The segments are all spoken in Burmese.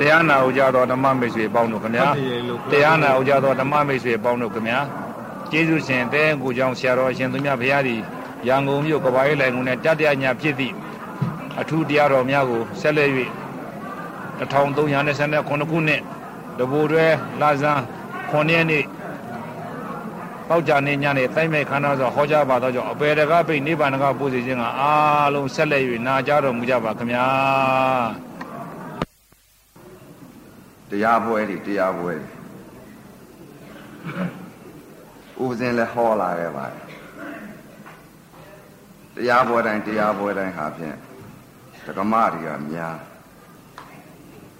တရားနာဥကြသောဓမ္မမိတ်ဆွေပေါင်းတို့ခင်ဗျာတရားနာဥကြသောဓမ္မမိတ်ဆွေပေါင်းတို့ခင်ဗျာကျေးဇူးရှင်တဲကိုကြောင့်ဆရာတော်အရှင်သူမြတ်ဘုရားသည်ရန်ကုန်မြို့ကဘာရေးလိုင်ကုန်နဲ့တတရညာဖြစ်သည့်အထူးတရားတော်များကိုဆက်လက်၍1329ခုနှစ်တဘူတွဲလာဇန်9ရက်နေ့ပေါက်ကြနေညနေတိုက်မဲ့ခန္ဓာဆိုဟောကြားပါတော့ကြောင့်အပေတကားပိတ်နိဗ္ဗာန်ကပို့စီခြင်းကအားလုံးဆက်လက်၍နာကြားတော်မူကြပါခင်ဗျာ တရားပွဲတွေတရားပွဲတွေဥပဇင်းလည်းဟောလာခဲ့ပါတယ်တရားပွဲတိုင်းတရားပွဲတိုင်းဟာဖြင့်တက္ကမတွေကများ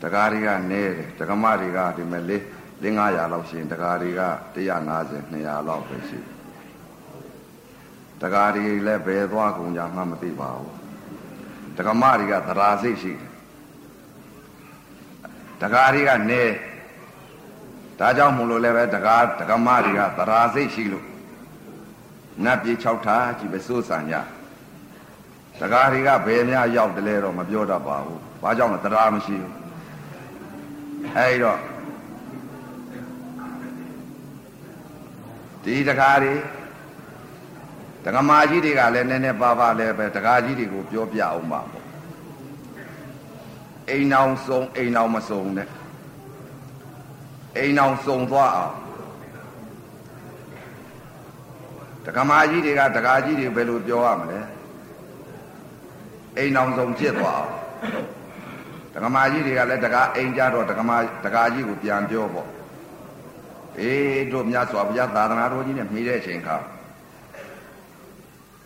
တက္ကရီကနေတယ်တက္ကမတွေကဒီမဲ့လေး၄900လောက်ရှိရင်တက္ကရီက150 200လောက်ပဲရှိတက္ကရီလည်းဘယ်သွားကုန်ကြမှမသိပါဘူးတက္ကမတွေကသရာစိတ်ရှိတယ် တက္ကရီကနေဒါကြောင့်မို့လို့လည်းပဲတက္ကတက္ကမတွေကသရာစိတ်ရှိလို့နတ်ပြေ6ထားကြည့်ပဲစိုးစံကြတက္ကရီကဘယ်များရောက်တယ်လဲတော့မပြောတတ်ပါဘူးဘာကြောင့်လဲသရာမရှိဘူးအဲဒီတော့ဒီတကားတွေတက္ကမကြီးတွေကလည်းနည်းနည်းပါးပါးလည်းပဲတကားကြီးတွေကိုပြောပြအောင်ပါပေါ့ အိမ်အောင်စုံအိမ်အောင်မစုံနဲ့အိမ်အောင်စုံသွားအောင်တက္ကမကြီးတွေကတကားကြီးတွေဘယ်လိုပြောရမလဲအိမ်အောင်စုံဖြစ်သွားအောင်တက္ကမကြီးတွေကလည်းတကားအိမ်ကြတော့တက္ကမတကားကြီးကိုပြန်ပြောပေါ့အေးတို့မြတ်စွာဘုရားသာသနာတော်ကြီးနဲ့မိတဲ့အချိန်ခါ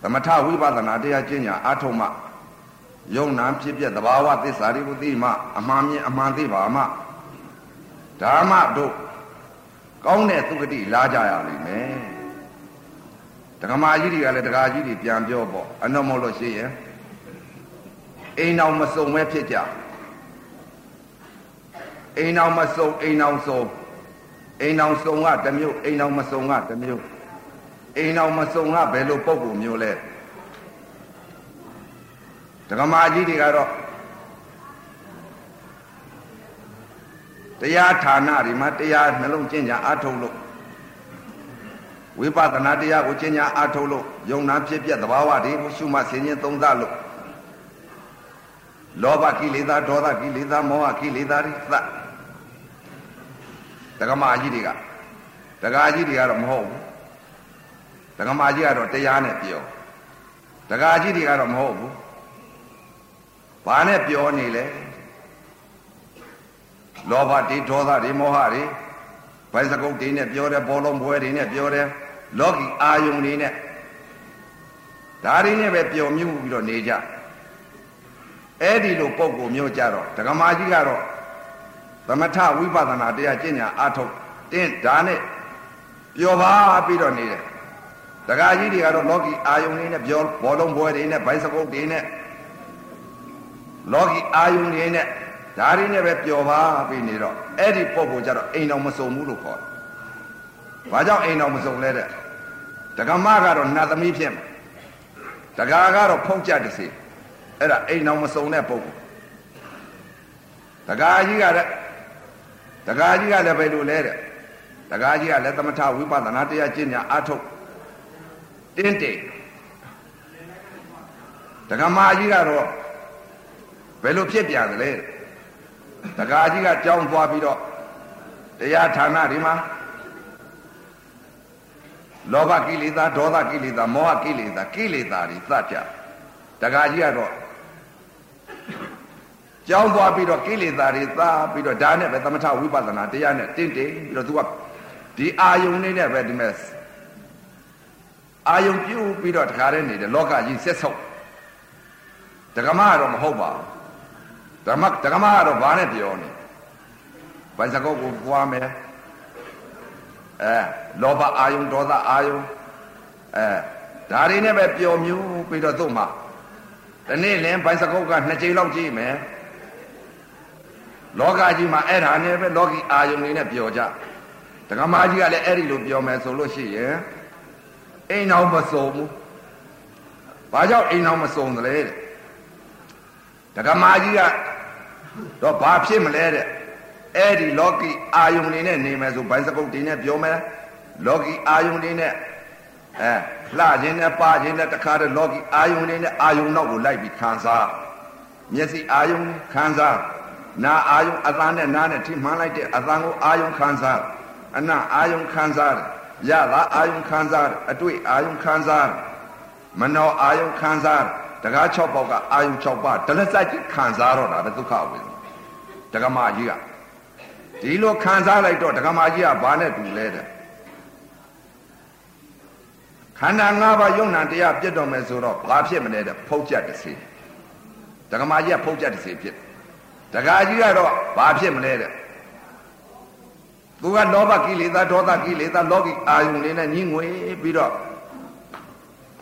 သမထဝိပဿနာတရားကျင့်ညာအထုံးမှ ယုံနာဖြစ်ပြသဘာဝသစ္စာတွေကိုသိမှအမှန်မြင်အမှန်သိပါမှဓမ္မတို့ကောင်းတဲ့သုဂတိလာကြရလိမ့်မယ်တက္ကမကြီးတွေကလည်းတက္ကကြီးတွေပြန်ပြောပေါ့အနှောမို့လို့ရှိရင်အိမ်အောင်မစုံပဲဖြစ်ကြအိမ်အောင်မစုံအိမ်အောင်စုံအိမ်အောင်စုံကတမျိုးအိမ်အောင်မစုံကတမျိုးအိမ်အောင်မစုံကဘယ်လိုပုံပုံမျိုးလဲ ဒကမာကြီးတွေကတော့တရားဌာနတွေမှာတရားနှလုံးကျင့်ကြအားထုတ်လို့ဝိပဿနာတရားကိုကျင့်ကြအားထုတ်လို့ယုံနာဖြစ်ပြသဘာဝတွေကိုရှုမှတ်ဆင်ခြင်သုံးသလို့လောဘကိလေသာဒေါသကိလေသာမောဟကိလေသာတွေသတ်ဒကမာကြီးတွေကဒကာကြီးတွေကတော့မဟုတ်ဘူးဒကမာကြီးကတော့တရားနဲ့ပြောဒကာကြီးတွေကတော့မဟုတ်ဘူး ဘာနဲ့ပြောနေလဲလောဘတွေဒေါသတွေမောဟတွေဘိုင်းစကုတ်တွေနဲ့ပြောတယ်ဘောလုံးပွဲတွေနဲ့ပြောတယ်လောကီအာယုန်တွေနဲ့ဒါတွေနဲ့ပဲပျော်မြူးပြီးတော့နေကြအဲ့ဒီလိုပုံကိုမျိုးကြတော့ဒကမာကြီးကတော့သမထဝိပဿနာတရားကျင့်ညာအထုတ်တင်းဒါနဲ့ပျော်ပါပြီးတော့နေတယ်တက္ကကြီးတွေကတော့လောကီအာယုန်တွေနဲ့ပြောဘောလုံးပွဲတွေနဲ့ဘိုင်းစကုတ်တွေနဲ့ လောကီအာယုန်တွေနဲ့ဒါတွေနဲ့ပဲပျော်ပါပြီးနေတော့အဲ့ဒီပုံကိုကြတော့အိမ်တော်မစုံဘူးလို့ခေါ်တယ်။ဘာကြောင့်အိမ်တော်မစုံလဲတဲ့။တက္ကမကတော့နတ်သမီးဖြစ်မယ်။တက္ကကတော့ဖုံးကြတစေအဲ့ဒါအိမ်တော်မစုံတဲ့ပုံကိုတက္ကကြီးကတဲ့တက္ကကြီးကလည်းဘယ်လိုလဲတဲ့တက္ကကြီးကလည်းသမထဝိပဿနာတရားကျင့်ညာအထုတ်တင်းတိတ်တက္ကမကြီးကတော့ ဘယ်လိုဖြစ်ပြန်သလဲတက္ကကြီးကကြောင်းသွားပြီးတော့တရားဌာနဒီမှာလောဘကိလေသာဒေါသကိလေသာမောဟကိလေသာကိလေသာတွေသတ်ကြတက္ကကြီးကတော့ကြောင်းသွားပြီးတော့ကိလေသာတွေသာပြီးတော့ဒါနဲ့ပဲသမထဝိပဿနာတရားနဲ့တင့်တယ်ပြီးတော့သူကဒီအာယုန်လေးနဲ့ပဲဒီမဲ့အာယုန်ပြုတ်ပြီးတော့တခါတည်းနေတယ်လောကကြီးဆက်ဆုပ်ဒကမကတော့မဟုတ်ပါဘူး ဓမ္မဒကမကတော့ဘာနဲ့ပြောနေဘိုင်စကောကိုပွားမယ်အဲလောဘအာယုန်ဒေါသအာယုန်အဲဒါတွေနဲ့ပဲပျော်မြူးပြီးတော့သူ့မှာဒီနေ့လင်းဘိုင်စကောကနှစ်ကြိမ်လောက်ကြည့်မယ်လောကကြီးမှာအဲ့ဒါနဲ့ပဲလောကီအာယုန်တွေနဲ့ပျော်ကြဒကမာကြီးကလည်းအဲ့ဒီလိုပြောမယ်ဆိုလို့ရှိရင်အိမ်အောင်မစုံဘူးဘာကြောင့်အိမ်အောင်မစုံသလဲတဲ့ဒကမာကြီးက တော့ဘာဖြစ်မလဲတဲ့အဲ့ဒီလောကီအာယုန်နေနဲ့နေမယ်ဆိုဘိုင်းစကုတ်တင်နဲ့ပြောမယ်လောကီအာယုန်နေနဲ့အဲလှခြင်းနဲ့ပါခြင်းနဲ့တခါတည်းလောကီအာယုန်နေနဲ့အာယုန်နောက်ကိုလိုက်ပြီးခံစားမျက်စိအာယုန်ခံစားနာအာယုန်အသံနဲ့နားနဲ့ထိမှန်းလိုက်တဲ့အသံကိုအာယုန်ခံစားအနအာယုန်ခံစားရတာအာယုန်ခံစားအတွေ့အာယုန်ခံစားမနောအာယုန်ခံစား တကား6ပေါက်ကအာယုန်6ပါးဒလစက်ကြီးခံစားတော့တာပဲဒုက္ခဝေဒနာတက္ကမကြီးကဒီလိုခံစားလိုက်တော့တက္ကမကြီးကဘာနဲ့တူလဲတဲ့ခန္ဓာ၅ပါးယုံနာတရားပြတ်တော်မယ်ဆိုတော့ဘာဖြစ်မလဲတဲ့ဖုတ်ချက်တစ်စီတက္ကမကြီးကဖုတ်ချက်တစ်စီဖြစ်တက္ကကြီးကတော့ဘာဖြစ်မလဲတဲ့သူကလောဘကိလေသာဒေါသကိလေသာလောကီအာယုန်လေးနဲ့ညီငွေပြီးတော့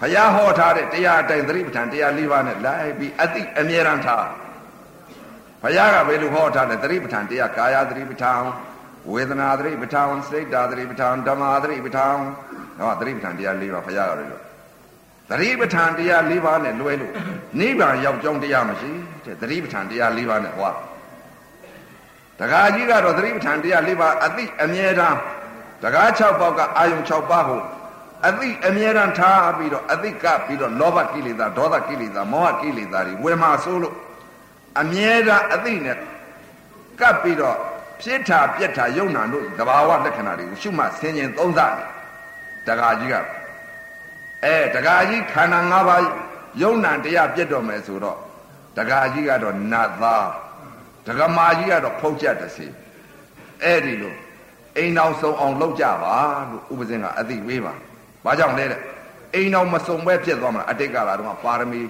ဘုရားဟောထားတဲ့တရားအတိုင်းသတိပဋ္ဌာန်တရား၄ပါးနဲ့လိုက်ပြီးအတိအမြဲတမ်းထားဘုရားကဘယ်လိုဟောထားလဲသတိပဋ္ဌာန်တရားကာယသတိပဋ္ဌာန်ဝေဒနာသတိပဋ္ဌာန်စိတ်ဓာသတိပဋ္ဌာန်ဓမ္မသတိပဋ္ဌာန်ဟောသတိပဋ္ဌာန်တရား၄ပါးဘုရားကလည်းသတိပဋ္ဌာန်တရား၄ပါးနဲ့လွဲလို့နိဗ္ဗာန်ရောက်ကြောင်းတရားမရှိတဲ့သတိပဋ္ဌာန်တရား၄ပါးနဲ့ဟောတခါကြီးကတော့သတိပဋ္ဌာန်တရား၄ပါးအတိအမြဲတမ်းတကား6ပေါက်ကအာယုံ6ပါးကို အတိအမြဲတမ်းထားပြီးတော့အတိကပြီးတော့လောဘကိလေသာဒေါသကိလေသာမောဟကိလေသာတွေဝေမာဆိုးလို့အမြဲတမ်းအသိနဲ့ကပ်ပြီးတော့ဖြစ်တာပြက်တာယုံနာတို့သဘာဝလက္ခဏာတွေကိုရှုမှဆင်ခြင်သုံးသတယ်တကာကြီးကအဲတကာကြီးခန္ဓာ၅ပါးယုံနာတရားပြက်တော်မယ်ဆိုတော့တကာကြီးကတော့နတ်သားဒကမာကြီးကတော့ဖုတ်ချက်တစီအဲ့ဒီလိုအိမ်အောင်ဆုံးအောင်လုပ်ကြပါလို့ဥပဇင်ကအသိဝေးပါ ဘာကြောင့်လဲတဲ့အိမ်အောင်မစုံပဲဖြစ်သွားမှာအတိတ်ကလာတော့ပါရမီ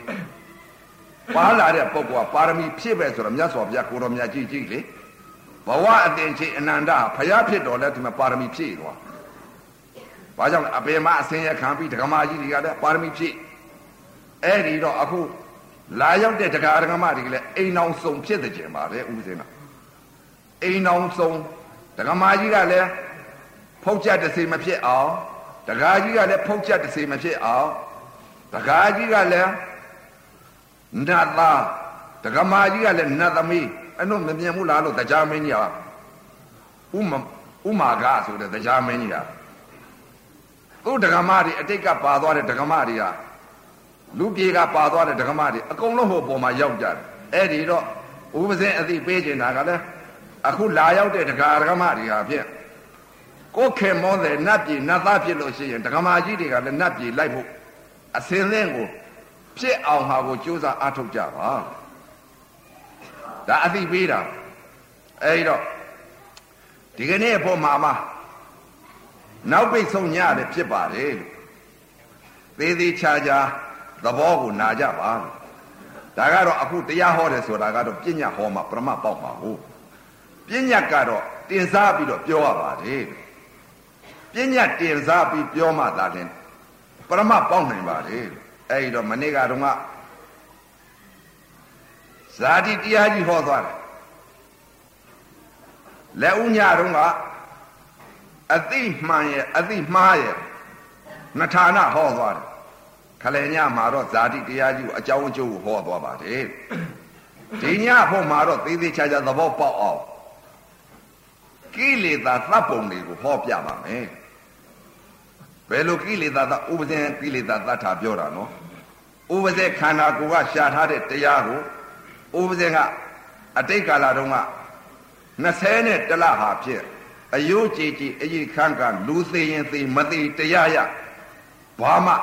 ပါလာတဲ့ပုဂ္ဂိုလ်ကပါရမီဖြည့်ပဲဆိုတော့မြတ်စွာဘုရားကိုတော်မြတ်ကြီးကြီးလေဘဝအတင်ချေအနန္တဖျားဖြစ်တော်လဲဒီမှာပါရမီဖြည့်သွားဘာကြောင့်အပေမအစင်ရခံပြီးဒကမာကြီးတွေကလည်းပါရမီဖြည့်အဲ့ဒီတော့အခုလာရောက်တဲ့ဒကာဒကမတွေကလည်းအိမ်အောင်စုံဖြစ်တဲ့ကျင်ပါလေဥပဇင်းကအိမ်အောင်စုံဒကမာကြီးကလည်းဖုတ်ချက်တစေမဖြစ်အောင် ဒကာကြီးကလည်းဖုတ်ချက်တစေမဖြစ်အောင်ဒကာကြီးကလည်းနတ်သားဒကမာကြီးကလည်းနတ်သမီးအဲ့တော့မမြင်ဘူးလားလို့တရားမင်းကြီးကဥမဥမာကဆိုတဲ့တရားမင်းကြီးကသူ့ဒကမာတွေအတိတ်ကပါသွားတဲ့ဒကမာတွေကလူပြေကပါသွားတဲ့ဒကမတွေအကုန်လုံးဟိုပေါ်မှာရောက်ကြတယ်အဲ့ဒီတော့ဥပဇင်းအသိပေးကျင်တာကလည်းအခုလာရောက်တဲ့ဒကာဒကမတွေဟာဖြင့် ကိုယ်ခင်မောတဲ့နတ်ပြည်နတ်သားဖြစ်လို့ရှိရင်ဒကမာကြီးတွေကလည်းနတ်ပြည်လိုက်ဖို့အစင်းလင်းကိုဖြစ်အောင်ဟာကိုကြိုးစားအားထုတ်ကြပါဒါအသိပေးတာအဲ့ဒီတော့ဒီကနေ့အဖို့မှာမှာနောက်ပိတ်ဆုံးညတယ်ဖြစ်ပါတယ်လို့သေးသေးချာချာသဘောကိုနာကြပါဒါကတော့အခုတရားဟောတယ်ဆိုတာကတော့ပညာဟောမှာပရမပေါက်ပါဘူးပညာကတော့တင်စားပြီးတော့ပြောရပါတယ် ပညာတင်စားပြီးပြောမှသာလင်ပရမပေါက်နိုင်ပါတယ်အဲဒီတော့မနေ့ကတော့ကဇာတိတရားကြီးဟောသွားတယ်လက်ဥညတုန်းကအတိမှန်ရဲ့အတိမှားရဲ့နှဌာနဟောသွားတယ်ခလယ်ညမှာတော့ဇာတိတရားကြီးကိုအကြောင်းအကျိုးကိုဟောသွားပါတယ်ဒီညဖို့မှာတော့သေးသေးချာချာသဘောပေါက်အောင်ကိလေသာသတ်ပုံတွေကိုဟောပြပါမယ် ဘယ်လိုကိလေသာသဥပဇင်ကိလေသာသတ်တာပြောတာနော်ဥပဇင်ခန္ဓာကိုယ်ကရှာထားတဲ့တရားကိုဥပဇင်ကအတိတ်ကာလတုန်းက20နဲ့တလဟာဖြစ်အယိုးကြည်ကြည်အကြီးခန့်ကလူသေးရင်သေးမသေးတရားရဘာမှ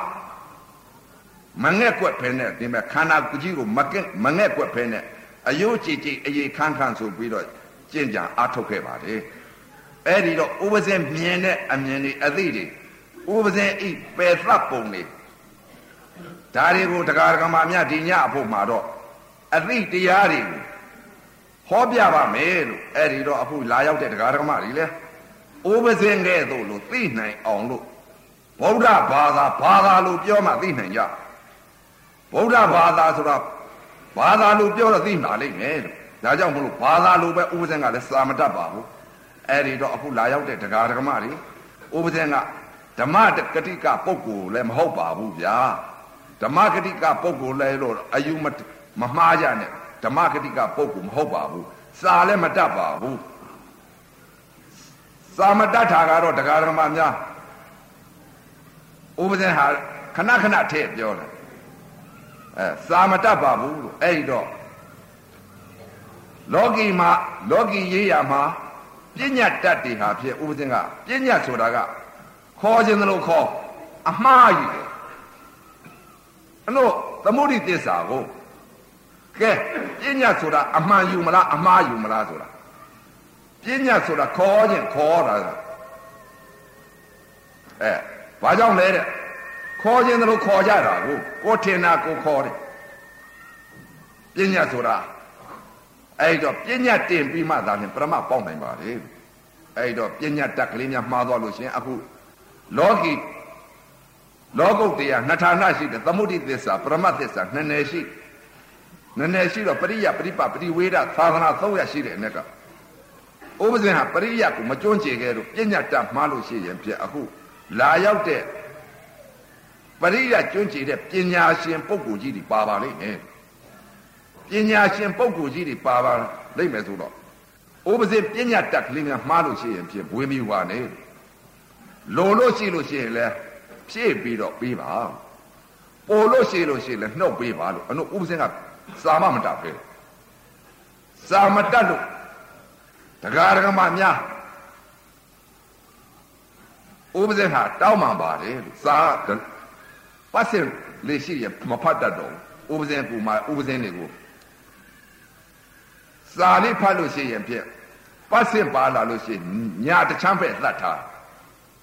မငဲ့ကွက်ဖဲနဲ့ဒီမဲ့ခန္ဓာကိုယ်ကြီးကိုမကဲမငဲ့ကွက်ဖဲနဲ့အယိုးကြည်ကြည်အရေးခန်းခန်းဆိုပြီးတော့ကျင့်ကြံအားထုတ်ခဲ့ပါတယ်အဲ့ဒီတော့ဥပဇင်မြင်တဲ့အမြင်တွေအသိတွေ ဥပဇင်ဤပယ်သတ်ပုံတွေဒါတွေကိုတရားဓမ္မများဒီညအဖို့မှာတော့အသိတရားတွေကိုဟောပြပါမယ်လို့အဲ့ဒီတော့အခုလာရောက်တဲ့တရားဓမ္မတွေလဲဥပဇင်ကဲ့သို့လို့သိနိုင်အောင်လို့ဗုဒ္ဓဘာသာဘာသာလို့ပြောမှသိနိုင်ကြဗုဒ္ဓဘာသာဆိုတော့ဘာသာလို့ပြောတော့သိမှာလိမ့်မယ်လို့ဒါကြောင့်မလို့ဘာသာလို့ပဲဥပဇင်ကလည်းစာမတတ်ပါဘူးအဲ့ဒီတော့အခုလာရောက်တဲ့တရားဓမ္မတွေဥပဇင်က ဓမ္မကတိကပုဂ္ဂိုလ်လည်းမဟုတ်ပါဘူးဗျာဓမ္မကတိကပုဂ္ဂိုလ်လည်းလို့အယူမမမှားကြနဲ့ဓမ္မကတိကပုဂ္ဂိုလ်မဟုတ်ပါဘူးစာလည်းမတတ်ပါဘူးစာမတတ်တာကတော့တရားဓမ္မများဥပဇင်ဟာခဏခဏထည့်ပြောတယ်အဲစာမတတ်ပါဘူးလို့အဲ့ဒီတော့လောကီမှာလောကီရေးရမှာပညာတတ်တွေဟာဖြစ်ဥပဇင်ကပညာဆိုတာက ခေါ်ခြင်းသလိုခေါ်အမှားကြီးတယ်အဲ့တော့သမုဒိသစ္စာကိုကဲပညာဆိုတာအမှန်ယူမလားအမှားယူမလားဆိုတာပညာဆိုတာခေါ်ခြင်းခေါ်တာအဲဘာကြောင့်လဲတဲ့ခေါ်ခြင်းတို့ခေါ်ကြတာကိုကိုထင်တာကိုခေါ်တယ်ပညာဆိုတာအဲ့တော့ပညာတင်ပြီးမှသာဖြင့်ပရမပေါက်နိုင်ပါလေအဲ့တော့ပညာတက်ကလေးများမှားသွားလို့ရှင်အခု လောကီလောကုတ်တရားနှစ်ဌာနရှိတယ်သမုဒိသစ္စာပရမသစ္စာနှစ်နယ်ရှိနည်းနည်းရှိတော့ပရိယပရိပပရိဝေဒသာသနာ300ရှိတယ်အ ਨੇ ကဥပဇင်ဟာပရိယကိုမကျွန်းကျင်ခဲ့တော့ပညာတတ်မှားလို့ရှိရင်ပြအခုလာရောက်တဲ့ပရိယကျွန်းကျင်တဲ့ပညာရှင်ပုဂ္ဂိုလ်ကြီးတွေပါပါလိမ့်မယ်ပညာရှင်ပုဂ္ဂိုလ်ကြီးတွေပါပါလိမ့်မယ်ဆိုတော့ဥပဇင်ပညာတတ်ကလေးများမှားလို့ရှိရင်ဖြင့်ဘွေးမိပါနဲ့ လိုလို့ရှိလို့ရှိရင်လည်းဖြည့်ပြီးတော့ပြီးပါပို့လို့ရှိလို့ရှိရင်လည်းနှုတ်ပေးပါလို့အနုဥပဇင်ကစာမမတတ်ပဲစာမတတ်လို့တရားဓမ္မများဥပဇင်ဟာတောင်းမှန်ပါတယ်လို့စာပတ်စင်လေးရှိရမဖတ်တတ်တော့ဥပဇင်ကူမှာဥပဇင်တွေကိုစာလေးဖတ်လို့ရှိရင်ဖြင့်ပတ်စင်ပါလာလို့ရှိရင်ညာတချမ်းပဲသတ်ထား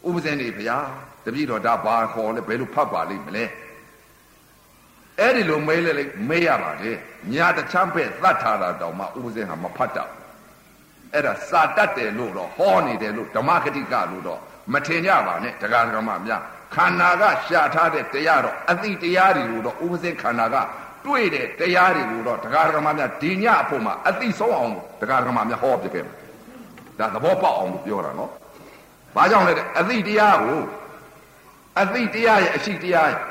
ဥပဇင်တွေဗျာတပည့်တော်ဒါဘာခေါ်လဲဘယ်လိုဖတ်ပါလိမ့်မလဲအဲ့ဒီလိုမေးလေမေးရပါတယ်ညာတချမ်းပဲသတ်ထားတာတောင်မှဥပဇင်ဟာမဖတ်တတ်အဲ့ဒါစာတတ်တယ်လို့တော့ဟောနေတယ်လို့ဓမ္မဂတိကလို့တော့မထင်ကြပါနဲ့တရားဓမ္မများခန္ဓာကရှာထားတဲ့တရားတော့အတိတရားတွေကိုတော့ဥပဇင်ခန္ဓာကတွေ့တဲ့တရားတွေကိုတော့တရားဓမ္မများဒီညအဖို့မှာအတိဆုံးအောင်တရားဓမ္မများဟောပြခဲ့တယ်ဒါသဘောပေါက်အောင်ပြောတာနော် ဘာကြောင့်လဲတဲ့အတိတရားကိုအတိတရားရဲ့အရှိတရားရဲ့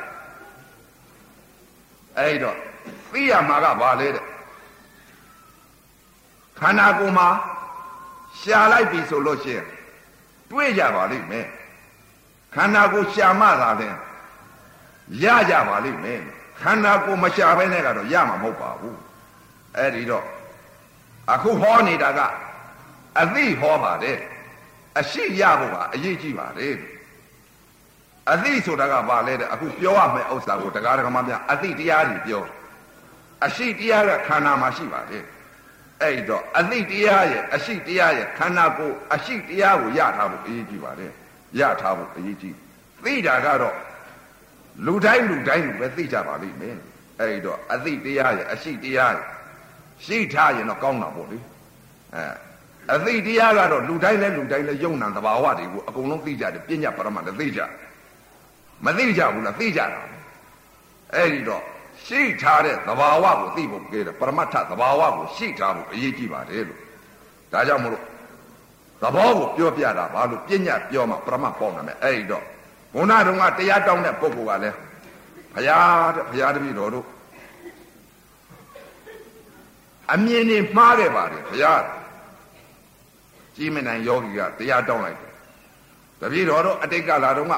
အဲ့တော့သိရမှာကဘာလဲတဲ့ခန္ဓာကိုယ်မှာရှာလိုက်ပြီဆိုလို့ရှိရင်တွေ့ကြပါလိမ့်မယ်ခန္ဓာကိုယ်ရှာမှသာလဲရကြပါလိမ့်မယ်ခန္ဓာကိုယ်မရှာဘဲနဲ့ကတော့ရမှာမဟုတ်ပါဘူးအဲ့ဒီတော့အခုဟောနေတာကအသိဟောပါတယ် အရှိရဖို့ကအရေးကြီးပါတယ်အသိဆိုတာကဘာလဲတဲ့အခုပြောရမယ့်ဥစ္စာကိုတရားဓမ္မများအသိတရားတွေပြောအရှိတရားကခန္ဓာမှာရှိပါတယ်အဲ့တော့အသိတရားရဲ့အရှိတရားရဲ့ခန္ဓာကိုယ်အရှိတရားကိုရထားဖို့အရေးကြီးပါတယ်ရထားဖို့အရေးကြီးသိတာကတော့လူတိုင်းလူတိုင်းလူပဲသိကြပါလိမ့်မယ်အဲ့တော့အသိတရားရဲ့အရှိတရားရဲ့ရှိထားရင်တော့ကောင်းတာပေါ့လေအဲ အသိတရားကတော့လူတိုင်းလဲလူတိုင်းလဲယုံနာသဘာဝတွေကိုအကုန်လုံးသိကြတယ်ပညာပရမတ်လည်းသိကြမသိကြဘူးလားသိကြတာအဲ့ဒီတော့ရှိထားတဲ့သဘာဝကိုသိဖို့ကြည့်တယ်ပရမတ္ထသဘာဝကိုရှိထားဖို့အရေးကြီးပါတယ်လို့ဒါကြောင့်မလို့သဘောကိုပြောပြတာဘာလို့ပညာပြောမှပရမတ်ပေါ့နိုင်မယ်အဲ့ဒီတော့ဘုန်းတော်ကတရားတောင်းတဲ့ပုဂ္ဂိုလ်ကလည်းဘုရားတဲ့ဘုရားတပည့်တော်တို့အမြင်နေမှားခဲ့ပါတယ်ဘုရား ကြီးမနိုင်ယောဂီကတရားတောင်းလိုက်တယ်တပည့်တော်တို့အတိတ်ကလာတော့က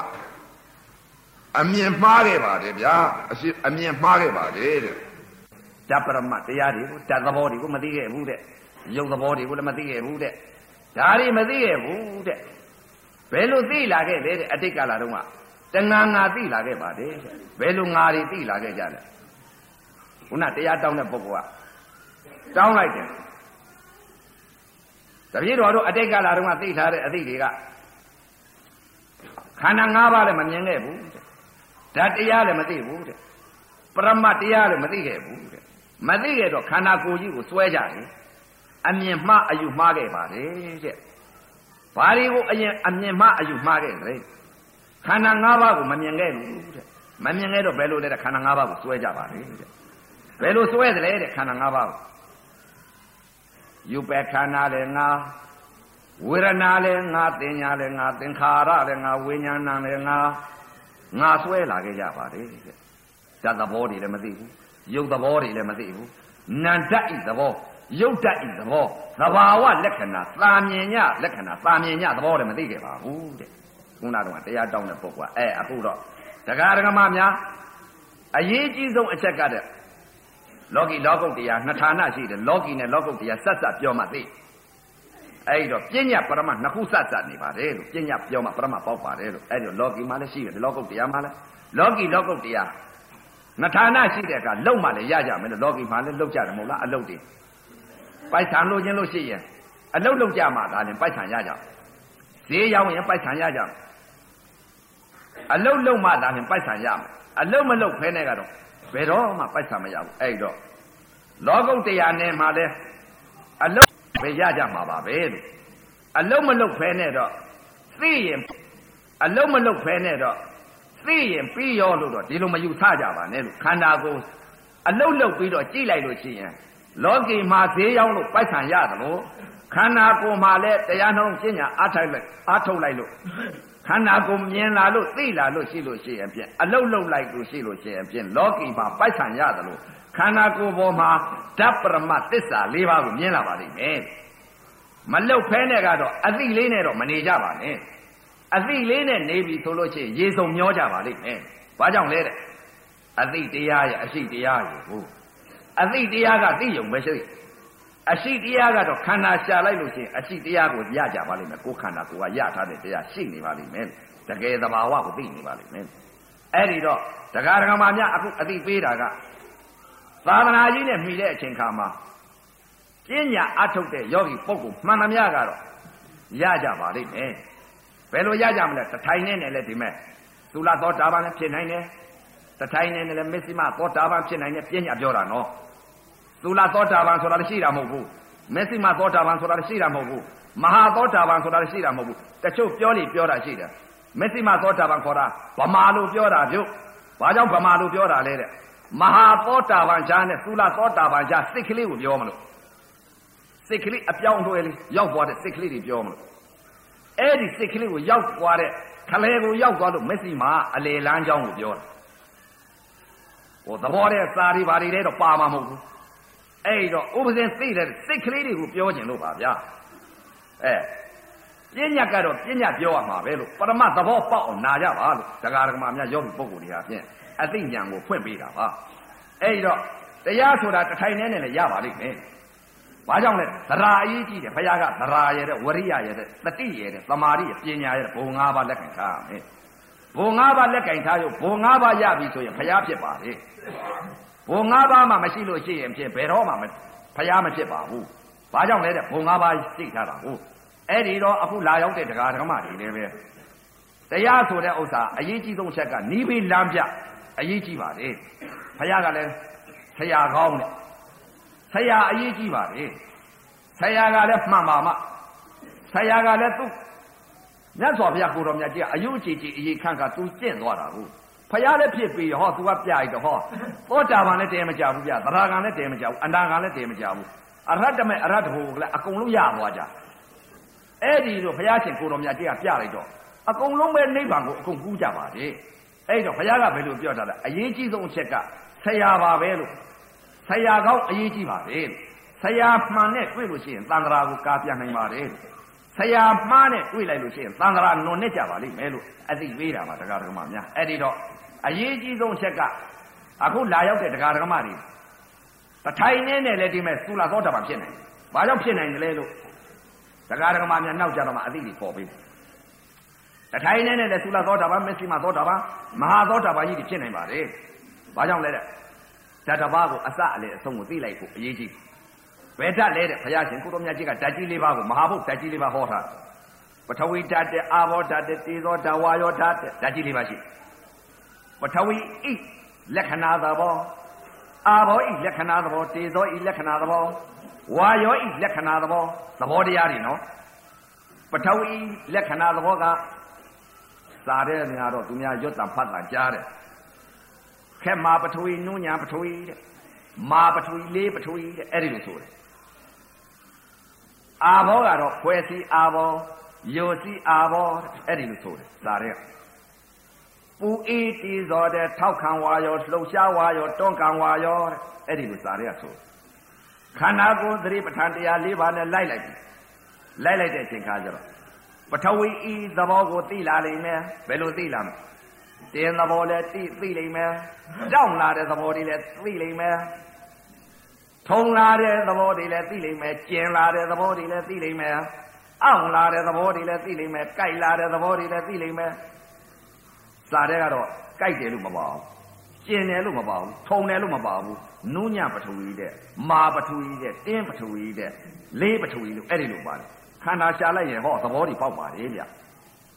အမြင်မှားခဲ့ပါတယ်ဗျာအရှိအမြင်မှားခဲ့ပါတယ်တဲ့ဓပရမတရားတွေကိုဓာတ်သဘောတွေကိုမသိခဲ့ဘူးတဲ့ရုပ်သဘောတွေကိုလည်းမသိခဲ့ဘူးတဲ့ဒါတွေမသိခဲ့ဘူးတဲ့ဘယ်လိုသိလာခဲ့လဲတဲ့အတိတ်ကလာတော့ကတဏှာငါသိလာခဲ့ပါတယ်တဲ့ဘယ်လိုငါတွေသိလာခဲ့ကြလဲခုနတရားတောင်းတဲ့ပုဂ္ဂိုလ်ကတောင်းလိုက်တယ် တပည့်တော်တို့အတိတ်ကလာတော့ကသိထားတဲ့အသည့်တွေကခန္ဓာ၅ပါးလည်းမမြင်ခဲ့ဘူးတဲ့ဓာတ်တရားလည်းမသိဘူးတဲ့ပရမတ်တရားလည်းမသိခဲ့ဘူးတဲ့မသိခဲ့တော့ခန္ဓာကိုယ်ကြီးကိုစွဲကြတယ်အမြင်မှားအယူမှားခဲ့ပါတယ်တဲ့ဘာတွေကိုအရင်အမြင်မှားအယူမှားခဲ့လဲခန္ဓာ၅ပါးကိုမမြင်ခဲ့ဘူးတဲ့မမြင်ခဲ့တော့ဘယ်လိုလဲတဲ့ခန္ဓာ၅ပါးကိုစွဲကြပါလေတဲ့ဘယ်လိုစွဲတယ်လဲတဲ့ခန္ဓာ၅ပါးကို ယူပယ်ခန္ဓာလည်းငါဝေဒနာလည်းငါသင်ညာလည်းငါသင်္ခါရလည်းငါဝိညာဏလည်းငါငါဆွဲလာခဲ့ကြပါတယ်တဲ့ဓာတ်သဘောတွေလည်းမသိဘူးရုပ်သဘောတွေလည်းမသိဘူးနန္တဤသဘောရုပ်တတ်ဤသဘောသဘာဝလက္ခဏာသာမြင်ညလက္ခဏာသာမြင်ညသဘောလည်းမသိခဲ့ပါဘူးတဲ့ခုနကတော့တရားတောင်းတဲ့ပုဂ္ဂိုလ်အဲအခုတော့တရားဓမ္မများအရေးကြီးဆုံးအချက်ကတဲ့ လောကီလောကုတ်တရားနှစ်ဌာနရှိတယ်လောကီနဲ့လောကုတ်တရားဆက်ဆက်ပြောမှသိအဲ့တော့ပညာပရမနှစ်ခုဆက်ဆက်နေပါတယ်လို့ပညာပြောမှပရမပေါက်ပါတယ်လို့အဲ့တော့လောကီမှာလည်းရှိတယ်လောကုတ်တရားမှာလည်းလောကီလောကုတ်တရားနှစ်ဌာနရှိတဲ့အခါလုံမှလည်းရကြမယ်လို့လောကီမှာလည်းလုံကြတယ်မဟုတ်လားအလုတ်တွေပိုက်ဆံလို့ခြင်းလို့ရှိရင်အလုတ်လုံကြမှာဒါလည်းပိုက်ဆံရကြဈေးရောက်ရင်ပိုက်ဆံရကြအလုတ်လုံမှဒါလည်းပိုက်ဆံရမယ်အလုတ်မလုတ်ဖဲနဲ့ကတော့ ဘယ်တော့မှပိုက်ဆံမရဘူးအဲ့တော့လောကုတ်တရားနဲ့မှလည်းအလုတ်ပဲရကြမှာပါပဲလို့အလုတ်မလုတ်ဖဲနဲ့တော့သိရင်အလုတ်မလုတ်ဖဲနဲ့တော့သိရင်ပြီးရောလို့တော့ဒီလိုမယူဆကြပါနဲ့လို့ခန္ဓာကိုယ်အလုတ်လုတ်ပြီးတော့ကြိလိုက်လို့ရှိရင်လောကီမှာဈေးရောက်လို့ပိုက်ဆံရတယ်လို့ခန္ဓာကိုယ်မှာလည်းတရားနှလုံးပညာအားထိုက်လိုက်အားထုတ်လိုက်လို့ ခန္ဓာကိုယ်မြင်လာလို့သိလာလို့ရှိလို့ရှိရင်ဖြင့်အလုတ်လုတ်လိုက်လို့ရှိလို့ရှိရင်ဖြင့်လောကီမှာပိုက်ဆံရတယ်လို့ခန္ဓာကိုယ်ပေါ်မှာဓာတ်ပရမသစ္စာ၄ပါးကိုမြင်လာပါလိမ့်မယ်မလုတ်ဖဲနဲ့ကတော့အသိလေးနဲ့တော့မနေကြပါနဲ့အသိလေးနဲ့နေပြီဆိုလို့ရှိရင်ရေစုံမျောကြပါလိမ့်မယ်ဘာကြောင့်လဲတဲ့အသိတရားရဲ့အရှိတရားရဲ့ဟုတ်အသိတရားကသိယုံပဲရှိ အရှိတရားကတော့ခန္ဓာရှာလိုက်လို့ရှိရင်အရှိတရားကိုရကြပါလိမ့်မယ်ကိုယ်ခန္ဓာကိုယ်ကရထားတဲ့တရားရှိနေပါလိမ့်မယ်တကယ်သဘာဝကိုသိနေပါလိမ့်မယ်အဲ့ဒီတော့တရားဓမ္မများအခုအသိပေးတာကသာသနာကြီးနဲ့မှီတဲ့အချိန်ခါမှာပညာအထုတ်တဲ့ယောဂီပုဂ္ဂိုလ်မှန်သမျှကတော့ရကြပါလိမ့်မယ်ဘယ်လိုရကြမလဲတထိုင်နဲ့လည်းဒီမဲ့သုလသောတာပန်လည်းဖြစ်နိုင်တယ်တထိုင်နဲ့လည်းမစ္စည်းမသောတာပန်ဖြစ်နိုင်တယ်ပညာပြောတာနော် သုလသောတာပန်ဆိုတာလည်းရှိတာမဟုတ်ဘူးမစ္စည်းမသောတာပန်ဆိုတာလည်းရှိတာမဟုတ်ဘူးမဟာသောတာပန်ဆိုတာလည်းရှိတာမဟုတ်ဘူးတချို့ပြောလိပြောတာရှိတယ်မစ္စည်းမသောတာပန်ခေါ်တာဗမာလို့ပြောတာပြုတ်ဘာကြောင့်ဗမာလို့ပြောတာလဲတဲ့မဟာသောတာပန်ရှားနဲ့သုလသောတာပန်ရှားစိတ်ကလေးကိုပြောမလို့စိတ်ကလေးအပြောင်းအလဲလေးရောက်သွားတဲ့စိတ်ကလေးတွေပြောမလို့အဲ့ဒီစိတ်ကလေးကိုရောက်သွားတဲ့ခလဲကိုရောက်သွားလို့မက်ဆီမာအလေလန်းချောင်းကိုပြောတာဟိုသဘောတဲ့စာတွေဘာတွေလဲတော့ပါမှာမဟုတ်ဘူး အဲ့တော့ဥပဇင်သိတဲ့စိတ်ကလေးတွေကိုပြောကျင်လို့ပါဗျာအဲပညာကတော့ပညာပြောရမှာပဲလို့ပရမသဘောပေါက်အောင်နာကြပါလို့တရားဓမ္မများယောဂီပုဂ္ဂိုလ်တွေဟာဖြင့်အသိဉာဏ်ကိုဖွင့်ပေးတာပါအဲ့တော့တရားဆိုတာတထိုင်နဲ့လည်းရပါလိမ့်မယ်ဘာကြောင့်လဲသရာအရေးကြီးတယ်ဘုရားကသရာရတဲ့ဝရိယရတဲ့တတိရတဲ့သမာဓိရပညာရတဲ့ဘုံ၅ပါးလက်ကင်ထားရမယ်ဘုံ၅ပါးလက်ကင်ထားရုပ်ဘုံ၅ပါးရပြီဆိုရင်ဘုရားဖြစ်ပါလေ ဘုံ၅ပါးမှမရှိလို့ရှိရင်ဖြင့်ဘယ်တော့မှဘုရားမဖြစ်ပါဘူးဘာကြောင့်လဲတဲ့ဘုံ၅ပါးသိထားတာဟုတ်အဲ့ဒီတော့အခုလာရောက်တဲ့တရားဓမ္မတွေလည်းပဲတရားဆိုတဲ့ဥစ္စာအရေးကြီးဆုံးချက်ကနိဗ္ဗာန်လမ်းပြအရေးကြီးပါလေဘုရားကလည်းဆရာကောင်းတဲ့ဆရာအရေးကြီးပါလေဆရာကလည်းမှန်ပါမှဆရာကလည်းသူ့မြတ်စွာဘုရားကိုတော်မြတ်ကြီးကအယုကြည်ကြည်အရေးခန့်ကသူကျင့်သွားတာကို ဖယားလည်းဖြစ်ပြီးဟောသူကပြလိုက်တော့ဟောသောတာပန်လည်းတဲမကြဘူးဗျသရဂံလည်းတဲမကြဘူးအန္တာဂံလည်းတဲမကြဘူးအရဟတမေအရဟတဟုကလည်းအကုန်လုံးရသွားကြအဲ့ဒီတော့ဘုရားရှင်ကိုတော်မြတ်ကြီးကပြလိုက်တော့အကုန်လုံးပဲနိဗ္ဗာန်ကိုအကုန်ကူးကြပါလေအဲ့တော့ဘုရားကဘယ်လိုပြောတာလဲအရေးကြီးဆုံးအချက်ကဆရာပါပဲလို့ဆရာကောင်းအရေးကြီးပါပဲဆရာမှန်နဲ့တွေ့လို့ရှိရင်သံဃာကိုကာပြန်နိုင်ပါတယ် ဆရာမှားနဲ့တွေ့လိုက်လို့ရှိရင်သံဃာနွန်နဲ့ကြပါလိမ့်မယ်လို့အသိပေးတာပါတရားဓမ္မများအဲ့ဒီတော့အရေးကြီးဆုံးချက်ကအခုလာရောက်တဲ့တရားဓမ္မတွေတထိုင်နဲ့နဲ့လည်းဒီမဲ့သုလာသောတာပန်ဖြစ်နိုင်တယ်။ဘာကြောင့်ဖြစ်နိုင်တယ်လဲလို့တရားဓမ္မများနောက်ကြတော့မှအသိတွေပေါ်ပေးတယ်။တထိုင်နဲ့နဲ့လည်းသုလာသောတာပန်မစ္စည်းမသောတာပန်မဟာသောတာပန်ကြီးတွေဖြစ်နိုင်ပါတယ်။ဘာကြောင့်လဲတဲ့ဓာတ်တစ်ပါးကိုအစအလေအဆုံးကိုသိလိုက်ဖို့အရေးကြီး ဘယ်ဓာတ်လဲတဲ့ဘုရားရှင်ကိုတော်မြတ်ကြီးကဓာတ်ကြီးလေးပါးကိုမဟာဘုတ်ဓာတ်ကြီးလေးပါးဟောထားပထဝီဓာတ်တဲ့အာဘောဓာတ်တဲ့တေဇောဓာဝါယောဓာတ်တဲ့ဓာတ်ကြီးလေးပါးရှိပထဝီဣလက္ခဏာသဘောအာဘောဣလက္ခဏာသဘောတေဇောဣလက္ခဏာသဘောဝါယောဣလက္ခဏာသဘောသဘောတရားတွေနော်ပထဝီလက္ခဏာသဘောကစားတဲ့နေရာတော့သူများရွတ်တာဖတ်တာကြားတယ်ခက်မာပထဝီနုညာပထဝီတဲ့မာပထဝီလေးပထဝီတဲ့အဲ့ဒီလိုဆိုတယ် အာဘောကတော့ဖွဲစီအာဘောယိုစီအာဘောအဲ့ဒီလိုဆိုတယ်ဇာတဲ့ပူအေးတီဇောတဲ့ထောက်ခံဝါရောလှုပ်ရှားဝါရောတွန်းကန်ဝါရောအဲ့ဒီလိုဇာတဲ့ဆိုခခန္ဓာကိုယ်သတိပဋ္ဌာန်တရား၄ပါးနဲ့လိုက်လိုက်ပြီလိုက်လိုက်တဲ့အချိန်ခါကျတော့ပထဝီဤသဘောကိုသိလာလိမ့်မယ်ဘယ်လိုသိလာမလဲတင်းသဘောလည်းသိသိလိမ့်မယ်ကြောက်လာတဲ့သဘောတွေလည်းသိလိမ့်မယ် ထုံလာတဲ့သဘောတွေလည်းသိလိမ့်မယ်ကျင်လာတဲ့သဘောတွေလည်းသိလိမ့်မယ်အောင်လာတဲ့သဘောတွေလည်းသိလိမ့်မယ်ကြိုက်လာတဲ့သဘောတွေလည်းသိလိမ့်မယ်စာတဲ့ကတော့ကြိုက်တယ်လို့မပါဘူးကျင်တယ်လို့မပါဘူးထုံတယ်လို့မပါဘူးနုညပထဝီတဲ့မာပထဝီတဲ့တင်းပထဝီတဲ့လေးပထဝီလို့အဲ့ဒီလိုပါတယ်ခန္ဓာရှာလိုက်ရင်ဟောသဘောတွေပေါက်ပါတယ်ဗျ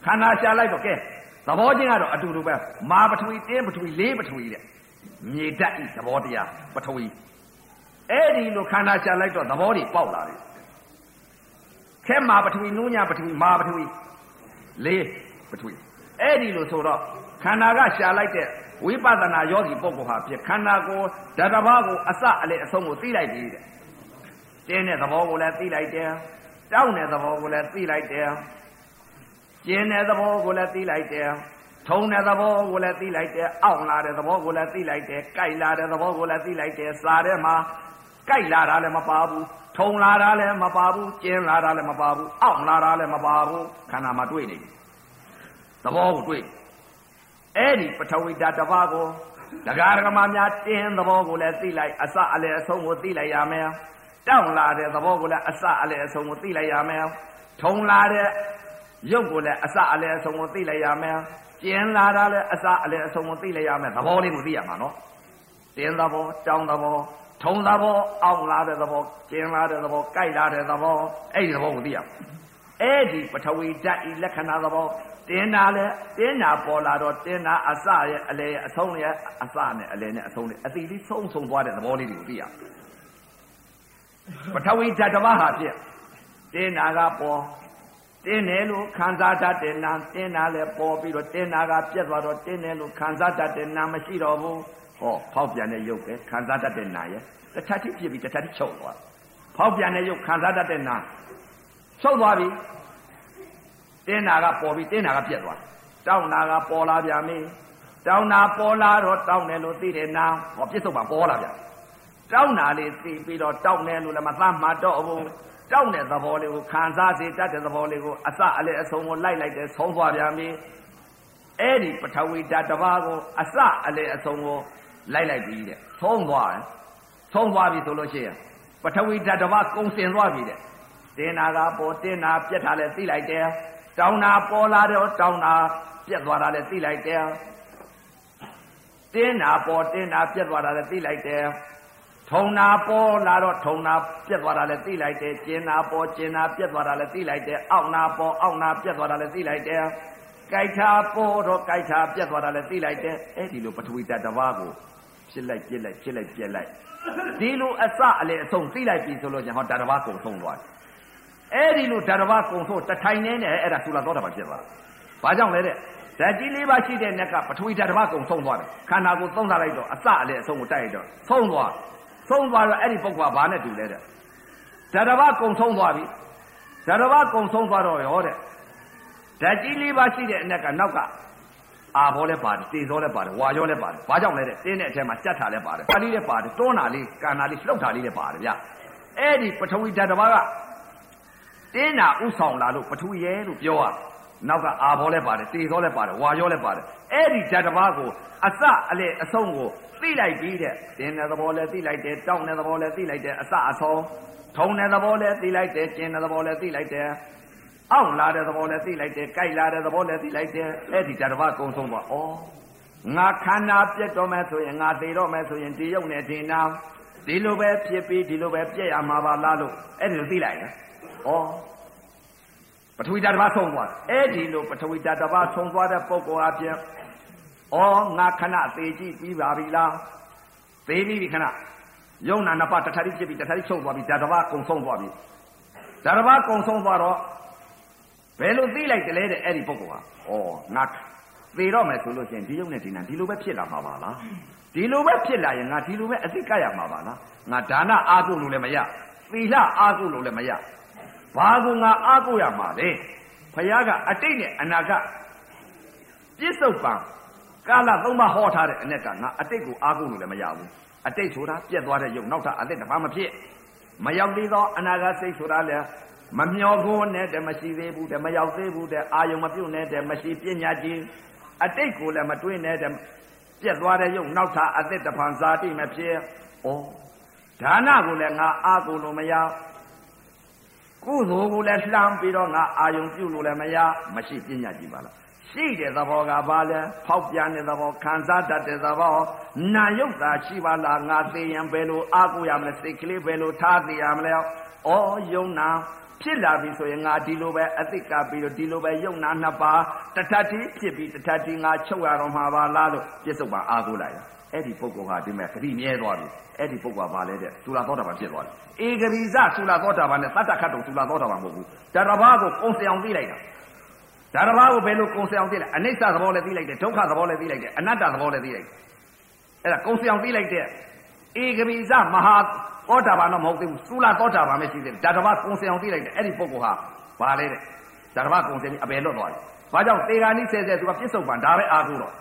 ခန္ဓာရှာလိုက်တော့ကဲသဘောချင်းကတော့အတူတူပဲမာပထဝီတင်းပထဝီလေးပထဝီတဲ့မြေဓာတ်ဤသဘောတရားပထဝီ အဲ့ဒီလိုခန္ဓာရှာလိုက်တော့သဘောတွေပေါက်လာတယ်ခဲမာပထဝီနုညပထဝီမာပထဝီလေးပထဝီအဲ့ဒီလိုဆိုတော့ခန္ဓာကရှာလိုက်တဲ့ဝိပဿနာယောဂီပုဂ္ဂိုလ်ဟာဖြစ်ခန္ဓာကိုယ်ဓာတ်တစ်ပါးကိုအစအလေအဆုံးကိုသိလိုက်ပြီတဲ့တင်းတဲ့သဘောကိုလည်းသိလိုက်တယ်တောင်းတဲ့သဘောကိုလည်းသိလိုက်တယ်ကျင်းတဲ့သဘောကိုလည်းသိလိုက်တယ်ထုံတဲ့သဘောကိုလည်းသိလိုက်တယ်အောင့်လာတဲ့သဘောကိုလည်းသိလိုက်တယ်ကြိုက်လာတဲ့သဘောကိုလည်းသိလိုက်တယ်စားထဲမှာ ကြိုက်လာတာလည်းမပါဘူးထုံလာတာလည်းမပါဘူးကျင်းလာတာလည်းမပါဘူးအောင့်လာတာလည်းမပါဘူးခန္ဓာမှာတွေ့နေတယ်သဘောကိုတွေ့အဲ့ဒီပထဝီဓာတ်တစ်ပါးကိုတရားဓမ္မများတင်းသဘောကိုလည်းသိလိုက်အစအလယ်အဆုံးကိုသိလိုက်ရမယ်တောင့်လာတဲ့သဘောကိုလည်းအစအလယ်အဆုံးကိုသိလိုက်ရမယ်ထုံလာတဲ့ရုပ်ကိုလည်းအစအလယ်အဆုံးကိုသိလိုက်ရမယ်ကျင်းလာတာလည်းအစအလယ်အဆုံးကိုသိလိုက်ရမယ်သဘောလေးကိုသိရမှာနော်တင်းသဘောတောင်းသဘော ထုံသဘောအောင့်လာတဲ့သဘောကျင်းလာတဲ့သဘောကြိုက်လာတဲ့သဘောအဲ့ဒီသဘောကိုသိရမှာအဲ့ဒီပထဝီဓာတ်ဤလက္ခဏာသဘောတင်းတာလဲတင်းတာပေါ်လာတော့တင်းတာအစရဲ့အလေရဲ့အဆုံးရဲ့အစနဲ့အလေနဲ့အဆုံးနဲ့အတိလေးဆုံးဆုံးသွားတဲ့သဘောလေးတွေကိုသိရပထဝီဓာတ်တစ်ပါးဟာဖြစ်တင်းတာကပေါ်တင်းတယ်လို့ခံစားတတ်တဲ့နာတင်းတာလည်းပေါ်ပြီးတော့တင်းတာကပြက်သွားတော့တင်းတယ်လို့ခံစားတတ်တဲ့နာမရှိတော့ဘူး ဟောဖောက်ပြန်တဲ့ရုပ်ပဲခံစားတတ်တဲ့နာရဲ့တစ်ထပ်တိဖြစ်ပြီးတစ်ထပ်တိချုပ်သွားဖောက်ပြန်တဲ့ရုပ်ခံစားတတ်တဲ့နာချုပ်သွားပြီတင်းနာကပေါ်ပြီးတင်းနာကပြက်သွားတောင်းနာကပေါ်လာပြန်ပြီတောင်းနာပေါ်လာတော့တောင်းတယ်လို့သိတယ်နာဟောပြစ်စုံပါပေါ်လာပြန်တောင်းနာလေးသိပြီးတော့တောင်းတယ်လို့လည်းမသမှတ်တော့ဘူးတောင်းတဲ့သဘောလေးကိုခံစားစေတတ်တဲ့သဘောလေးကိုအစအလေအဆုံးကိုလိုက်လိုက်တယ်ဆုံးသွားပြန်ပြီအဲ့ဒီပထဝီဓာတ်တစ်ပါးကိုအစအလေအဆုံးကို လိုက်လိုက်ပြီးတဲ့ဆုံးသွားတယ်ဆုံးသွားပြီဆိုလို့ရှိရင်ပထဝီဓာတ်တစ်ပါးကုံစင်သွားပြီတဲ့တင်းနာကပေါ်တင်းနာပြက်ထားလဲသိလိုက်တယ်တောင်းတာပေါ်လာတော့တောင်းတာပြက်သွားတာလည်းသိလိုက်တယ်တင်းတာပေါ်တင်းတာပြက်သွားတာလည်းသိလိုက်တယ်ထုံတာပေါ်လာတော့ထုံတာပြက်သွားတာလည်းသိလိုက်တယ်ကျင်တာပေါ်ကျင်တာပြက်သွားတာလည်းသိလိုက်တယ်အောက်နာပေါ်အောက်နာပြက်သွားတာလည်းသိလိုက်တယ် ကြိုက်တာပေါ်တော့ကြိုက်တာပြက်သွားတာလည်းသိလိုက်တယ်အဲ့ဒီလိုပထဝီတတစ်ပါးကိုဖြစ်လိုက်ပြက်လိုက်ဖြစ်လိုက်ပြက်လိုက်ဒီလိုအစအလေအဆုံးသိလိုက်ပြီဆိုလို့ကျွန်ဟောတတစ်ပါးကုန်ဆုံးသွားတယ်အဲ့ဒီလိုဓာတဘာကုံဆိုတထိုင်နေနဲ့အဲ့ဒါသုလာသောတာပန်ဖြစ်သွားတာ။ဘာကြောင့်လဲတဲ့ဓာတ်ကြီးလေးပါရှိတဲ့နက်ကပထဝီဓာတဘာကုံဆုံးသွားတယ်။ခန္ဓာကိုသုံးစားလိုက်တော့အစအလေအဆုံးကိုတိုက်ရတော့ဆုံးသွား။ဆုံးသွားတော့အဲ့ဒီပုဂ္ဂိုလ်ကဘာနဲ့တူလဲတဲ့။ဓာတဘာကုံဆုံးသွားပြီ။ဓာတဘာကုံဆုံးသွားတော့ရောတဲ့။ ဓာတ်ကြီးလေးပါရှိတဲ့အနက်ကနောက်ကအာဘောလည်းပါတယ်တေဇောလည်းပါတယ်ဝါရောလည်းပါတယ်ဘာကြောင့်လဲတဲ့တင်းတဲ့အထက်မှာကြက်တာလည်းပါတယ်ပါဠိလည်းပါတယ်တွန်းတာလေးကာနာလေးလှုပ်တာလေးလည်းပါတယ်ဗျအဲ့ဒီပထဝီဓာတ်တစ်ပါးကတင်းနာဥဆောင်လာလို့ပထူရဲလို့ပြောရနောက်ကအာဘောလဲပါတယ်တေသောလဲပါတယ်ဝါရောလဲပါတယ်အဲ့ဒီဓာတ်တစ်ပါးကိုအစအလေအဆုံးကိုသိလိုက်ပြီးတဲ့တင်းတဲ့သဘောလဲသိလိုက်တယ်တောင်းတဲ့သဘောလဲသိလိုက်တယ်အစအဆုံးထုံတဲ့သဘောလဲသိလိုက်တယ်ကျင်တဲ့သဘောလဲသိလိုက်တယ် အောင့်လာတဲ့သဘောလဲသိလိုက်တယ်ကြိုက်လာတဲ့သဘောလဲသိလိုက်တယ်အဲ့ဒီဓာတ်တစ်ပါးကုံဆုံးသွားဩငါခန္ဓာပြတ်တော့မယ်ဆိုရင်ငါသေတော့မယ်ဆိုရင်ဒီရုပ်နဲ့ဒီနာဒီလိုပဲဖြစ်ပြီးဒီလိုပဲပြည့်ရမှာပါလားလို့အဲ့ဒီလိုသိလိုက်တယ်ဩပထဝီဓာတ်တစ်ပါးဆုံးသွားအဲ့ဒီလိုပထဝီဓာတ်တစ်ပါးဆုံးသွားတဲ့ပုဂ္ဂိုလ်အပြင်ဩငါခဏသေးကြည့်ပြီးပါပြီလားသေးပြီခဏယုံနာနှစ်ပါးတထရီဖြစ်ပြီးတထရီချုပ်သွားပြီဓာတ်တစ်ပါးကုံဆုံးသွားပြီဓာတ်တစ်ပါးကုံဆုံးသွားတော့ ဘယ်လိုသိလိုက်တယ်လဲတဲ့အဲ့ဒီပုဂ္ဂိုလ်ဟာဩငါသေတော့မယ်ဆိုလို့ရှိရင်ဒီယုံနဲ့ဒီနာဒီလိုပဲဖြစ်လာမှာပါလားဒီလိုပဲဖြစ်လာရင်ငါဒီလိုပဲအသိကရမှာပါလားငါဒါနအားကိုလို့လည်းမရသီလအားကိုလို့လည်းမရဘာကိုငါအားကိုရမှာလဲဖယားကအတိတ်နဲ့အနာကပြစ္ဆုတ်ပံကာလသုံးပါဟောထားတဲ့အ ਨੇ ကငါအတိတ်ကိုအားကိုလို့လည်းမရဘူးအတိတ်ဆိုတာပြက်သွားတဲ့ယုံနောက်ထပ်အသက်တစ်ပါးမဖြစ်မရောက်သေးသောအနာဂတ်စိတ်ဆိုတာလေ မမျောကိုနဲ့တည်းမရှိသေးဘူးတဲ့မရောက်သေးဘူးတဲ့အာယုံမပြုတ်နဲ့တဲ့မရှိပညာကြီးအတိတ်ကိုလည်းမတွေးနဲ့တဲ့ပြက်သွားတဲ့ယုံနောက်ထပ်အသက်တဖန်ဇာတိမဖြစ်ဩဒါနကိုလည်းငါအာကိုလို့မရကုသိုလ်ကိုလည်းလှမ်းပြီးတော့ငါအာယုံပြုလို့လည်းမရမရှိပညာကြီးပါလားရှိတဲ့သဘောကဘာလဲဖောက်ပြန်တဲ့သဘောခံစားတတ်တဲ့သဘောနာယုတ်တာရှိပါလားငါသိရင်ဘယ်လိုအာကိုရမလဲစိတ်ကလေးဘယ်လိုထားသိရမလဲဩယုံနာ ဖြစ်လာပြီဆိုရင်ငါဒီလိုပဲအသိကပြီးတော့ဒီလိုပဲယုံနာနှစ်ပါးတထတိဖြစ်ပြီးတထတိငါချုပ်ရတော့မှာပါလားလို့ပြစ္ဆုတ်ပါအာကိုလိုက်အဲ့ဒီပုဂ္ဂိုလ်ဟာဒီမဲ့ဂတိမြဲသွားပြီအဲ့ဒီပုဂ္ဂိုလ်ကဘာလဲတဲ့သုလာသောတာပန်ဖြစ်သွားတယ်ဧကရိဇသုလာသောတာပန်နဲ့သတ္တခတ်တုံသုလာသောတာပန်မဟုတ်ဘူးတရဘာကိုကုံစအောင်သိလိုက်တာဒါတဘာကိုဘယ်လိုကုံစအောင်သိလိုက်အနိစ္စသဘောလည်းသိလိုက်တယ်ဒုက္ခသဘောလည်းသိလိုက်တယ်အနတ္တသဘောလည်းသိလိုက်တယ်အဲ့ဒါကုံစအောင်သိလိုက်တဲ့ဧကရိဇမဟာ သောတာပန်တော့မဟုတ်သေးဘူးသုလာသောတာပန်ပဲရှိသေးတယ်ဒါတဘာကုံစအောင်သိလိုက်တယ်အဲ့ဒီပုဂ္ဂိုလ်ဟာဘာလဲတဲ့ဒါတဘာကုံစင်အပယ်လွတ်သွားတယ်ဘာကြောင့်သေဂာနိဆဲဆဲသူကပြစ္ဆုတ်ပန်ဒါပဲအာဟုတော့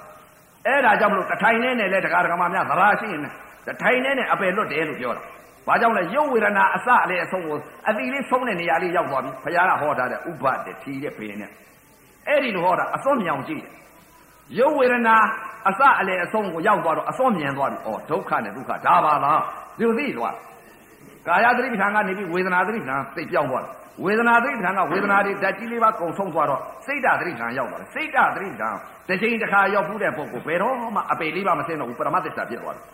အဲ့ဒါကြောင့်မလို့တထိုင်နဲ့နဲ့လဲတရားဓမ္မများသရာရှိရင်တထိုင်နဲ့နဲ့အပယ်လွတ်တယ်လို့ပြောတာဘာကြောင့်လဲရုပ်ဝေဒနာအစအလေအဆုံးကိုအတိလေးဆုံးတဲ့နေရာလေးရောက်သွားပြီဘုရားကဟောထားတဲ့ဥပဒေထီတဲ့ဖေနဲ့အဲ့ဒီလိုဟောတာအစွန်းမြောင်ကြည့်တယ်ရုပ်ဝေဒနာအစအလေအဆုံးကိုရောက်သွားတော့အစွန်းမြင်သွားပြီဩဒုက္ခနဲ့ဒုက္ခဒါပါလားဒီလိုသိသွား ကာယသတိပဋ္ဌာန်ကနေပြီးဝေဒနာသတိပဋ္ဌာန်သိပြောင်းသွားတယ်ဝေဒနာသတိပဋ္ဌာန်ကဝေဒနာတွေဓာတ်ကြီးလေးပါကုံဆုံးသွားတော့စိတ်ဓာတ်သတိပဋ္ဌာန်ရောက်သွားတယ်စိတ်ဓာတ်သတိပဋ္ဌာန်တစ်ချိန်တစ်ခါရောက်ဘူးတဲ့ပုဂ္ဂိုလ်ဘယ်တော့မှအပေလေးပါမစင်းတော့ဘူးပရမသစ္စာဖြစ်သွားတယ်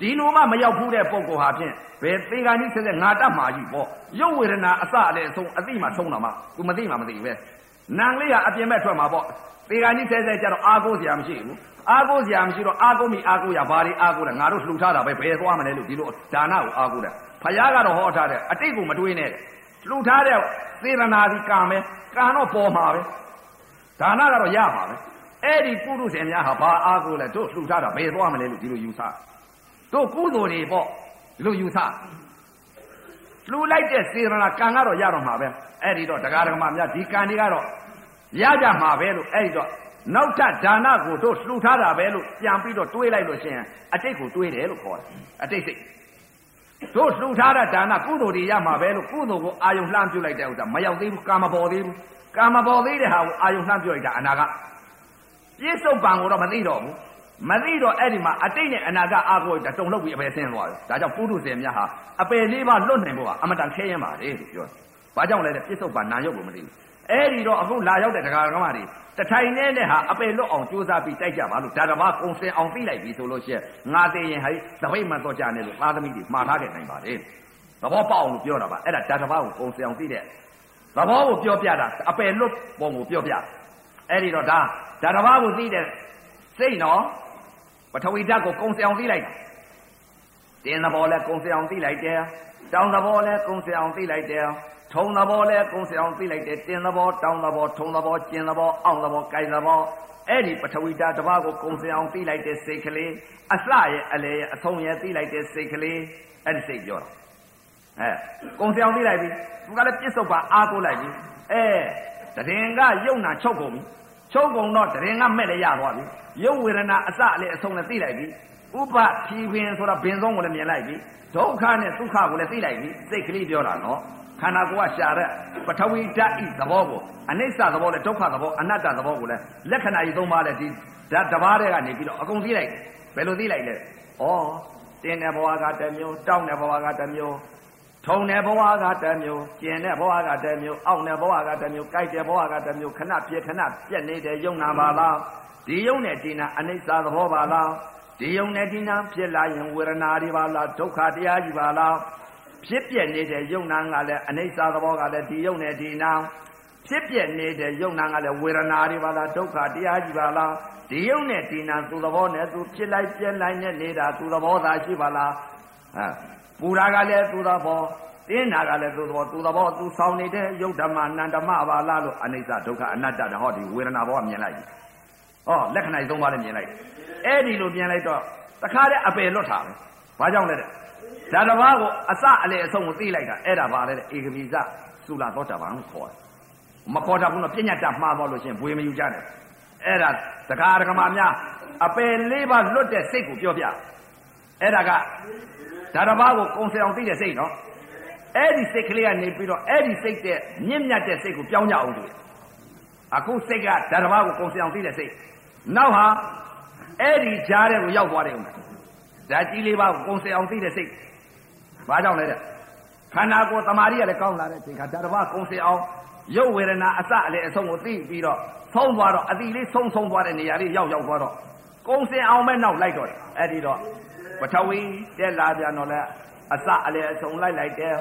ဒီလိုမှမရောက်ဘူးတဲ့ပုဂ္ဂိုလ်ဟာဖြင့်ဘယ်သေဂာနိဆက်ဆက်ငါတတ်မှာကြီးပေါ့ရုပ်ဝေဒနာအစအလည်းအဆုံးအသိမှဆုံးတာမှ तू မသိမှမသိပဲနံလေးကအပြင်ဘက်ထွက်မှာပေါ့ သေဂာနိဆက်ဆက်ကြတော့အာကိုစရာမရှိဘူးအာကိုစရာမရှိတော့အာကိုမိအာကိုရဘာတွေအာကိုလဲငါတို့လှူထားတာပဲဘယ်သွားမလဲလို့ဒီလိုဒါနကိုအာကိုတယ်ဖယားကတော့ဟောထားတယ်အတိတ်ကိုမတွေးနဲ့လှူထားတဲ့သေရနာဒီကံပဲကံတော့ပေါ်မှာပဲဒါနကတော့ရမှာပဲအဲ့ဒီပုရုษင်များဟာဘာအာကိုလဲတို့လှူထားတာဘယ်သွားမလဲလို့ဒီလိုယူဆတို့ကုသိုလ်တွေပေါ့ဒီလိုယူဆလှူလိုက်တဲ့စေရနာကံကတော့ရတော့မှာပဲအဲ့ဒီတော့တရားဓမ္မများဒီကံတွေကတော့ ရကြမှာပဲလို့အဲ့ဒီတော့နောက်ထပ်ဒါနကိုတို့လှူထားတာပဲလို့ပြန်ပြီးတော့တွေးလိုက်လို့ရှိရင်အတိတ်ကိုတွေးတယ်လို့ခေါ်တယ်အတိတ်စိတ်တို့လှူထားတဲ့ဒါနကုသိုလ်တွေရမှာပဲလို့ကုသိုလ်ကိုအာယုံလှမ်းပြုတ်လိုက်တဲ့ဥစ္စာမရောက်သေးဘူးကာမပေါ်သေးဘူးကာမပေါ်သေးတဲ့ဟာကိုအာယုံလှမ်းပြုတ်လိုက်တာအနာကပြစ္ဆုတ်ပံကိုတော့မသိတော့ဘူးမသိတော့အဲ့ဒီမှာအတိတ်နဲ့အနာကအာကိုတုံလှုပ်ပြီးအပယ်ဆင်းသွားတယ်ဒါကြောင့်ပုထုဇဉ်များဟာအပယ်လေးပါလွတ်နိုင်ဖို့ကအမတန်ခဲရင်ပါတယ်လို့ပြောတယ်ဘာကြောင့်လဲတဲ့ပြစ္ဆုတ်ပံနာယုတ်ကိုမသိဘူး အဲ့ဒီတော့အခုလာရောက်တဲ့တရားဓမ္မတွေတထိုင်နဲ့နဲ့ဟာအပေလွတ်အောင်ကြိုးစားပြီးတိုက်ကြပါလို့ဒါတဘာကုံစင်အောင်သိလိုက်ပြီဆိုလို့ရှိရင်ငါသိရင်ဟဲ့သပိတ်မှတော့ကြနေလို့သာသမီတွေမှားထားခဲ့နိုင်ပါတယ်သဘောပေါက်အောင်လို့ပြောတာပါအဲ့ဒါဒါတဘာကိုကုံစင်အောင်သိတဲ့သဘောကိုပြောပြတာအပေလွတ်ပုံကိုပြောပြအဲ့ဒီတော့ဒါဒါတဘာကိုသိတဲ့စိတ်နော်ပထဝီဓာတ်ကိုကုံစင်အောင်သိလိုက်တာတင်းသဘောလဲကုံစင်အောင်သိလိုက်တယ်တောင်းသဘောလဲကုံစင်အောင်သိလိုက်တယ် ထုံသဘောလဲကုန်းစအောင်သိလိုက်တယ်တင်သဘောတောင်းသဘောထုံသဘောကျင်သဘောအောင့်သဘောကြိုင်သဘောအဲ့ဒီပထဝီဓာတ်တစ်ပါးကိုကုန်းစအောင်သိလိုက်တဲ့စိတ်ကလေးအစရဲ့အလေရဲ့အဆုံးရဲ့သိလိုက်တဲ့စိတ်ကလေးအဲ့ဒီစိတ်ပြောတာအဲကုန်းစအောင်သိလိုက်ပြီသူကလည်းပြစ္ဆုတ်ပါအားကိုလိုက်ပြီအဲတရင်ကယုံနာချုပ်ကုန်ပြီချုပ်ကုန်တော့တရင်ကမဲ့လည်းရသွားပြီယုတ်ဝေဒနာအစအလေအဆုံးလည်းသိလိုက်ပြီဥပဖြီပင်ဆိုတာဘင်ဆုံးကိုလည်းမြင်လိုက်ပြီဒုက္ခနဲ့ဒုက္ခကိုလည်းသိလိုက်ပြီစိတ်ကလေးပြောတာနော် ခန္ဓာကိုယ်ကရှာတဲ့ပထဝီဓာတ်ဤသဘောကိုအနိစ္စသဘောနဲ့ဒုက္ခသဘောအနတ္တသဘောကိုလည်းလက္ခဏာကြီးသုံးပါးနဲ့ဒီဓာတ်တစ်ပါးတည်းကနေပြီးတော့အကုန်သိလိုက်ဘယ်လိုသိလိုက်လဲဩတင်းတဲ့ဘဝကတစ်မျိုးတောင်းတဲ့ဘဝကတစ်မျိုးထုံတဲ့ဘဝကတစ်မျိုးကျင်တဲ့ဘဝကတစ်မျိုးအောင့်တဲ့ဘဝကတစ်မျိုးကြိုက်တဲ့ဘဝကတစ်မျိုးခဏပြခဏပြက်နေတဲ့ယုံနာပါလားဒီယုံနဲ့ဒီနာအနိစ္စသဘောပါလားဒီယုံနဲ့ဒီနာဖြစ်လာရင်ဝေဒနာတွေပါလားဒုက္ခတရားကြီးပါလား ဖြစ်ပြနေတဲ့ယုံနာကလည်းအနိစ္စသဘောကလည်းဒီယုံနဲ့ဒီနာဖြစ်ပြနေတဲ့ယုံနာကလည်းဝေဒနာတွေပါလားဒုက္ခတရားကြီးပါလားဒီယုံနဲ့ဒီနာသူသဘောနဲ့သူဖြစ်လိုက်ပြက်လိုက်နဲ့နေတာသူသဘောသာရှိပါလားဟာပူရာကလည်းသူသဘောတင်းနာကလည်းသူသဘောသူသဘောသူဆောင်နေတဲ့ယုတ်ဓမ္မနန္ဓမ္မပါလားလို့အနိစ္စဒုက္ခအနတ္တတဟောဒီဝေဒနာဘောကမြင်လိုက်ပြီဟောလက္ခဏာသုံးပါးလည်းမြင်လိုက်အဲ့ဒီလိုမြင်လိုက်တော့တခါတည်းအပယ်လွတ်တာပဲဘာကြောင့်လဲတဲ့ ဒါတစ်ပါးကိုအစအလေအဆုံးကိုသိလိုက်တာအဲ့ဒါပါလေဧကပိစသုလာသောတာပန်ကိုခေါ်တယ်မခေါ်တာဘူးနော်ပြညတ်တာမှားသွားလို့ရှင်ဘွေမယူကြနဲ့အဲ့ဒါတကားဒကမာများအပယ်လေးပါလွတ်တဲ့စိတ်ကိုပြောပြအဲ့ဒါကဒါတစ်ပါးကိုကုံစအောင်သိတဲ့စိတ်နော်အဲ့ဒီစိတ်ကလေးကနေပြီးတော့အဲ့ဒီစိတ်တဲ့မြင့်မြတ်တဲ့စိတ်ကိုပြောင်းကြအောင်ဆိုအခုစိတ်ကဓာတ်တစ်ပါးကိုကုန်စအောင်သိတဲ့စိတ်နောက်ဟာအဲ့ဒီကြားတဲ့ကိုရောက်သွားတယ်ဦးမယ်ဓာတ်ကြီးလေးပါးကိုကုန်စအောင်သိတဲ့စိတ် ဘာကြောင့်လဲတဲ့ခန္ဓာကိုယ်တမာရီကလည်းကောင်းလာတဲ့ချိန်ခါဓာတ်တစ်ပါးကုန်စအောင်ရုပ်ဝေဒနာအစအလေအဆုံးကိုသိပြီးတော့ဆုံးသွားတော့အတိလေးဆုံးဆုံးသွားတဲ့နေရာလေးရောက်ရောက်သွားတော့ကုံစင်အောင်မဲ့နောက်လိုက်တော့တယ်အဲ့ဒီတော့ပထဝီတက်လာပြန်တော့လဲအစအလေအဆုံးလိုက်လိုက်တယ်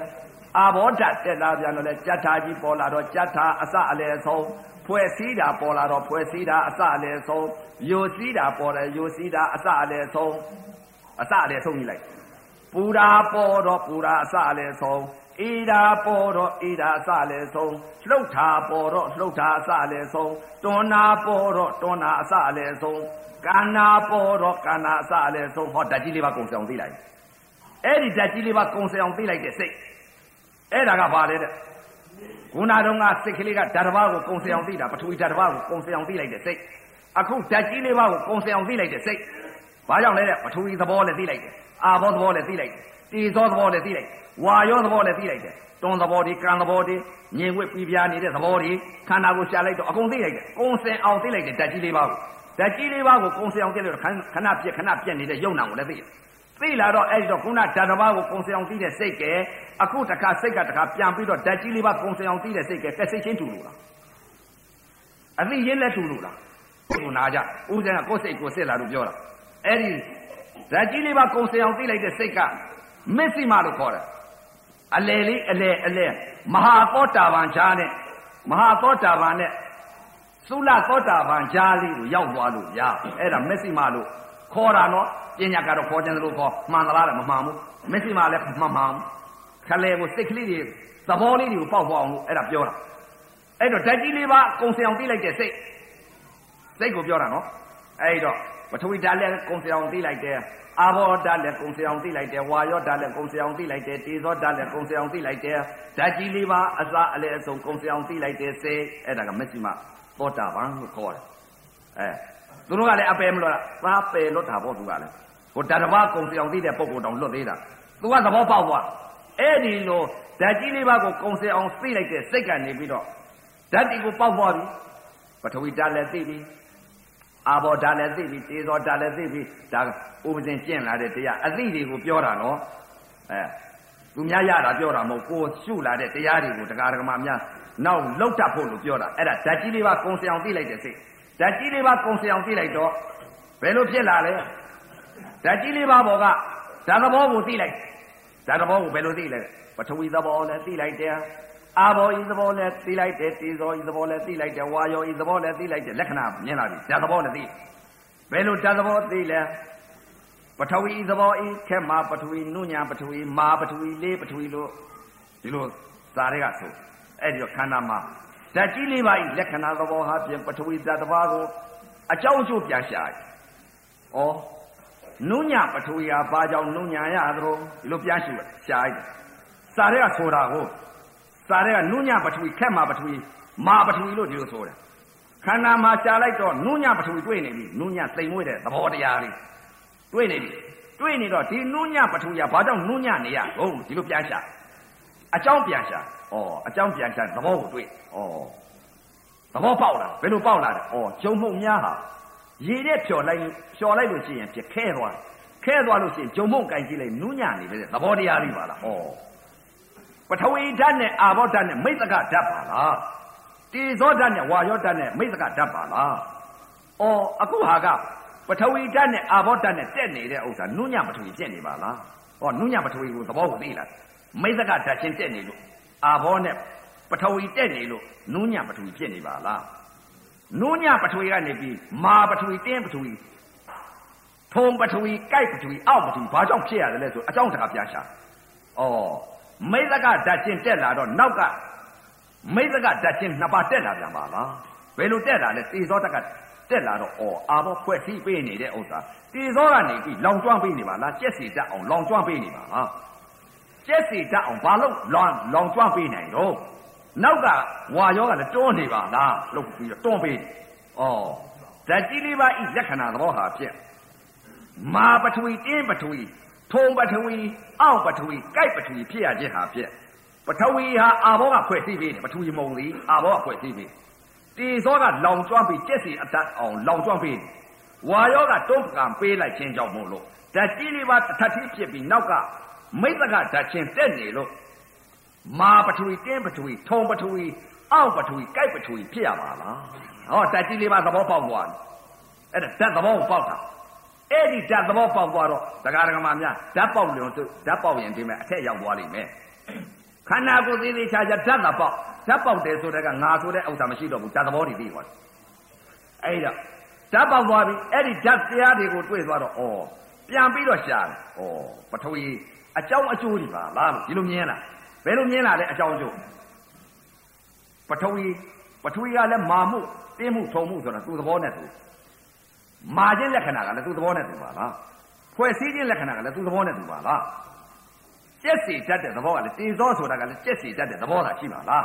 အာဘောဓတက်လာပြန်တော့လဲကြက်ထာကြီးပေါ်လာတော့ကြက်ထာအစအလေအဆုံးဖွဲ့စည်းတာပေါ်လာတော့ဖွဲ့စည်းတာအစအလေအဆုံးယိုစည်းတာပေါ်တယ်ယိုစည်းတာအစအလေအဆုံးအစအလေအဆုံးကြီးလိုက် ပူရာပေါ်တော့ပူရာအစအလေအဆုံးအေးတာပေါ်တော့အေးတာအစလည်းဆုံးလှုပ်တာပေါ်တော့လှုပ်တာအစလည်းဆုံးတွန်းနာပေါ်တော့တွန်းနာအစလည်းဆုံးကန္နာပေါ်တော့ကန္နာအစလည်းဆုံးဟောဓာတ်ကြီးလေးပါကုံဆောင်သိလိုက်အဲ့ဒီဓာတ်ကြီးလေးပါကုံဆောင်သိလိုက်တဲ့စိတ်အဲ့ဒါကဘာလဲတဲ့ခုနတုန်းကစိတ်ကလေးကဓာတ်တစ်ပါးကိုကုံဆောင်သိတာပထဝီဓာတ်တစ်ပါးကိုကုံဆောင်သိလိုက်တဲ့စိတ်အခုဓာတ်ကြီးလေးပါးကိုကုံဆောင်သိလိုက်တဲ့စိတ် ဘာကြောင့်လဲတဲ့ပထဝီသဘောလည်းသိလိုက်တယ်အာဘောသဘောလည်းသိလိုက်တယ်တေဇောသဘောလည်းသိလိုက်တယ်ဝါရောသဘောလည်းသိလိုက်တယ်တွန်းသဘောတွေကံသဘောတွေငြိမ်ဝှက်ပြီးပြားနေတဲ့သဘောတွေခန္ဓာကိုရှာလိုက်တော့အကုန်သိလိုက်တယ်ကုံစင်အောင်သိလိုက်တယ်ဓာတ်ကြီးလေးပါးကိုဓာတ်ကြီးလေးပါးကိုကုံစင်အောင်သိလို့ခဏခဏပြက်ခဏပြက်နေတဲ့ယုံနာကိုလည်းသိတယ်သိလာတော့အဲ့ဒီတော့ခုနဓာတ်တစ်ပါးကိုကုံစင်အောင်သိတဲ့စိတ်ကဲအခုတခါစိတ်ကတခါပြန်ပြီးတော့ဓာတ်ကြီးလေးပါးကုံစင်အောင်သိတဲ့စိတ်ကဲတက်စိတ်ချင်းတူလို့လားအသိရင်းလက်တူလို့လားကိုနာကြဥဒ္ဒနာကိုယ်စိတ်ကိုစစ်လာလို့ပြောတာ အဲ့ဒီဓာတ်ကြီးလေးပါးကုံစင်အောင်သိလိုက်တဲ့စိတ်ကမစ္စိမလို့ခေါ်တယ်အလေလေးအလေအလေမဟာသောတာပန်ဈာနဲ့မဟာသောတာပန်နဲ့သုလသောတာပန်ဈာလေးကိုရောက်သွားလို့ရအဲ့ဒါမက်စိမလို့ခေါ်တာနော်ပညာကတော့ခေါ်တယ်လို့ခေါ်မှန်သလားလည်းမမှန်ဘူးမက်စိမလည်းမမှန်ဘူးခလဲကိုစိတ်ကလေးတွေသဘောလေးတွေကိုပေါက်ပေါက်အောင်လို့အဲ့ဒါပြောတာအဲ့တော့ဓာတ်ကြီးလေးပါကုံစင်အောင်သိလိုက်တဲ့စိတ်စိတ်ကိုပြောတာနော်အဲ့တော့ ပထဝီဓာတ်လည်းကုံစင်အောင်သိလိုက်တယ်အာဘောဓာတ်လည်းကုံစအောင်သိလိုက်တယ်ဝါယောဓာတ်လည်းကုံစအောင်သိလိုက်တယ်တေဇောဓာတ်လည်းကုံစအောင်သိလိုက်တယ်ဓာတ်ကြီးလေးပါအစအလဲအစုံကုံစအောင်သိလိုက်တယ်စေအဲ့ဒါကမက်စိမသောတာပန်လို့ခေါ်တယ်အဲသူတို့ကလည်းအပယ်မလို့လားသာပယ်လွတ်တာပေါ့သူကလည်းဟိုဓာတ်တစ်ပါးကုံစအောင်သိတဲ့ပုံကိုတောင်လွတ်သေးတာသူကသဘောပေါက်သွားအဲ့ဒီလိုဓာတ်ကြီးလေးပါကိုကုံစအောင်သိလိုက်တဲ့စိတ်ကနေပြီးတော့ဓာတ်တီကိုပေါက်သွားပြီပထဝီဓာတ်လည်းသိပြီ အာဘောဓာတ်လည်းသိပြီတေဇောဓာတ်လည်းသိပြီဒါဥပဇင်ကျင့်လာတဲ့တရားအသိတွေကိုပြောတာနော်အဲသူများရတာပြောတာမဟုတ်ကိုရှုလာတဲ့တရားတွေကိုတရားဓမ္မများနောက်လောက်တတ်ဖို့လို့ပြောတာအဲ့ဒါဓာတ်ကြီးလေးပါကုံစအောင်သိလိုက်တဲ့စိတ်ဓာတ်ကြီးလေးပါကုံစအောင်သိလိုက်တော့ဘယ်လိုဖြစ်လာလဲဓာတ်ကြီးလေးပါဘောကဓာတ်သဘောကိုသိလိုက်ဓာတ်သဘောကိုဘယ်လိုသိလဲပထဝီသဘောနဲ့သိလိုက်တယ် အာဘောဤသဘောနဲ့သိလိုက်တယ်တေဇောဤသဘောနဲ့သိလိုက်တယ်ဝါယောဤသဘောနဲ့သိလိုက်တယ်လက္ခဏာမြင်လာပြီဓာတ်သဘောနဲ့သိဘယ်လိုဓာတ်သဘောသိလဲပထဝီသဘောဤခက်မှာပထဝီနုညာပထဝီမာပထဝီလေးပထဝီလို့ဒီလိုစာတွေကဆိုအဲ့ဒီတော့ခန္ဓာမှာဓာတ်ကြီးလေးပါဤလက္ခဏာသဘောဟာဖြင့်ပထဝီဓာတ်တစ်ပါးကိုအကြောင်းအကျိုးပြန်ရှာဩနုညာပထဝီဟာဘာကြောင့်နုညာရသလိုဒီလိုပြန်ရှာရှာစာတွေကဆိုတာကို စာတွေကနုညပထဝီခက်မှာပထဝီမာပထဝီလို့ဒီလိုဆိုတယ်ခန္ဓာမှာရှားလိုက်တော့နုညပထဝီတွေ့နေပြီနုညသိမ်မွေးတဲ့သဘောတရားလေးတွေ့နေပြီတွေ့နေတော့ဒီနုညပထဝီကဘာကြောင့်နုညနေရဟုတ်ဒီလိုပြန်ရှာအကြောင်းပြန်ရှာဩအကြောင်းပြန်ရှာသဘောကိုတွေ့ဩသဘောပေါက်လာဘယ်လိုပေါက်လာလဲဩကျုံမှုန့်များဟာရေနဲ့ဖြော်လိုက်ဖြော်လိုက်လို့ရှိရင်ပြခဲသွားခဲသွားလို့ရှိရင်ကျုံမှုန့်ကင်ကြည့်လိုက်နုညနေပဲသဘောတရားလေးပါလားဩ ပထဝီဓာတ်နဲ့အာဘောဓာတ်နဲ့မိတ်သကဓာတ်ပါလားတေဇောဓာတ်နဲ့ဝါယောဓာတ်နဲ့မိတ်သကဓာတ်ပါလားအော်အခုဟာကပထဝီဓာတ်နဲ့အာဘောဓာတ်နဲ့တက်နေတဲ့ဥစ္စာနုညပထဝီပြက်နေပါလားဟောနုညပထဝီကိုသဘောကိုသိလားမိတ်သကဓာတ်ချင်းတက်နေလို့အာဘောနဲ့ပထဝီတက်နေလို့နုညပထဝီပြက်နေပါလားနုညပထဝီကနေပြီးမာပထဝီတင်းပထဝီထုံပထဝီကြိုက်ပထဝီအောက်ပထဝီဘာကြောင့်ဖြစ်ရတယ်လဲဆိုအကြောင်းတကားပြရှာဩ မိသကဓာတ်ချင်းတက်လာတော့နောက်ကမိသကဓာတ်ချင်းနှစ်ပါးတက်လာပြန်ပါလားဘယ်လိုတက်လာလဲတေဇောတက်ကတက်လာတော့ဩအာဘောဖွဲ့စည်းပေးနေတဲ့ဥစ္စာတေဇောကနေပြီးလောင်ကျွမ်းပေးနေပါလားကြက်စီတက်အောင်လောင်ကျွမ်းပေးနေပါလားကြက်စီတက်အောင်ဘာလို့လောင်လောင်ကျွမ်းပေးနိုင်တော့နောက်ကဝါရောကလည်းတွန်းနေပါလားလှုပ်ပြီးတော့တွန်းပေးဩဓာတ်ကြီးလေးပါဤလက္ခဏာသဘောဟာဖြစ်မာပထဝီတင်းပထဝီ ထုံပထဝီအောက်ပထဝီကြိုက်ပထဝီဖြစ်ရခြင်းဟာဖြစ်ပထဝီဟာအာဘောကဖွဲ့စည်းပေးတယ်ပထဝီမုံသည်အာဘောကဖွဲ့စည်းပေးတေဇောကလောင်ကျွမ်းပြီးကျက်စီအတတ်အောင်လောင်ကျွမ်းပေးတယ်ဝါယောကတွန်းကံပေးလိုက်ခြင်းကြောင့်မို့လို့ဓာတ်ကြီးလေးပါတစ်ထပ်ကြီးဖြစ်ပြီးနောက်ကမိတ်သကဓာတ်ချင်းတက်နေလို့မာပထဝီတင်းပထဝီထုံပထဝီအောက်ပထဝီကြိုက်ပထဝီဖြစ်ရပါလားဟောဓာတ်ကြီးလေးပါသဘောပေါက်သွားတယ်အဲ့ဒါဓာတ်သဘောကိုပေါက်တာ အဲ့ဒီဓာတ်သဘောပေါက်သွားတော့တရားဓမ္မများဓာတ်ပေါက်လျုံသူဓာတ်ပေါက်ရင်ဒီမဲ့အထက်ရောက်သွားလိမ့်မယ်ခန္ဓာကိုယ်သေးသေးချာချာဓာတ်သာပေါက်ဓာတ်ပေါက်တယ်ဆိုတဲ့ကငါဆိုတဲ့ဥစ္စာမရှိတော့ဘူးဓာတ်သဘောတွေပြီးသွားတယ်အဲ့ဒါဓာတ်ပေါက်သွားပြီအဲ့ဒီဓာတ်တရားတွေကိုတွေ့သွားတော့ဩပြန်ပြီးတော့ရှာတယ်ဩပထဝီအကြောင်းအကျိုးတွေပါလားဒီလိုမြင်လားဘယ်လိုမြင်လာလဲအကြောင်းအကျိုးပထဝီပထဝီကလည်းမာမှုတင်းမှုထုံမှုဆိုတာသူ့သဘောနဲ့သူ မာခြင်းလက္ခဏာကလည်းသူ့သဘောနဲ့သူပါလားဖွဲ့စည်းခြင်းလက္ခဏာကလည်းသူ့သဘောနဲ့သူပါလားကျက်စီတတ်တဲ့သဘောကလည်းတေဇောဆိုတာကလည်းကျက်စီတတ်တဲ့သဘောသာရှိပါလား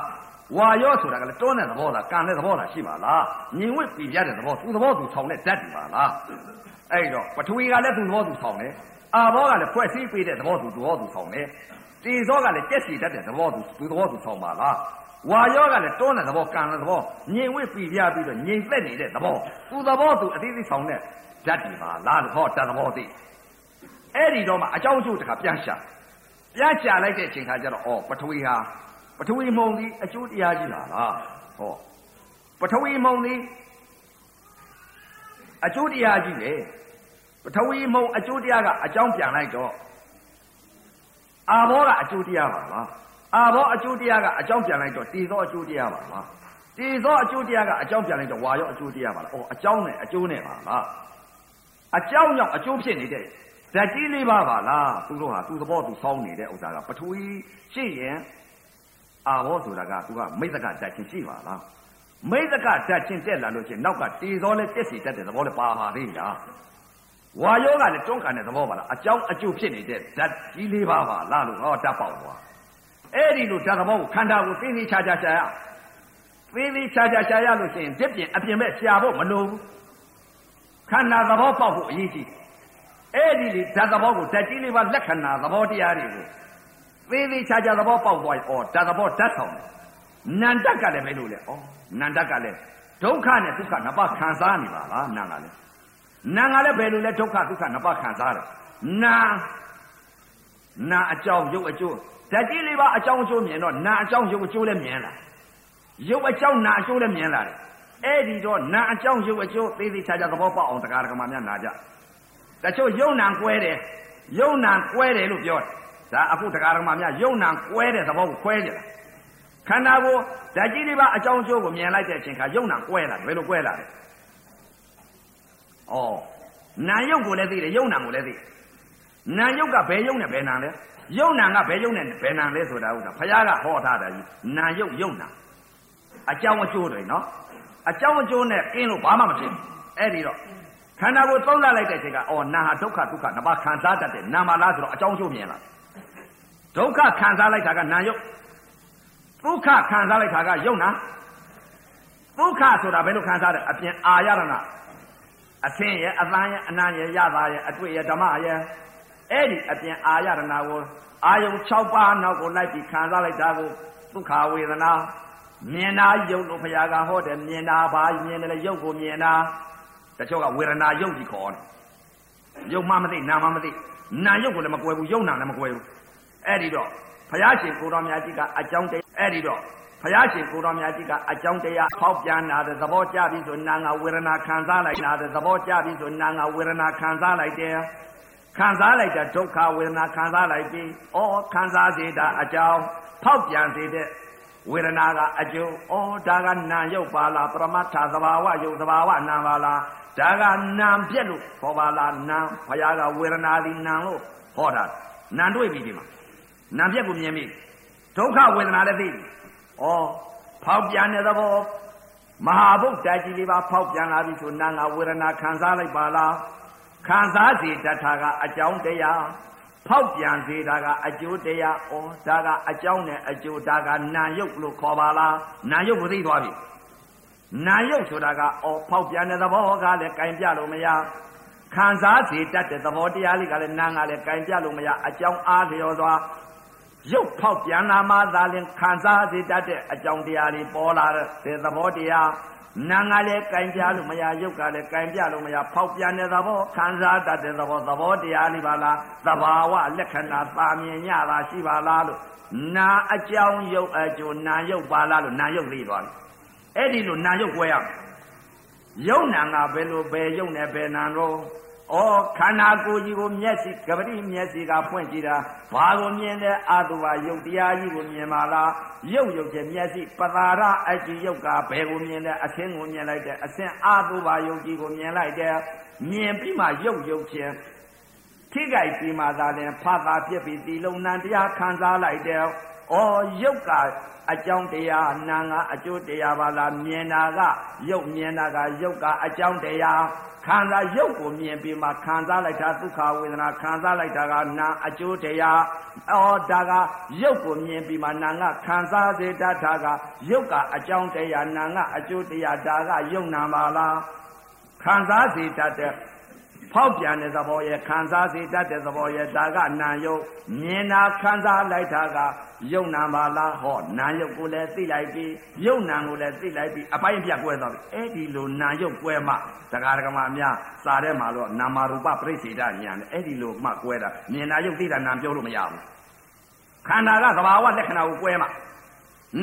ဝါရောဆိုတာကလည်းတွန်းတဲ့သဘောသာကံတဲ့သဘောသာရှိပါလားညီဝစ်ပြပြတဲ့သဘောသူ့သဘောသူဆောင်တဲ့ဓာတ်တွေပါလားအဲ့တော့ပထဝီကလည်းသူ့သဘောသူဆောင်တယ်အာဘောကလည်းဖွဲ့စည်းပေးတဲ့သဘောသူသဘောသူဆောင်တယ်တေဇောကလည်းကျက်စီတတ်တဲ့သဘောသူသူသဘောသူဆောင်ပါလား ဝါရောကလည်းတွန်းတဲ့သဘောကံတဲ့သဘောငြိမ်ဝစ်ပြပြပြီးတော့ငြိမ်သက်နေတဲ့သဘောသူသဘောသူအသေးသေးဆောင်တဲ့ဓာတ်တွေပါလားလို့ဟောတတ်သဘောသိအဲ့ဒီတော့မှအကြောင်းအကျိုးတခါပြန်ရှာပြချလိုက်တဲ့အချိန်ခါကျတော့ဩပထဝီဟာပထဝီမုံသည်အကျိုးတရားကြီးလားလားဟောပထဝီမုံသည်အကျိုးတရားကြီးလေပထဝီမုံအကျိုးတရားကအကြောင်းပြန်လိုက်တော့အာဘောကအကျိုးတရားပါလား အာဘောအကျိုးတရားကအကြောင်းပြန်လိုက်တော့တည်သောအကျိုးတရားပါလားတည်သောအကျိုးတရားကအကြောင်းပြန်လိုက်တော့ဝါရောအကျိုးတရားပါလားဩအကြောင်းနဲ့အကျိုးနဲ့ပါလားအကြောင်းကြောင့်အကျိုးဖြစ်နေတဲ့ဓာတ်ကြီးလေးပါပါလားသူတို့ဟာသူသဘောသူစောင်းနေတဲ့ဥစ္စာကပထဝီရှိရင်အာဘောဆိုတာကသူကမိတ်သကဓာတ်ချင်းရှိပါလားမိတ်သကဓာတ်ချင်းတက်လာလို့ချင်းနောက်ကတေဇောလဲတက်စီတက်တဲ့သဘောလဲပါပါသေးလားဝါယောကလည်းတွန်းကန်တဲ့သဘောပါလားအကြောင်းအကျိုးဖြစ်နေတဲ့ဓာတ်ကြီးလေးပါပါလားလို့ဟောတတ်ပေါက်သွား အဲ့ဒီလိုဓာတ်သဘောကိုခန္ဓာကိုသိသိချာချာရှာရသိသိချာချာရှာရလို့ရှိရင်တစ်ပြင်အပြင်မဲ့ရှာဖို့မလိုဘူးခန္ဓာသဘောပေါက်ဖို့အရေးကြီးအဲ့ဒီလေဓာတ်သဘောကိုဓာတ်ကြီးလေးပါလက္ခဏာသဘောတရားတွေကိုသေးသေးချာချာသဘောပေါက်သွားရင်ဩဓာတ်သဘောဓာတ်ဆောင်တယ်နန္တကလည်းပဲလို့လေဩနန္တကလည်းဒုက္ခနဲ့ဒုက္ခနှစ်ပါးခံစားနေပါလားနာကလည်းနာကလည်းဘယ်လိုလဲဒုက္ခဒုက္ခနှစ်ပါးခံစားတယ်နာနာအကြောင်းရုပ်အကျိုး ဓာတ်ကြီးလေးပါအကြောင်းအကျိုးမြင်တော့နာအကြောင်းရုပ်အကျိုးလည်းမြင်လာရုပ်အကြောင်းနာအကျိုးလည်းမြင်လာတယ်အဲ့ဒီတော့နာအကြောင်းရုပ်အကျိုးသေးသေးချာချာသဘောပေါက်အောင်တရားဓမ္မများနာကြတချို့ယုံနံကွဲတယ်ယုံနံကွဲတယ်လို့ပြောတယ်ဒါအခုတရားဓမ္မများယုံနံကွဲတဲ့သဘောကိုခွဲကြတာခန္ဓာကိုဓာတ်ကြီးလေးပါအကြောင်းကျိုးကိုမြင်လိုက်တဲ့အချိန်ခါယုံနံကွဲလာတယ်ဘယ်လိုကွဲလာလဲဩနာယုတ်ကိုလည်းသိတယ်ယုံနံကိုလည်းသိတယ်နာယုတ်ကဘယ်ယုံနဲ့ဘယ်နာလဲ ယုံနံကဘယ်ယုံနဲ့ဘယ်နာလဲဆိုတာဥစ္စာဘုရားကဟောထားတယ်ကြီးနာယုတ်ယုံနံအကြောင်းအကျိုးတွေနော်အကြောင်းအကျိုးနဲ့ကင်းလို့ဘာမှမဖြစ်ဘူးအဲ့ဒီတော့ခန္ဓာကိုသုံးလာလိုက်တဲ့အချိန်ကအော်နာဟာဒုက္ခဒုက္ခနှစ်ပါးခံစားတတ်တယ်နာမလားဆိုတော့အကြောင်းကျိုးမြင်လာဒုက္ခခံစားလိုက်တာကနာယုတ်ဒုက္ခခံစားလိုက်တာကယုတ်နာဒုက္ခဆိုတာဘယ်လိုခံစားလဲအပြင်အာရဏအသင်ရဲ့အသံရဲ့အနံ့ရဲ့ရတာရဲ့အတွေ့ရဲ့ဓမ္မရဲ့ အဲ့ဒီအပြင်အာရဏကိုအာယုံ6ပါးနောက်ကိုလိုက်ပြီးခံစားလိုက်တာကိုဒုက္ခဝေဒနာမြင်တာယုတ်လို့ဘုရားကဟောတယ်မြင်တာဘာမြင်တယ်လဲယုတ်ကိုမြင်တာတချို့ကဝေဒနာယုတ်ကြီးခေါ်တယ်ယုတ်မှမသိနာမှမသိနာယုတ်ကိုလည်းမကွယ်ဘူးယုတ်နာလည်းမကွယ်ဘူးအဲ့ဒီတော့ဘုရားရှင်ကိုတော်မြတ်ကြီးကအကြောင်းတရားအဲ့ဒီတော့ဘုရားရှင်ကိုတော်မြတ်ကြီးကအကြောင်းတရားဟောက်ပြန်လာတဲ့သဘောကြပြီဆိုနာငါဝေဒနာခံစားလိုက်လာတဲ့သဘောကြပြီဆိုနာငါဝေဒနာခံစားလိုက်တယ် ခံစားလိုက်တဲ့ဒုက္ခဝေဒနာခံစားလိုက်ပြီဩခံစားစေတာအကြောင်းဖောက်ပြန်စေတဲ့ဝေဒနာကအကျိုးဩဒါကနာယုတ်ပါလားပရမတ္ထသဘာဝယုတ်သဘာဝနာပါလားဒါကနာပြက်လို့ခေါ်ပါလားနာဘုရားကဝေဒနာသည်နာလို့ဟောတာနာတွေ့ပြီဒီမှာနာပြက်ကိုမြင်ပြီဒုက္ခဝေဒနာလည်းသိပြီဩဖောက်ပြန်တဲ့သဘောမဟာဗုဒ္ဓကြီးလေးပါဖောက်ပြန်လာပြီဆိုနာငါဝေဒနာခံစားလိုက်ပါလား ခံစားစေတတ်တာကအကြောင်းတရားဖောက်ပြန်စေတာကအကျိုးတရားဩဒါကအကြောင်းနဲ့အကျိုးဒါကနာယုတ်လို့ခေါ်ပါလားနာယုတ်ကိုသိသွားပြီနာယုတ်ဆိုတာကအော်ဖောက်ပြန်တဲ့သဘောကလည်းကင်ပြလို့မရခံစားစေတတ်တဲ့သဘောတရားလေးကလည်းနာငါလည်းကင်ပြလို့မရအကြောင်းအားလျော်စွာ ရုပ်ဖောက်ပြန်လာမှသာလင်ခံစားစေတတ်တဲ့အကြောင်းတရားတွေပေါ်လာတဲ့သဘောတရားနာငါလည်းကင်ပြလို့မရရုပ်ကလည်းကင်ပြလို့မရဖောက်ပြန်တဲ့သဘောခံစားတတ်တဲ့သဘောသဘောတရားလေးပါလားသဘာဝလက္ခဏာသာမြင်ရတာရှိပါလားလို့နာအကြောင်းရုပ်အကျိုးနာရုပ်ပါလားလို့နာရုပ်သိသွားတယ်အဲ့ဒီလိုနာရုပ်ကွဲရမယ်ယုံနာငါဘယ်လိုဘယ်ယုံနဲ့ဘယ်နာတော့ ဩခန္ဓာကိုယ်ကြီးကိုမျက်စိကပတိမျက်စိကဖွင့်ကြည့်တာဘာကိုမြင်လဲအာတုဘယုတ်တရားကြီးကိုမြင်ပါလားရုပ်ရုပ်တဲ့မျက်စိပသာရအကြည့်ရုပ်ကဘယ်ကိုမြင်လဲအဆင်းကိုမြင်လိုက်တယ်အဆင်းအာတုဘယုတ်ကြီးကိုမြင်လိုက်တယ်မြင်ပြီးမှရုပ်ရုပ်ချင်း ထိကြိုက်ပြီးမှသာလည်းဖာသာပြစ်ပြီးဒီလုံနံတရားခံစားလိုက်တယ်ဩရုပ်ကအကြောင်းတရားနာငါအကျိုးတရားပါလားမြင်တာကရုပ်မြင်တာကရုပ်ကအကြောင်းတရားခံစားရုပ်ကိုမြင်ပြီးမှခံစားလိုက်တာဒုက္ခဝေဒနာခံစားလိုက်တာကနာအကျိုးတရားအော်ဒါကရုပ်ကိုမြင်ပြီးမှနာငါခံစားစေတတ်တာကရုပ်ကအကြောင်းတရားနာငါအကျိုးတရားဒါကရုပ်နာပါလားခံစားစေတတ်တဲ့ ဖောက်ပြန်တဲ့သဘောရဲ့ခံစားစေတတ်တဲ့သဘောရဲ့ဒါကနာယုတ်မြင်တာခံစားလိုက်တာကယုံနာပါလားဟောနာယုတ်ကိုလည်းသိလိုက်ပြီးယုံနာကိုလည်းသိလိုက်ပြီးအပိုင်းပြတ်ကွဲသွားပြီအဲ့ဒီလိုနာယုတ်ကွဲမှတရားဓမ္မအများစာထဲမှာတော့နာမရူပပြိစေတညာနဲ့အဲ့ဒီလိုမှကွဲတာမြင်နာယုတ်သိတာနာပြောလို့မရဘူးခန္ဓာကသဘာဝလက္ခဏာကိုကွဲမှ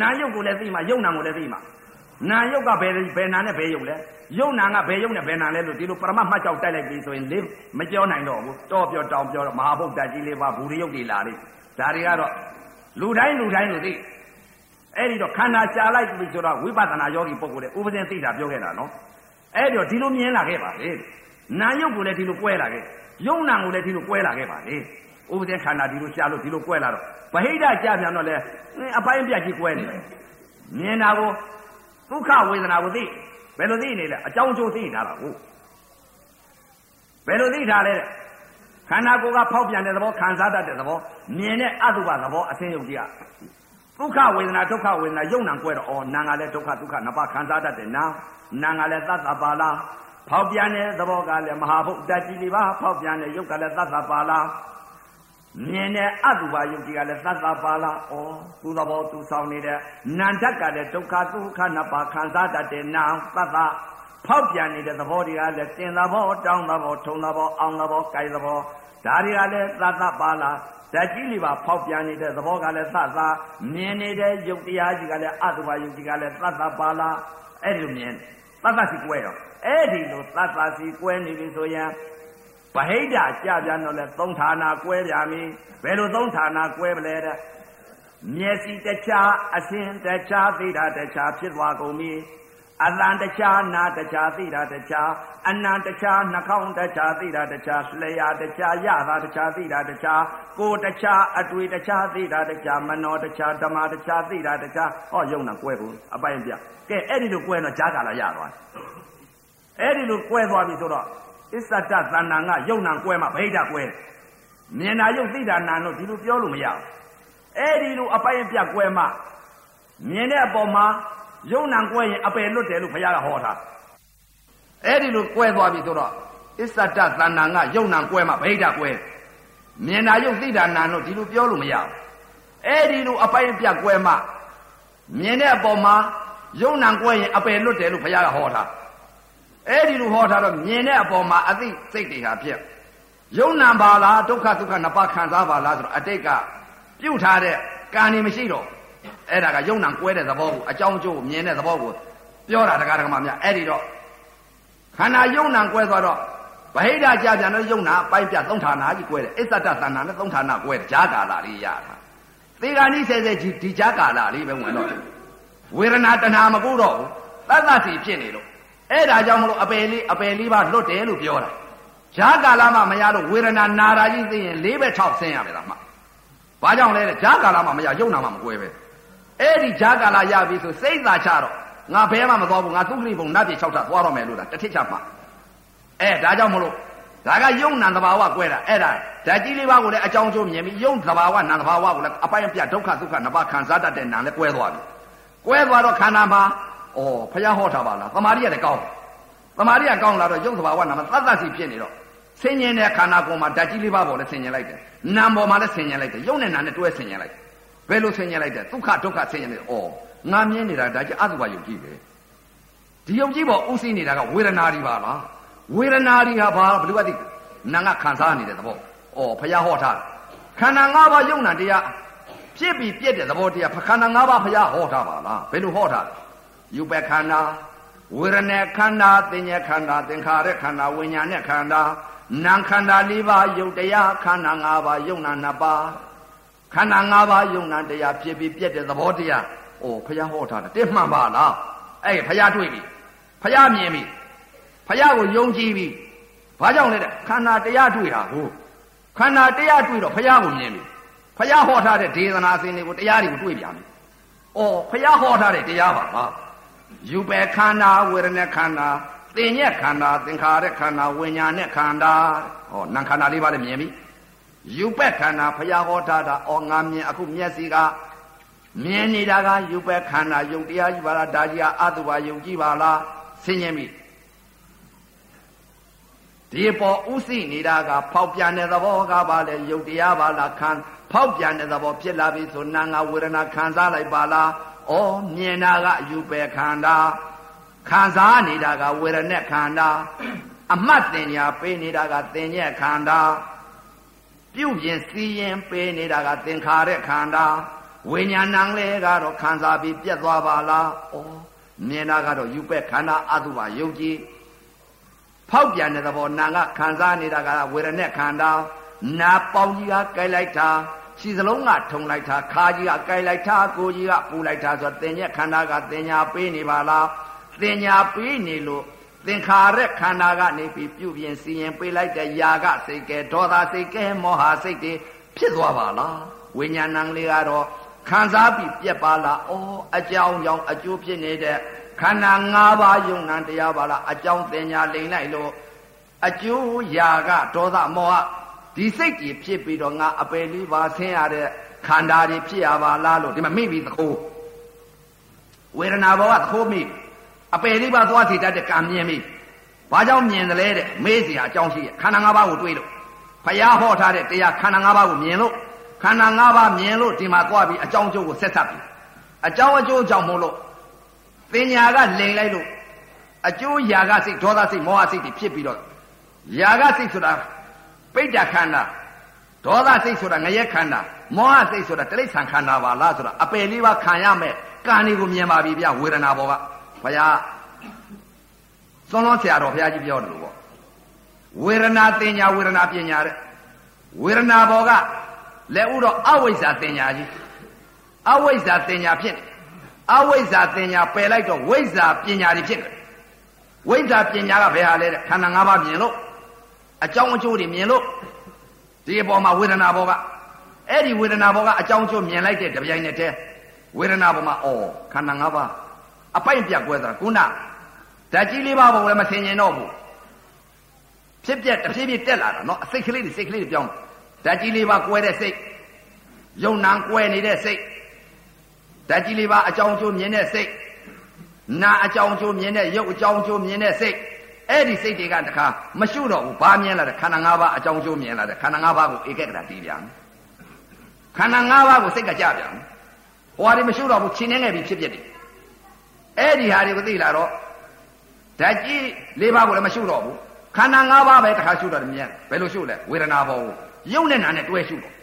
နာယုတ်ကိုလည်းသိမှယုံနာကိုလည်းသိမှ နာယုတ်ကဘယ်ဘယ်နာနဲ့ဘယ်ယုတ်လဲယုံနာကဘယ်ယုံနဲ့ဘယ်နာလဲလို့ဒီလိုပရမတ်မှတ်ကြောက်တိုက်လိုက်ပြီဆိုရင်လေးမကြောနိုင်တော့ဘူးတောပြောတောင်ပြောမဟာဗုဒ္ဓကြီးလေးပါဘူရိယုတ်တွေလာလိမ့်ဒါတွေကတော့လူတိုင်းလူတိုင်းလို့သိအဲ့ဒီတော့ခန္ဓာရှာလိုက်ပြီဆိုတော့ဝိပဿနာယောဂီပုဂ္ဂိုလ်တွေဥပဒေသိတာပြောခဲ့တာနော်အဲ့ဒီတော့ဒီလိုမြင်လာခဲ့ပါလေနာယုတ်ကိုလည်းဒီလိုကွဲလာခဲ့ယုံနာကိုလည်းဒီလိုကွဲလာခဲ့ပါလေဥပဒေခန္ဓာဒီလိုရှာလို့ဒီလိုကွဲလာတော့ဗဟိတကြပြန်တော့လေအပိုင်းပြတ်ကြီးကွဲနေတယ်မြင်တာကို ဒုက္ခဝေဒနာကိုသိဘယ်လိုသိနေလဲအကြောင်းကျိုးသိထားတာကိုဘယ်လိုသိထားလဲခန္ဓာကိုယ်ကဖောက်ပြန်တဲ့သဘောခံစားတတ်တဲ့သဘောမြင်တဲ့အတုပသဘောအသိယုတ်ကြီးကဒုက္ခဝေဒနာဒုက္ခဝေဒနာယုံနံကွဲတော့ဩနာငါလည်းဒုက္ခဒုက္ခနှစ်ပါးခံစားတတ်တယ်နာနာငါလည်းသတ္တပါလားဖောက်ပြန်တဲ့သဘောကလည်းမဟာဘုဒ္ဓကြီးလေးပါဖောက်ပြန်တဲ့ယုတ်ကလည်းသတ္တပါလား မြင်တဲ့အတုပါယုတ်ကြီးကလည်းသတ္တပါလားဩသူသဘောသူဆောင်နေတဲ့နန္တကလည်းဒုက္ခဒုက္ခနှစ်ပါးခံစားတတ်တဲ့နာသတ္တဖောက်ပြန်နေတဲ့သဘောတွေကလည်းတင်သဘောတောင်းသဘောထုံသဘောအောင်သဘောကြိုက်သဘောဒါတွေကလည်းသတ္တပါလားဓာတ်ကြီးလေးပါဖောက်ပြန်နေတဲ့သဘောကလည်းသတ္တမြင်နေတဲ့ယုတ်တရားကြီးကလည်းအတုပါယုတ်ကြီးကလည်းသတ္တပါလားအဲ့လိုမြင်သတ္တစီကွဲတော့အဲ့ဒီလိုသတ္တစီကွဲနေပြီဆိုရင် ဗဟိတကြပြန်တော့လဲသုံးဌာနာကွဲပြန်ပြီဘယ်လိုသုံးဌာနာကွဲပလဲတဲ့မျက်စိတခြားအစင်တခြားသိတာတခြားဖြစ်သွားကုန်ပြီအလံတခြားနာတခြားသိတာတခြားအနံတခြားနှာခေါင်းတခြားသိတာတခြားလျှာတခြားရတာတခြားသိတာတခြားကိုယ်တခြားအတွေ့တခြားသိတာတခြားမနောတခြားဓမ္မတခြားသိတာတခြားဟောယုံနာကွဲဘူးအပိုင်ပြကဲအဲ့ဒီလိုကွဲတော့ဈာကာလရသွားအဲ့ဒီလိုကွဲသွားပြီဆိုတော့ အစ္ဆတသဏ္ဍာန်ကယုံနာကွဲမှဗိဓာကွဲမြင်တာယုတ်သိတာနာလို့ဒီလိုပြောလို့မရဘူးအဲ့ဒီလိုအပိုင်ပြကွဲမှမြင်တဲ့အပေါ်မှာယုံနာကွဲရင်အပယ်လွတ်တယ်လို့ဘုရားကဟောထားအဲ့ဒီလိုကွဲသွားပြီဆိုတော့အစ္ဆတသဏ္ဍာန်ကယုံနာကွဲမှဗိဓာကွဲမြင်တာယုတ်သိတာနာလို့ဒီလိုပြောလို့မရဘူးအဲ့ဒီလိုအပိုင်ပြကွဲမှမြင်တဲ့အပေါ်မှာယုံနာကွဲရင်အပယ်လွတ်တယ်လို့ဘုရားကဟောထား အဲ့ဒီလိုဟောထားတော့မြင်တဲ့အပေါ်မှာအသိစိတ်တွေဟာဖြစ်ယုံနာပါလားဒုက္ခဒုက္ခနှစ်ပါးခံစားပါလားဆိုတော့အတိတ်ကပြုတ်ထားတဲ့ကံနေမရှိတော့အဲ့ဒါကယုံနာကွဲတဲ့သဘောကိုအကြောင်းကျိုးမြင်တဲ့သဘောကိုပြောတာတရားဓမ္မများအဲ့ဒီတော့ခန္ဓာယုံနာကွဲသွားတော့ဗဟိတကြပြန်တော့ယုံနာပိုက်ပြသုံးဌာနာကြီးကွဲတယ်အစ္ဆတသဏ္ဍာန်နဲ့သုံးဌာနာကွဲတယ်ဈာကာလာလေးရတာသေဂာနိဆဲဆဲကြီးဒီဈာကာလာလေးပဲဝင်တော့ဝေဒနာတဏှာမကူတော့ဘူးသတ္တစီဖြစ်နေလို့ အဲ့ဒါကြောင့်မလို့အပယ်လေးအပယ်လေးပါလွတ်တယ်လို့ပြောတာဈာကာလမှမရလို့ဝေဒနာနာတာကြီးသိရင်၄ဘက်၆ဆင်းရမယ်လားမှဘာကြောင့်လဲဈာကာလမှမရယုံနာမှမကွဲပဲအဲ့ဒီဈာကာလရပြီဆိုစိတ်သာချတော့ငါဘဲမှမသွားဘူးငါသုခလိဘုံနတ်ပြည်၆ထပ်သွားတော့မယ်လို့လားတစ်ထစ်ချမှအဲဒါကြောင့်မလို့ဒါကယုံနံသဘာဝကွဲတာအဲ့ဒါဓာတ်ကြီးလေးပါးကိုလည်းအကြောင်းကျိုးမြင်ပြီးယုံသဘာဝနံသဘာဝကိုလည်းအပိုင်းပြဒုက္ခဒုက္ခနှစ်ပါးခံစားတတ်တဲ့နံလည်းကွဲသွားပြီကွဲသွားတော့ခန္ဓာမှာ ဩဖះဟောထားပါလားသမာဓိရတယ်ကောင်းသမာဓိကကောင်းလာတော့ယုံသဘာဝနံမှာသတ်သတ်စီဖြစ်နေတော့ဆင်ញင်တဲ့ခန္ဓာကိုယ်မှာဓာတ်ကြီးလေးပါးပေါ်လည်းဆင်ញင်လိုက်တယ်နံပေါ်မှာလည်းဆင်ញင်လိုက်တယ်ယုံနဲ့နံနဲ့တွဲဆင်ញင်လိုက်တယ် ဘယ်လိုဆင်ញင်လိုက်တဲ့ဒုက္ခဒုက္ခဆင်ញင်နေဩငါမြင်နေတာဒါကြအတုပယုတ်ကြည့်ပဲဒီယုတ်ကြည့်ပေါ်ဥသိနေတာကဝေဒနာတွေပါလားဝေဒနာတွေဟာဘာဘယ်လိုသိနာငါခံစားနေတဲ့သဘောဩဖះဟောထားခန္ဓာ၅ပါးယုံနာတရားဖြစ်ပြီးပြည့်တဲ့သဘောတရားခန္ဓာ၅ပါးဖះဟောထားပါလားဘယ်လိုဟောထား ယူပခန္ဓာဝေရณะခန္ဓာသင်္ညခန္ဓာသင်္ခါရခန္ဓာဝိညာဉ်နဲ့ခန္ဓာနာခန္ဓာ၄ပါးယုတ်တရားခန္ဓာ၅ပါးယုံနာ၂ပါးခန္ဓာ၅ပါးယုံနာတရားဖြစ်ပြီးပြည့်တဲ့သဘောတရား။အိုဖះဟောထားတယ်တစ်မှန်ပါလား။အဲ့ဖះတွေ့ပြီ။ဖះမြင်ပြီ။ဖះကိုယုံကြည်ပြီ။ဘာကြောင့်လဲတဲ့ခန္ဓာတရားတွေ့တာကိုခန္ဓာတရားတွေ့တော့ဖះကိုမြင်ပြီ။ဖះဟောထားတဲ့ဒေသနာစင်တွေကိုတရားတွေကိုတွေ့ပြန်ပြီ။အော်ဖះဟောထားတဲ့တရားပါပါ။ ယူပဲခန္ဓာဝေဒနာခန္ဓာသင်ညက်ခန္ဓာသင်္ခါရခန္ဓာဝိညာဉ်နဲ့ခန္ဓာဟောနာခန္ဓာလေးပါးလည်းမြင်ပြီယူပက်ခန္ဓာဖရာဟောထားတာအော်ငါမြင်အခုမျက်စိကမြင်နေတာကယူပက်ခန္ဓာယုတ်တရားကြီးပါလားဒါကြီးကအတုပါယုတ်ကြီးပါလားဆင်းရဲမိဒီပေါ်ဥသိနေတာကဖောက်ပြန်တဲ့သဘောကပါလေယုတ်တရားပါလားခံဖောက်ပြန်တဲ့သဘောဖြစ်လာပြီဆိုနာငါဝေဒနာခံစားလိုက်ပါလား ဩမြင်တာကယူပက်ခန္ဓာခံစားနေတာကဝေရณะခန္ဓာအမှတ်တင်ညာပေးနေတာကသင်ညက်ခန္ဓာပြုပြင်စီရင်ပေးနေတာကသင်္ခါရခန္ဓာဝိညာဏံလေးကတော့ခံစားပြီးပြတ်သွားပါလားဩမြင်တာကတော့ယူပက်ခန္ဓာအတုပါယုတ်ကြည်ဖောက်ပြန်တဲ့သဘောနာကခံစားနေတာကဝေရณะခန္ဓာနာပေါင်းကြီးကကြိုက်လိုက်တာ ခြေစလုံးကထုံလိုက်တာခါကြီးကကြိုက်လိုက်တာကိုကြီးကပူလိုက်တာဆိုတော့သင်ညက်ခန္ဓာကသင်ညာပေးနေပါလားသင်ညာပေးနေလို့သင်္ခါရခန္ဓာကနေပြီးပြုပြင်စီရင်ပေးလိုက်တဲ့ຢာကစိတ်ကဲဒေါသစိတ်ကဲမောဟစိတ်တွေဖြစ်သွားပါလားဝိညာဏံလေးကတော့ခံစားပြီးပြက်ပါလားဩအကြောင်းကြောင့်အကျိုးဖြစ်နေတဲ့ခန္ဓာ၅ပါးယုံနံတရားပါလားအကြောင်းသင်ညာလိမ့်လိုက်လို့အကျိုးຢာကဒေါသမောဟ ဒီစိတ်ကြီးဖြစ်ပြီးတော့ငါအပယ်လေးပါဆင်းရတဲ့ခန္ဓာတွေဖြစ်ရပါလားလို့ဒီမှာမိပြီးသခိုးဝေဒနာဘောကသခိုးမိအပယ်လေးပါသွားစီတတ်တဲ့ကံမြင်ပြီဘာကြောင့်မြင်တယ်လဲတဲ့မေးစရာအကြောင်းရှိရခန္ဓာ၅ပါးကိုတွေးလို့ဖယားဟောထားတဲ့တရားခန္ဓာ၅ပါးကိုမြင်လို့ခန္ဓာ၅ပါးမြင်လို့ဒီမှာသွားပြီးအကြောင်းကျိုးကိုဆက်ဆက်ပြီအကြောင်းအကျိုးကြောင့်မို့လို့ပညာကလိန်လိုက်လို့အကျိုးຢာကစိတ်ဒေါသစိတ်မောဟစိတ်တွေဖြစ်ပြီးတော့ຢာကစိတ်ဆိုတာ ပိဋ္ဌခန္ဓာဒေါသစိတ်ဆိုတာငရဲခန္ဓာမောဟစိတ်ဆိုတာတိရစ္ဆာန်ခန္ဓာပါလားဆိုတာအပယ်လေးပါခံရမယ်ကံတွေကိုမြင်ပါပြီဗျဝေဒနာဘောကဘုရားသွန်လုံးဆရာတော်ဘုရားကြီးပြောတယ်လို့ပေါ့ဝေဒနာတင်ညာဝေဒနာပညာတဲ့ဝေဒနာဘောကလက်ဥတော့အဝိဇ္ဇာတင်ညာကြီးအဝိဇ္ဇာတင်ညာဖြစ်တယ်အဝိဇ္ဇာတင်ညာပယ်လိုက်တော့ဝိဇ္ဇာပညာတွေဖြစ်တယ်ဝိဇ္ဇာပညာကဘယ်ဟာလဲတဲ့ခန္ဓာ၅ပါးမြင်လို့ အကြောင်းအကျိုးတွေမြင်လို့ဒီအပေါ်မှာဝေဒနာဘောကအဲ့ဒီဝေဒနာဘောကအကြောင်းအကျိုးမြင်လိုက်တဲ့တပြိုင်နက်တည်းဝေဒနာဘောမှာအော်ခန္ဓာ၅ပါးအပိုက်ပြက်ကွဲတာကုဏဓာတ်ကြီးလေးပါဘုံလည်းမဆင်ញင်တော့ဘူးဖြစ်ပြက်တဖြည်းဖြည်းတက်လာတာเนาะအစိတ်ကလေးတွေစိတ်ကလေးတွေပြောင်းဓာတ်ကြီးလေးပါကွဲတဲ့စိတ်ယုံနံကွဲနေတဲ့စိတ်ဓာတ်ကြီးလေးပါအကြောင်းကျိုးမြင်တဲ့စိတ်နာအကြောင်းကျိုးမြင်တဲ့ရုပ်အကြောင်းကျိုးမြင်တဲ့စိတ် အဲ့ဒီစိတ်တွေကတခါမရှုတော့ဘူးဘာမြင်လာတဲ့ခန္ဓာ၅ပါးအကြောင်းကျိုးမြင်လာတဲ့ခန္ဓာ၅ပါးကိုဧကကတာတည်ပြန်ခန္ဓာ၅ပါးကိုစိတ်ကကြပြန်ဟိုဟာတွေမရှုတော့ဘူးချင်းနေငယ်ပြီးဖြစ်ဖြစ်တယ်အဲ့ဒီဟာတွေကိုသိလာတော့ဓာတ်ကြီး၄ပါးကိုလည်းမရှုတော့ဘူးခန္ဓာ၅ပါးပဲတခါရှုတော့တယ်မြင်ဘယ်လိုရှုလဲဝေဒနာဘောကိုယုံနဲ့နာနဲ့တွဲရှုတော့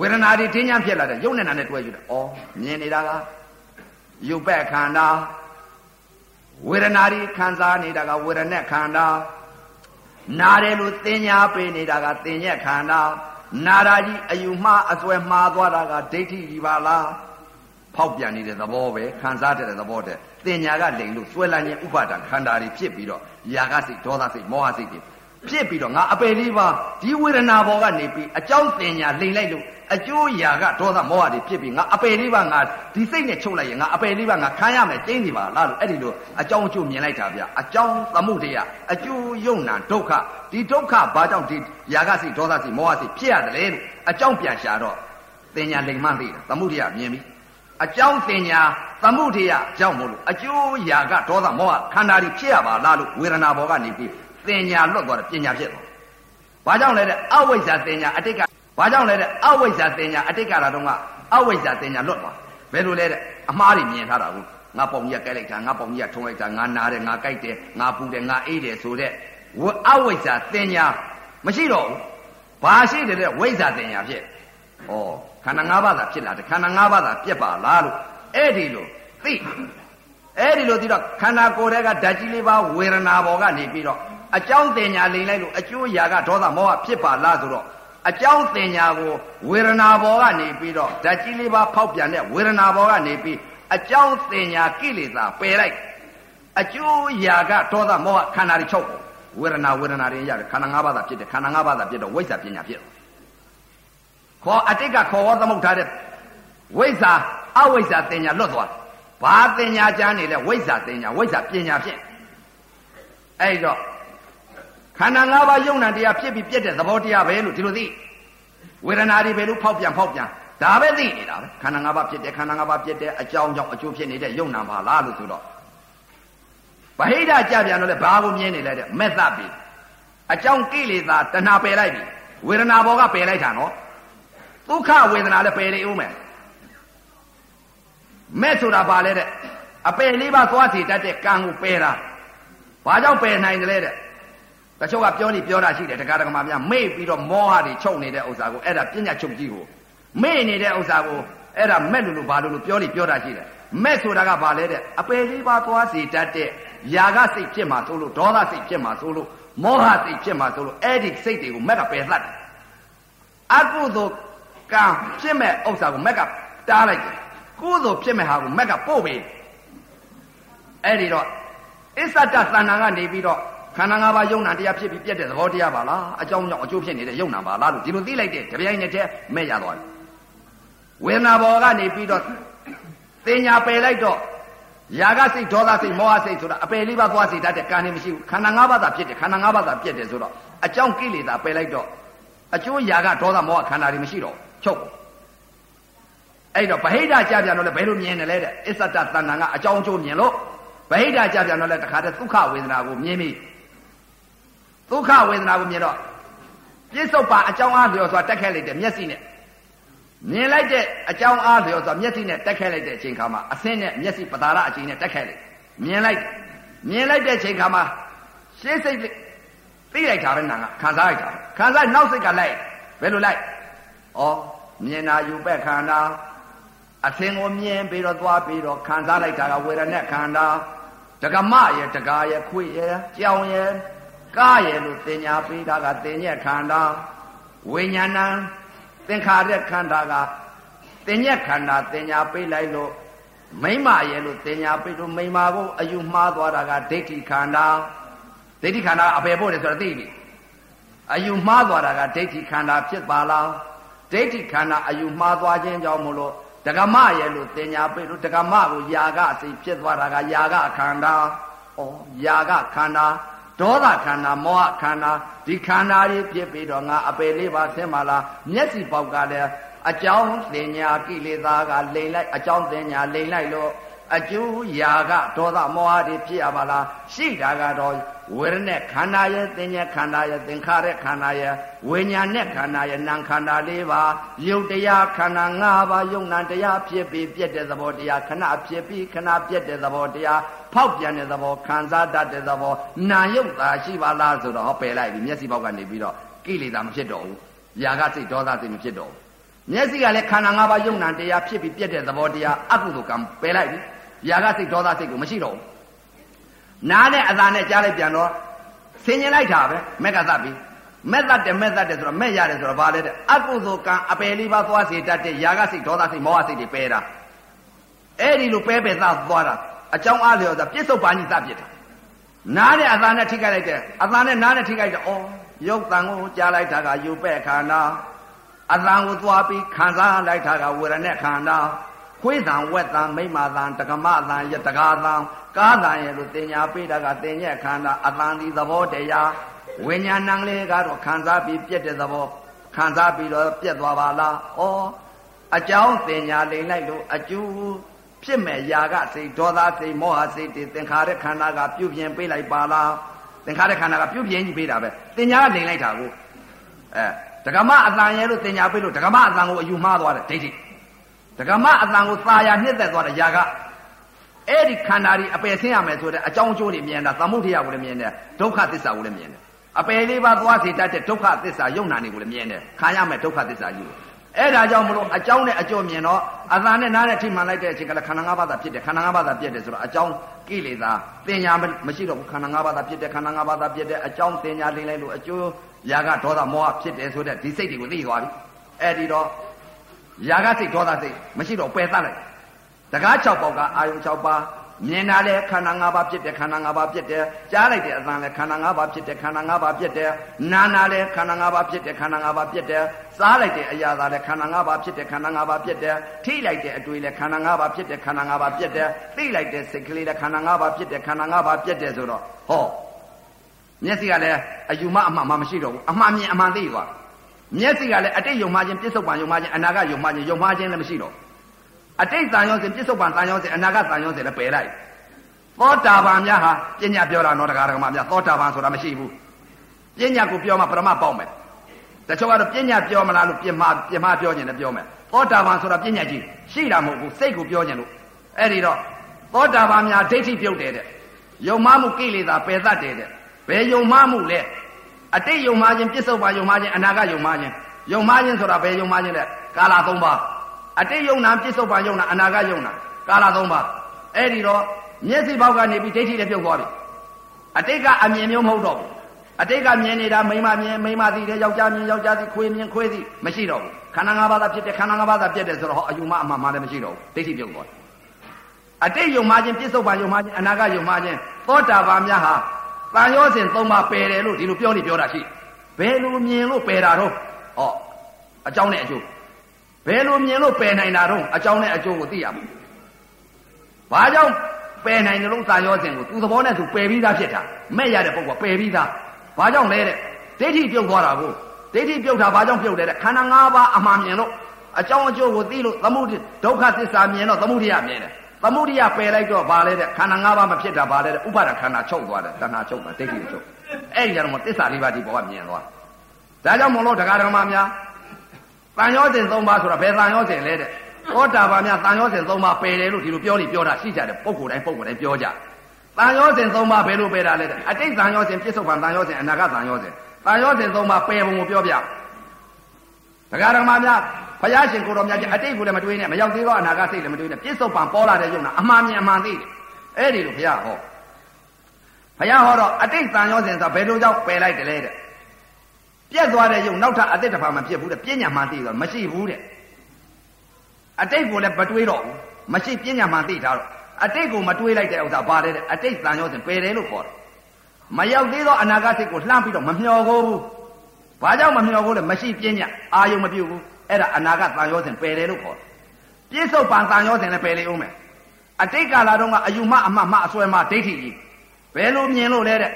ဝေဒနာတွေတင်းချမ်းဖြစ်လာတယ်ယုံနဲ့နာနဲ့တွဲရှုတယ်ဩမြင်နေတာကယုတ်ပဲ့ခန္ဓာ ဝေဒနာတွေခံစားနေတာကဝေဒနဲ့ခန္ဓာနာတယ်လို့သင်ညာပေးနေတာကသင်ညက်ခန္ဓာနာရာကြီးအယူမှားအစွဲမှားသွားတာကဒိဋ္ဌိကြီးပါလားဖောက်ပြန်နေတဲ့သဘောပဲခံစားတဲ့သဘောတဲ့တင်ညာကလိန်လို့ဆွဲလန်းခြင်းဥပါဒံခန္ဓာတွေဖြစ်ပြီးတော့ຢာကစိတ်ဒေါသစိတ်မောဟစိတ်တွေ ဖြစ်ပြီးတော့ငါအပယ်လေးပါဒီဝေဒနာဘောကနေပြီးအကြောင်းတင်ညာလိမ်လိုက်လို့အကျိုးရာကဒေါသမောဟတွေဖြစ်ပြီးငါအပယ်လေးပါငါဒီစိတ်နဲ့ချုပ်လိုက်ရင်ငါအပယ်လေးပါငါခံရမယ်ကျင်းနေပါလားလို့အဲ့ဒီလိုအကြောင်းအကျိုးမြင်လိုက်တာဗျအကြောင်းသမှုတရားအကျိုးယုံနာဒုက္ခဒီဒုက္ခဘာကြောင့်ဒီရာကစိတ်ဒေါသစိတ်မောဟစိတ်ဖြစ်ရတယ်လဲလို့အကြောင်းပြန်ရှာတော့တင်ညာလိမ်မှသိတာသမှုတရားမြင်ပြီးအကြောင်းတင်ညာသမှုတရားကြောင့်မို့လို့အကျိုးရာကဒေါသမောဟခန္ဓာတွေဖြစ်ရပါလားလို့ဝေဒနာဘောကနေပြီး တင်ညာလွတ်သွားတယ်ပညာဖြစ်သွားဘာကြောင့်လဲတဲ့အဝိဇ္ဇာတင်ညာအတိတ်ကဘာကြောင့်လဲတဲ့အဝိဇ္ဇာတင်ညာအတိတ်ကလာတော့ကအဝိဇ္ဇာတင်ညာလွတ်သွားဘယ်လိုလဲတဲ့အမှားတွေမြင်ထားတာကိုငါပုံကြီးကကြိုက်လိုက်တာငါပုံကြီးကထုံးလိုက်တာငါနာတယ်ငါကြိုက်တယ်ငါပူတယ်ငါအေးတယ်ဆိုတဲ့ဝအဝိဇ္ဇာတင်ညာမရှိတော့ဘူးဘာရှိတယ်လဲဝိဇ္ဇာတင်ညာဖြစ်ဩခန္ဓာ၅ပါးသာဖြစ်လာတယ်ခန္ဓာ၅ပါးသာပြက်ပါလားလို့အဲ့ဒီလိုသိအဲ့ဒီလိုသိတော့ခန္ဓာကိုယ်ထဲကဓာတ်ကြီးလေးပါဝေဒနာဘောကနေပြီးတော့ အကြောင်းတင်ညာလိမ့်လိုက်လို့အကျိုးရာကဒေါသမောဟဖြစ်ပါလားဆိုတော့အကြောင်းတင်ညာကိုဝေဒနာဘောကနေပြီးတော့ဓာတ်ကြီးလေးပါဖောက်ပြန်တဲ့ဝေဒနာဘောကနေပြီးအကြောင်းတင်ညာကိလေသာပယ်လိုက်အကျိုးရာကဒေါသမောဟခန္ဓာတွေချုပ်ဝေဒနာဝေဒနာတွေရတယ်ခန္ဓာ၅ပါးသာဖြစ်တယ်ခန္ဓာ၅ပါးသာဖြစ်တော့ဝိဇ္ဇာပညာဖြစ်တယ်ခေါ်အတိတ်ကခေါ်ဝသမုတ်ထားတဲ့ဝိဇ္ဇာအဝိဇ္ဇာတင်ညာလွတ်သွားဘာတင်ညာကြမ်းနေလဲဝိဇ္ဇာတင်ညာဝိဇ္ဇာပညာဖြစ်အဲ့တော့ ခန္ဓာ၅ပါးယုံနာတရားဖြစ်ပြီးပြည့်တဲ့သဘောတရားပဲလို့ဒီလိုသိဝေဒနာတွေပဲလို့ဖောက်ပြန်ဖောက်ပြန်ဒါပဲသိနေတာပဲခန္ဓာ၅ပါးဖြစ်တယ်ခန္ဓာ၅ပါးဖြစ်တဲ့အကြောင်းကြောင့်အကျိုးဖြစ်နေတဲ့ယုံနာပါလားလို့ဆိုတော့ဗဟိတကြပြန်တော့လေဘာကိုမြင်နေလဲတဲ့မက်သပြီအကြောင်းကိလေသာတဏှာပယ်လိုက်ပြီဝေဒနာဘောကပယ်လိုက်တာနော်ဒုက္ခဝေဒနာလည်းပယ်လေဦးမယ်မဲ့ဆိုတာဘာလဲတဲ့အပယ်လေးပါသွားစီတတ်တဲ့ကံကိုပယ်တာဘာကြောင့်ပယ်နိုင်တယ်လဲတဲ့ တချို့ကပြောနေပြောတာရှိတယ်တရားဓမ္မများမေ့ပြီးတော့မောဟတွေချုပ်နေတဲ့ဥစ္စာကိုအဲ့ဒါပညာချုပ်ကြီးကိုမေ့နေတဲ့ဥစ္စာကိုအဲ့ဒါမဲ့လို့လို့ဘာလို့လို့ပြောနေပြောတာရှိတယ်မဲ့ဆိုတာကဘာလဲတဲ့အပယ်လေးပါသွားစီတတ်တဲ့ຢာကစိတ်ဖြစ်မှာဆိုလို့ဒေါသစိတ်ဖြစ်မှာဆိုလို့မောဟစိတ်ဖြစ်မှာဆိုလို့အဲ့ဒီစိတ်တွေကိုမက်ကပယ်သတ်တယ်အကုသိုလ်ကံဖြစ်မဲ့ဥစ္စာကိုမက်ကတားလိုက်တယ်ကုသိုလ်ဖြစ်မဲ့ဟာကိုမက်ကပို့ပေးအဲ့ဒီတော့အစ္ဆတသဏ္ဍာန်ကနေပြီးတော့ ခန္ဓာ၅ပါးယုံနာတရားဖြစ်ပြီးပြတ်တဲ့သဘောတရားပါလားအကြောင်းကြောင့်အကျိုးဖြစ်နေတဲ့ယုံနာပါလားလို့ဒီလိုသိလိုက်တဲ့တပြိုင်နက်တည်းမဲ့ရသွားတယ်ဝေဒနာဘောကနေပြီးတော့တင်ညာပယ်လိုက်တော့ຢာကစိတ်ဒေါသစိတ်မောဟစိတ်ဆိုတာအပယ်လေးပါးသွားစိတ်တတ်တဲ့ကံနေမရှိဘူးခန္ဓာ၅ပါးသာဖြစ်တယ်ခန္ဓာ၅ပါးသာပြတ်တယ်ဆိုတော့အကြောင်းကိလေသာပယ်လိုက်တော့အကျိုးຢာကဒေါသမောဟခန္ဓာတွေမရှိတော့ချုပ်အဲ့တော့ဗဟိတကြပြန်တော့လည်းဘယ်လိုမြင်တယ်လဲတဲ့အစ္ဆတတဏ္ဍာန်ကအကြောင်းအကျိုးမြင်လို့ဗဟိတကြပြန်တော့လည်းတခါတည်းဒုက္ခဝေဒနာကိုမြင်ပြီ ဒုက္ခဝေဒနာကိုမြင်တော့ပြစ္ဆုတ်ပါအကြောင်းအားလျော်စွာတက်ခဲ့လိုက်တဲ့မျက်စိနဲ့မြင်လိုက်တဲ့အကြောင်းအားလျော်စွာမျက်စိနဲ့တက်ခဲ့လိုက်တဲ့အချိန်ခါမှာအဆင်းနဲ့မျက်စိပတာရအချိန်နဲ့တက်ခဲ့လိုက်မြင်လိုက်မြင်လိုက်တဲ့အချိန်ခါမှာရှင်းစိတ်သိလိုက်တာပဲနာကခံစားလိုက်တာခံစားနောက်စိတ်ကလိုက်ဘယ်လိုလိုက်ဩမြင်တာယူပက်ခန္ဓာအသင်ကိုမြင်ပြီးတော့သွားပြီးတော့ခံစားလိုက်တာကဝေဒနာခန္ဓာတကမရဲ့တကာရဲ့ခွေရဲ့ကြောင်ရဲ့ ကားရဲ့လို့တင်ညာပေးတာကတင်ညက်ခန္ဓာဝိညာဏံသင်္ခါရခန္ဓာကတင်ညက်ခန္ဓာတင်ညာပေးလိုက်လို့မိမရဲ့လို့တင်ညာပေးလို့မိမကိုအယူမှားသွားတာကဒိဋ္ဌိခန္ဓာဒိဋ္ဌိခန္ဓာအပေဖို့တယ်ဆိုတော့သိပြီအယူမှားသွားတာကဒိဋ္ဌိခန္ဓာဖြစ်ပါလားဒိဋ္ဌိခန္ဓာအယူမှားသွားခြင်းကြောင့်မို့လို့ဒကမရဲ့လို့တင်ညာပေးလို့ဒကမကိုຢာကအစိဖြစ်သွားတာကຢာကခန္ဓာဩຢာကခန္ဓာ ဒေါသခန္ဓာမောဟခန္ဓာဒီခန္ဓာတွေဖြစ်ပြီးတော့ငါအပေလေးပါဆင်းပါလားမျက်စိပေါက်ကလည်းအကြောင်းသင်ညာကိလေသာကလိန်လိုက်အကြောင်းသင်ညာလိန်လိုက်လို့အကျိုးຢာကဒေါသမောဟတွေဖြစ်ရပါလားရှိတာကတော့ဝေရณะခန္ဓာရဲ့သင်ညာခန္ဓာရဲ့သင်္ခါရခန္ဓာရဲ့ဝိညာဉ်နဲ့ခန္ဓာရဲ့နာမ်ခန္ဓာလေးပါယုတ်တရားခန္ဓာ၅ပါးယုံနာတရားဖြစ်ပြီးပြည့်တဲ့သဘောတရားခဏဖြစ်ပြီးခဏပြည့်တဲ့သဘောတရား ဖောက်ပြန်တဲ့သဘောခံစားတတ်တဲ့သဘောနာယုတ်တာရှိပါလားဆိုတော့ဟောပယ်လိုက်ပြီမျက်စိပေါက်ကနေပြီးတော့ကိလေသာမဖြစ်တော့ဘူးຢာကစိတ်ဒေါသစိတ်မဖြစ်တော့ဘူးမျက်စိကလည်းခန္ဓာ၅ပါးယုံနာတရားဖြစ်ပြီးပြည့်တဲ့သဘောတရားအကုသိုလ်ကံပယ်လိုက်ပြီຢာကစိတ်ဒေါသစိတ်ကိုမရှိတော့ဘူးနားနဲ့အသာနဲ့ကြားလိုက်ပြန်တော့ဆင်ញင်လိုက်တာပဲမက်ကသတ်ပြီမက်သတ်တယ်မက်သတ်တယ်ဆိုတော့မက်ရတယ်ဆိုတော့ဘာလဲတဲ့အကုသိုလ်ကံအပယ်လေးပါးသွားစေတတ်တဲ့ຢာကစိတ်ဒေါသစိတ်မောဟစိတ်တွေပယ်တာအဲ့ဒီလိုပဲပဲသသွားတာ အကြောင်းအားလျော်တာပြစ္ဆုတ်ပါဏိသပြစ်တာနားနဲ့အသာနဲ့ထိခိုက်လိုက်တယ်အသာနဲ့နားနဲ့ထိခိုက်တယ်ဩရုပ်တန်ကိုကြားလိုက်တာကယူပဲ့ခန္ဓာအသံကိုသွားပြီးခံစားလိုက်တာကဝေဒနာခန္ဓာခွေးတံဝက်တံမိမတံတကမတံယတကာတံကားတံရဲ့လို့တင်ညာပေးတာကတင်ညက်ခန္ဓာအတန်ဒီသဘောတရားဝိညာဏံလေးကတော့ခံစားပြီးပြက်တဲ့သဘောခံစားပြီးတော့ပြက်သွားပါလားဩအကြောင်းတင်ညာလိမ့်လိုက်လို့အကျိုး ဖြစ်မဲ့ຢာကစိတ်ဒေါသစိတ်မောဟစိတ်တွေသင်္ခါရခန္ဓာကပြုပြင်ပေးလိုက်ပါလားသင်္ခါရခန္ဓာကပြုပြင်ကြီးပေးတာပဲတင်ညာကလိမ့်လိုက်တာကိုအဲဒကမအတန်ရဲ့လို့တင်ညာပေးလို့ဒကမအတန်ကိုအယူမှားသွားတယ်ဒိဋ္ဌိဒကမအတန်ကိုသာယာနှစ်သက်သွားတဲ့ຢာကအဲ့ဒီခန္ဓာကြီးအပယ်ဆင်းရမယ်ဆိုတဲ့အကြောင်းအကျိုးတွေမြင်တာသမုဒိယကိုလည်းမြင်တယ်ဒုက္ခသစ္စာကိုလည်းမြင်တယ်အပယ်လေးပါးသွားစေတတ်တဲ့ဒုက္ခသစ္စာယုံနာနေကိုလည်းမြင်တယ်ခံရမယ်ဒုက္ခသစ္စာကြီးကို အဲ့ဒါကြောင့်မလို့အကြောင်းနဲ့အကျိုးမြင်တော့အသာနဲ့နားနဲ့ထိမှန်လိုက်တဲ့အချိန်ကလည်းခန္ဓာ၅ပါးသာဖြစ်တယ်ခန္ဓာ၅ပါးသာပြည့်တယ်ဆိုတော့အကြောင်းကိလေသာတင်ညာမရှိတော့ဘူးခန္ဓာ၅ပါးသာဖြစ်တယ်ခန္ဓာ၅ပါးသာဖြစ်တယ်အကြောင်းတင်ညာလိမ့်လိုက်လို့အကျိုးຢာကဒေါသမောဟဖြစ်တယ်ဆိုတဲ့ဒီစိတ်တွေကိုသိသွားပြီအဲ့ဒီတော့ຢာကစိတ်ဒေါသစိတ်မရှိတော့ပယ်သလိုက်တကား6ပေါက်ကအာယုံ6ပါး မြင်တာလဲခန္ဓာ၅ပါးဖြစ်တယ်ခန္ဓာ၅ပါးဖြစ်တယ်ကြားလိုက်တဲ့အသံလဲခန္ဓာ၅ပါးဖြစ်တယ်ခန္ဓာ၅ပါးဖြစ်တယ်နာနာလဲခန္ဓာ၅ပါးဖြစ်တယ်ခန္ဓာ၅ပါးဖြစ်တယ်စားလိုက်တဲ့အရာသာလဲခန္ဓာ၅ပါးဖြစ်တယ်ခန္ဓာ၅ပါးဖြစ်တယ်ထိလိုက်တဲ့အတွေ့လဲခန္ဓာ၅ပါးဖြစ်တယ်ခန္ဓာ၅ပါးဖြစ်တယ်သိလိုက်တဲ့စိတ်ကလေးလဲခန္ဓာ၅ပါးဖြစ်တယ်ခန္ဓာ၅ပါးဖြစ်တယ်ဆိုတော့ဟောမျက်စိကလည်းအယူမအမှန်မှမရှိတော့ဘူးအမှန်မြင်အမှန်သိသွားမျက်စိကလည်းအတိတ်ယုံမှချင်းပြစ္ဆုတ်ပံယုံမှချင်းအနာဂတ်ယုံမှချင်းယုံမှချင်းလည်းမရှိတော့ အတိတ်တန်ရောစဉ်ပြစ္ဆုတ်ပံတန်ရောစဉ်အနာဂတ်တန်ရောစဉ်လည်းပယ်လိုက်သောတာပန်များဟာပညာပြောတာတော့တရားဓမ္မများသောတာပန်ဆိုတာမရှိဘူးပညာကိုပြောမှပရမတ်ပေါက်မယ်တချို့ကတော့ပညာပြောမလားလို့ပြင်မပြင်မပြောခြင်းနဲ့ပြောမယ်သောတာပန်ဆိုတာပညာကြီးရှိတာမဟုတ်ဘူးစိတ်ကိုပြောခြင်းလို့အဲ့ဒီတော့သောတာပန်များဒိဋ္ဌိပြုတ်တယ်တဲ့ယုံမမှုကိလေသာပယ်တတ်တယ်တဲ့ဘယ်ယုံမမှုလဲအတိတ်ယုံမခြင်းပြစ္ဆုတ်ပါယုံမခြင်းအနာဂတ်ယုံမခြင်းယုံမခြင်းဆိုတာဘယ်ယုံမခြင်းလဲကာလ၃ပါး အတိတ်ယုံနာပြစ္ဆုတ်ပါယုံနာအနာဂတ်ယုံနာကာလ၃ပါးအဲ့ဒီတော့မျက်စိပေါက်ကနေပြီးဒိဋ္ဌိလည်းပြုတ်သွားပြီအတိတ်ကအမြင်မျိုးမဟုတ်တော့ဘူးအတိတ်ကမြင်နေတာမိမမြင်မိမသိတယ်ယောက်ျားမြင်ယောက်ျားသိခွေးမြင်ခွေးသိမရှိတော့ဘူးခန္ဓာ၅ပါးသာဖြစ်တယ်ခန္ဓာ၅ပါးသာပြည့်တယ်ဆိုတော့ဟောအယူမအမှန်မှလည်းမရှိတော့ဘူးဒိဋ္ဌိပြုတ်သွားတယ်အတိတ်ယုံမှချင်းပြစ္ဆုတ်ပါယုံမှချင်းအနာဂတ်ယုံမှချင်းသောတာပန်များဟာတန်ရောစဉ်သုံးပါပယ်တယ်လို့ဒီလိုပြောနေပြောတာရှိဘယ်လိုမြင်လို့ပယ်တာတော့ဟောအကြောင်းနဲ့အကျိုး ဘယ်လိုမြင်လို့ပယ်နိုင်တာတော့အကြောင်းနဲ့အကျိုးကိုသိရမှာဘာကြောင့်ပယ်နိုင်တယ်လို့သာရောစဉ်ကိုသူသဘောနဲ့သူပယ်ပြီးသားဖြစ်တာမဲ့ရတဲ့ပုဂ္ဂိုလ်ပယ်ပြီးသားဘာကြောင့်လဲတဲ့ဒိဋ္ဌိပြုတ်သွားတာကိုဒိဋ္ဌိပြုတ်တာဘာကြောင့်ပြုတ်လဲတဲ့ခန္ဓာ၅ပါးအမှန်မြင်လို့အကြောင်းအကျိုးကိုသိလို့သမုဒိဒုက္ခသစ္စာမြင်တော့သမုဒိယမြင်တယ်သမုဒိယပယ်လိုက်တော့ဘာလဲတဲ့ခန္ဓာ၅ပါးမဖြစ်တာဘာလဲတဲ့ဥပါဒခန္ဓာချုပ်သွားတယ်တဏှာချုပ်တာဒိဋ္ဌိချုပ်အဲ့ဒီကြတော့သစ္စာလေးပါးဒီဘောကမြင်သွားဒါကြောင့်မလို့တရားဓမ္မများ တန်ရောစဉ်၃ပါးဆိုတာဘယ်တန်ရောစဉ်လဲတဲ့သောတာပန်များတန်ရောစဉ်၃ပါးပယ်တယ်လို့ဒီလိုပြောနေပြောတာရှိကြတယ်ပုံကိုယ်တိုင်းပုံကိုယ်တိုင်းပြောကြတန်ရောစဉ်၃ပါးဘယ်လိုပယ်တာလဲတဲ့အတိတ်တန်ရောစဉ်ပြစ္ဆုတ်ပန်တန်ရောစဉ်အနာဂတ်တန်ရောစဉ်တန်ရောစဉ်၃ပါးပယ်ပုံကိုပြောပြတရားဓမ္မများဘုရားရှင်ကိုတော်မြတ်ကြီးအတိတ်ကိုလည်းမတွေးနဲ့မရောက်သေးသောအနာဂတ်စိတ်လည်းမတွေးနဲ့ပြစ္ဆုတ်ပံပေါ်လာတဲ့ယုံနာအမှန်မြင်အမှန်သိတယ်အဲ့ဒီလိုဘုရားဟောဘုရားဟောတော့အတိတ်တန်ရောစဉ်ဆိုဘယ်လိုကြောင့်ပယ်လိုက်တယ်လဲတဲ့ ပြက်သွားတဲ့ယုံနောက်ထပ်အတိတ်တစ်ဖာမဖြစ်ဘူးတဲ့ပညာမှန်သိတော့မရှိဘူးတဲ့အတိတ်ကိုလည်းမတွေးတော့ဘူးမရှိပညာမှန်သိထားတော့အတိတ်ကိုမတွေးလိုက်တဲ့ဥစ္စာပါတယ်တဲ့အတိတ်တန်ရောစဉ်ပယ်တယ်လို့ခေါ်တယ်မရောက်သေးသောအနာဂတ်စိတ်ကိုလှမ်းပြီးတော့မမျှော်ကိုဘူးဘာကြောင့်မမျှော်ကိုလဲမရှိပညာအာယုံမပြုတ်ဘူးအဲ့ဒါအနာဂတ်တန်ရောစဉ်ပယ်တယ်လို့ခေါ်တယ်ပြစ္ဆုတ်ပံတန်ရောစဉ်လည်းပယ်လေဦးမယ်အတိတ်ကာလတုန်းကအယူမအမမအစွဲမဒိဋ္ဌိကြီးဘယ်လိုမြင်လို့လဲတဲ့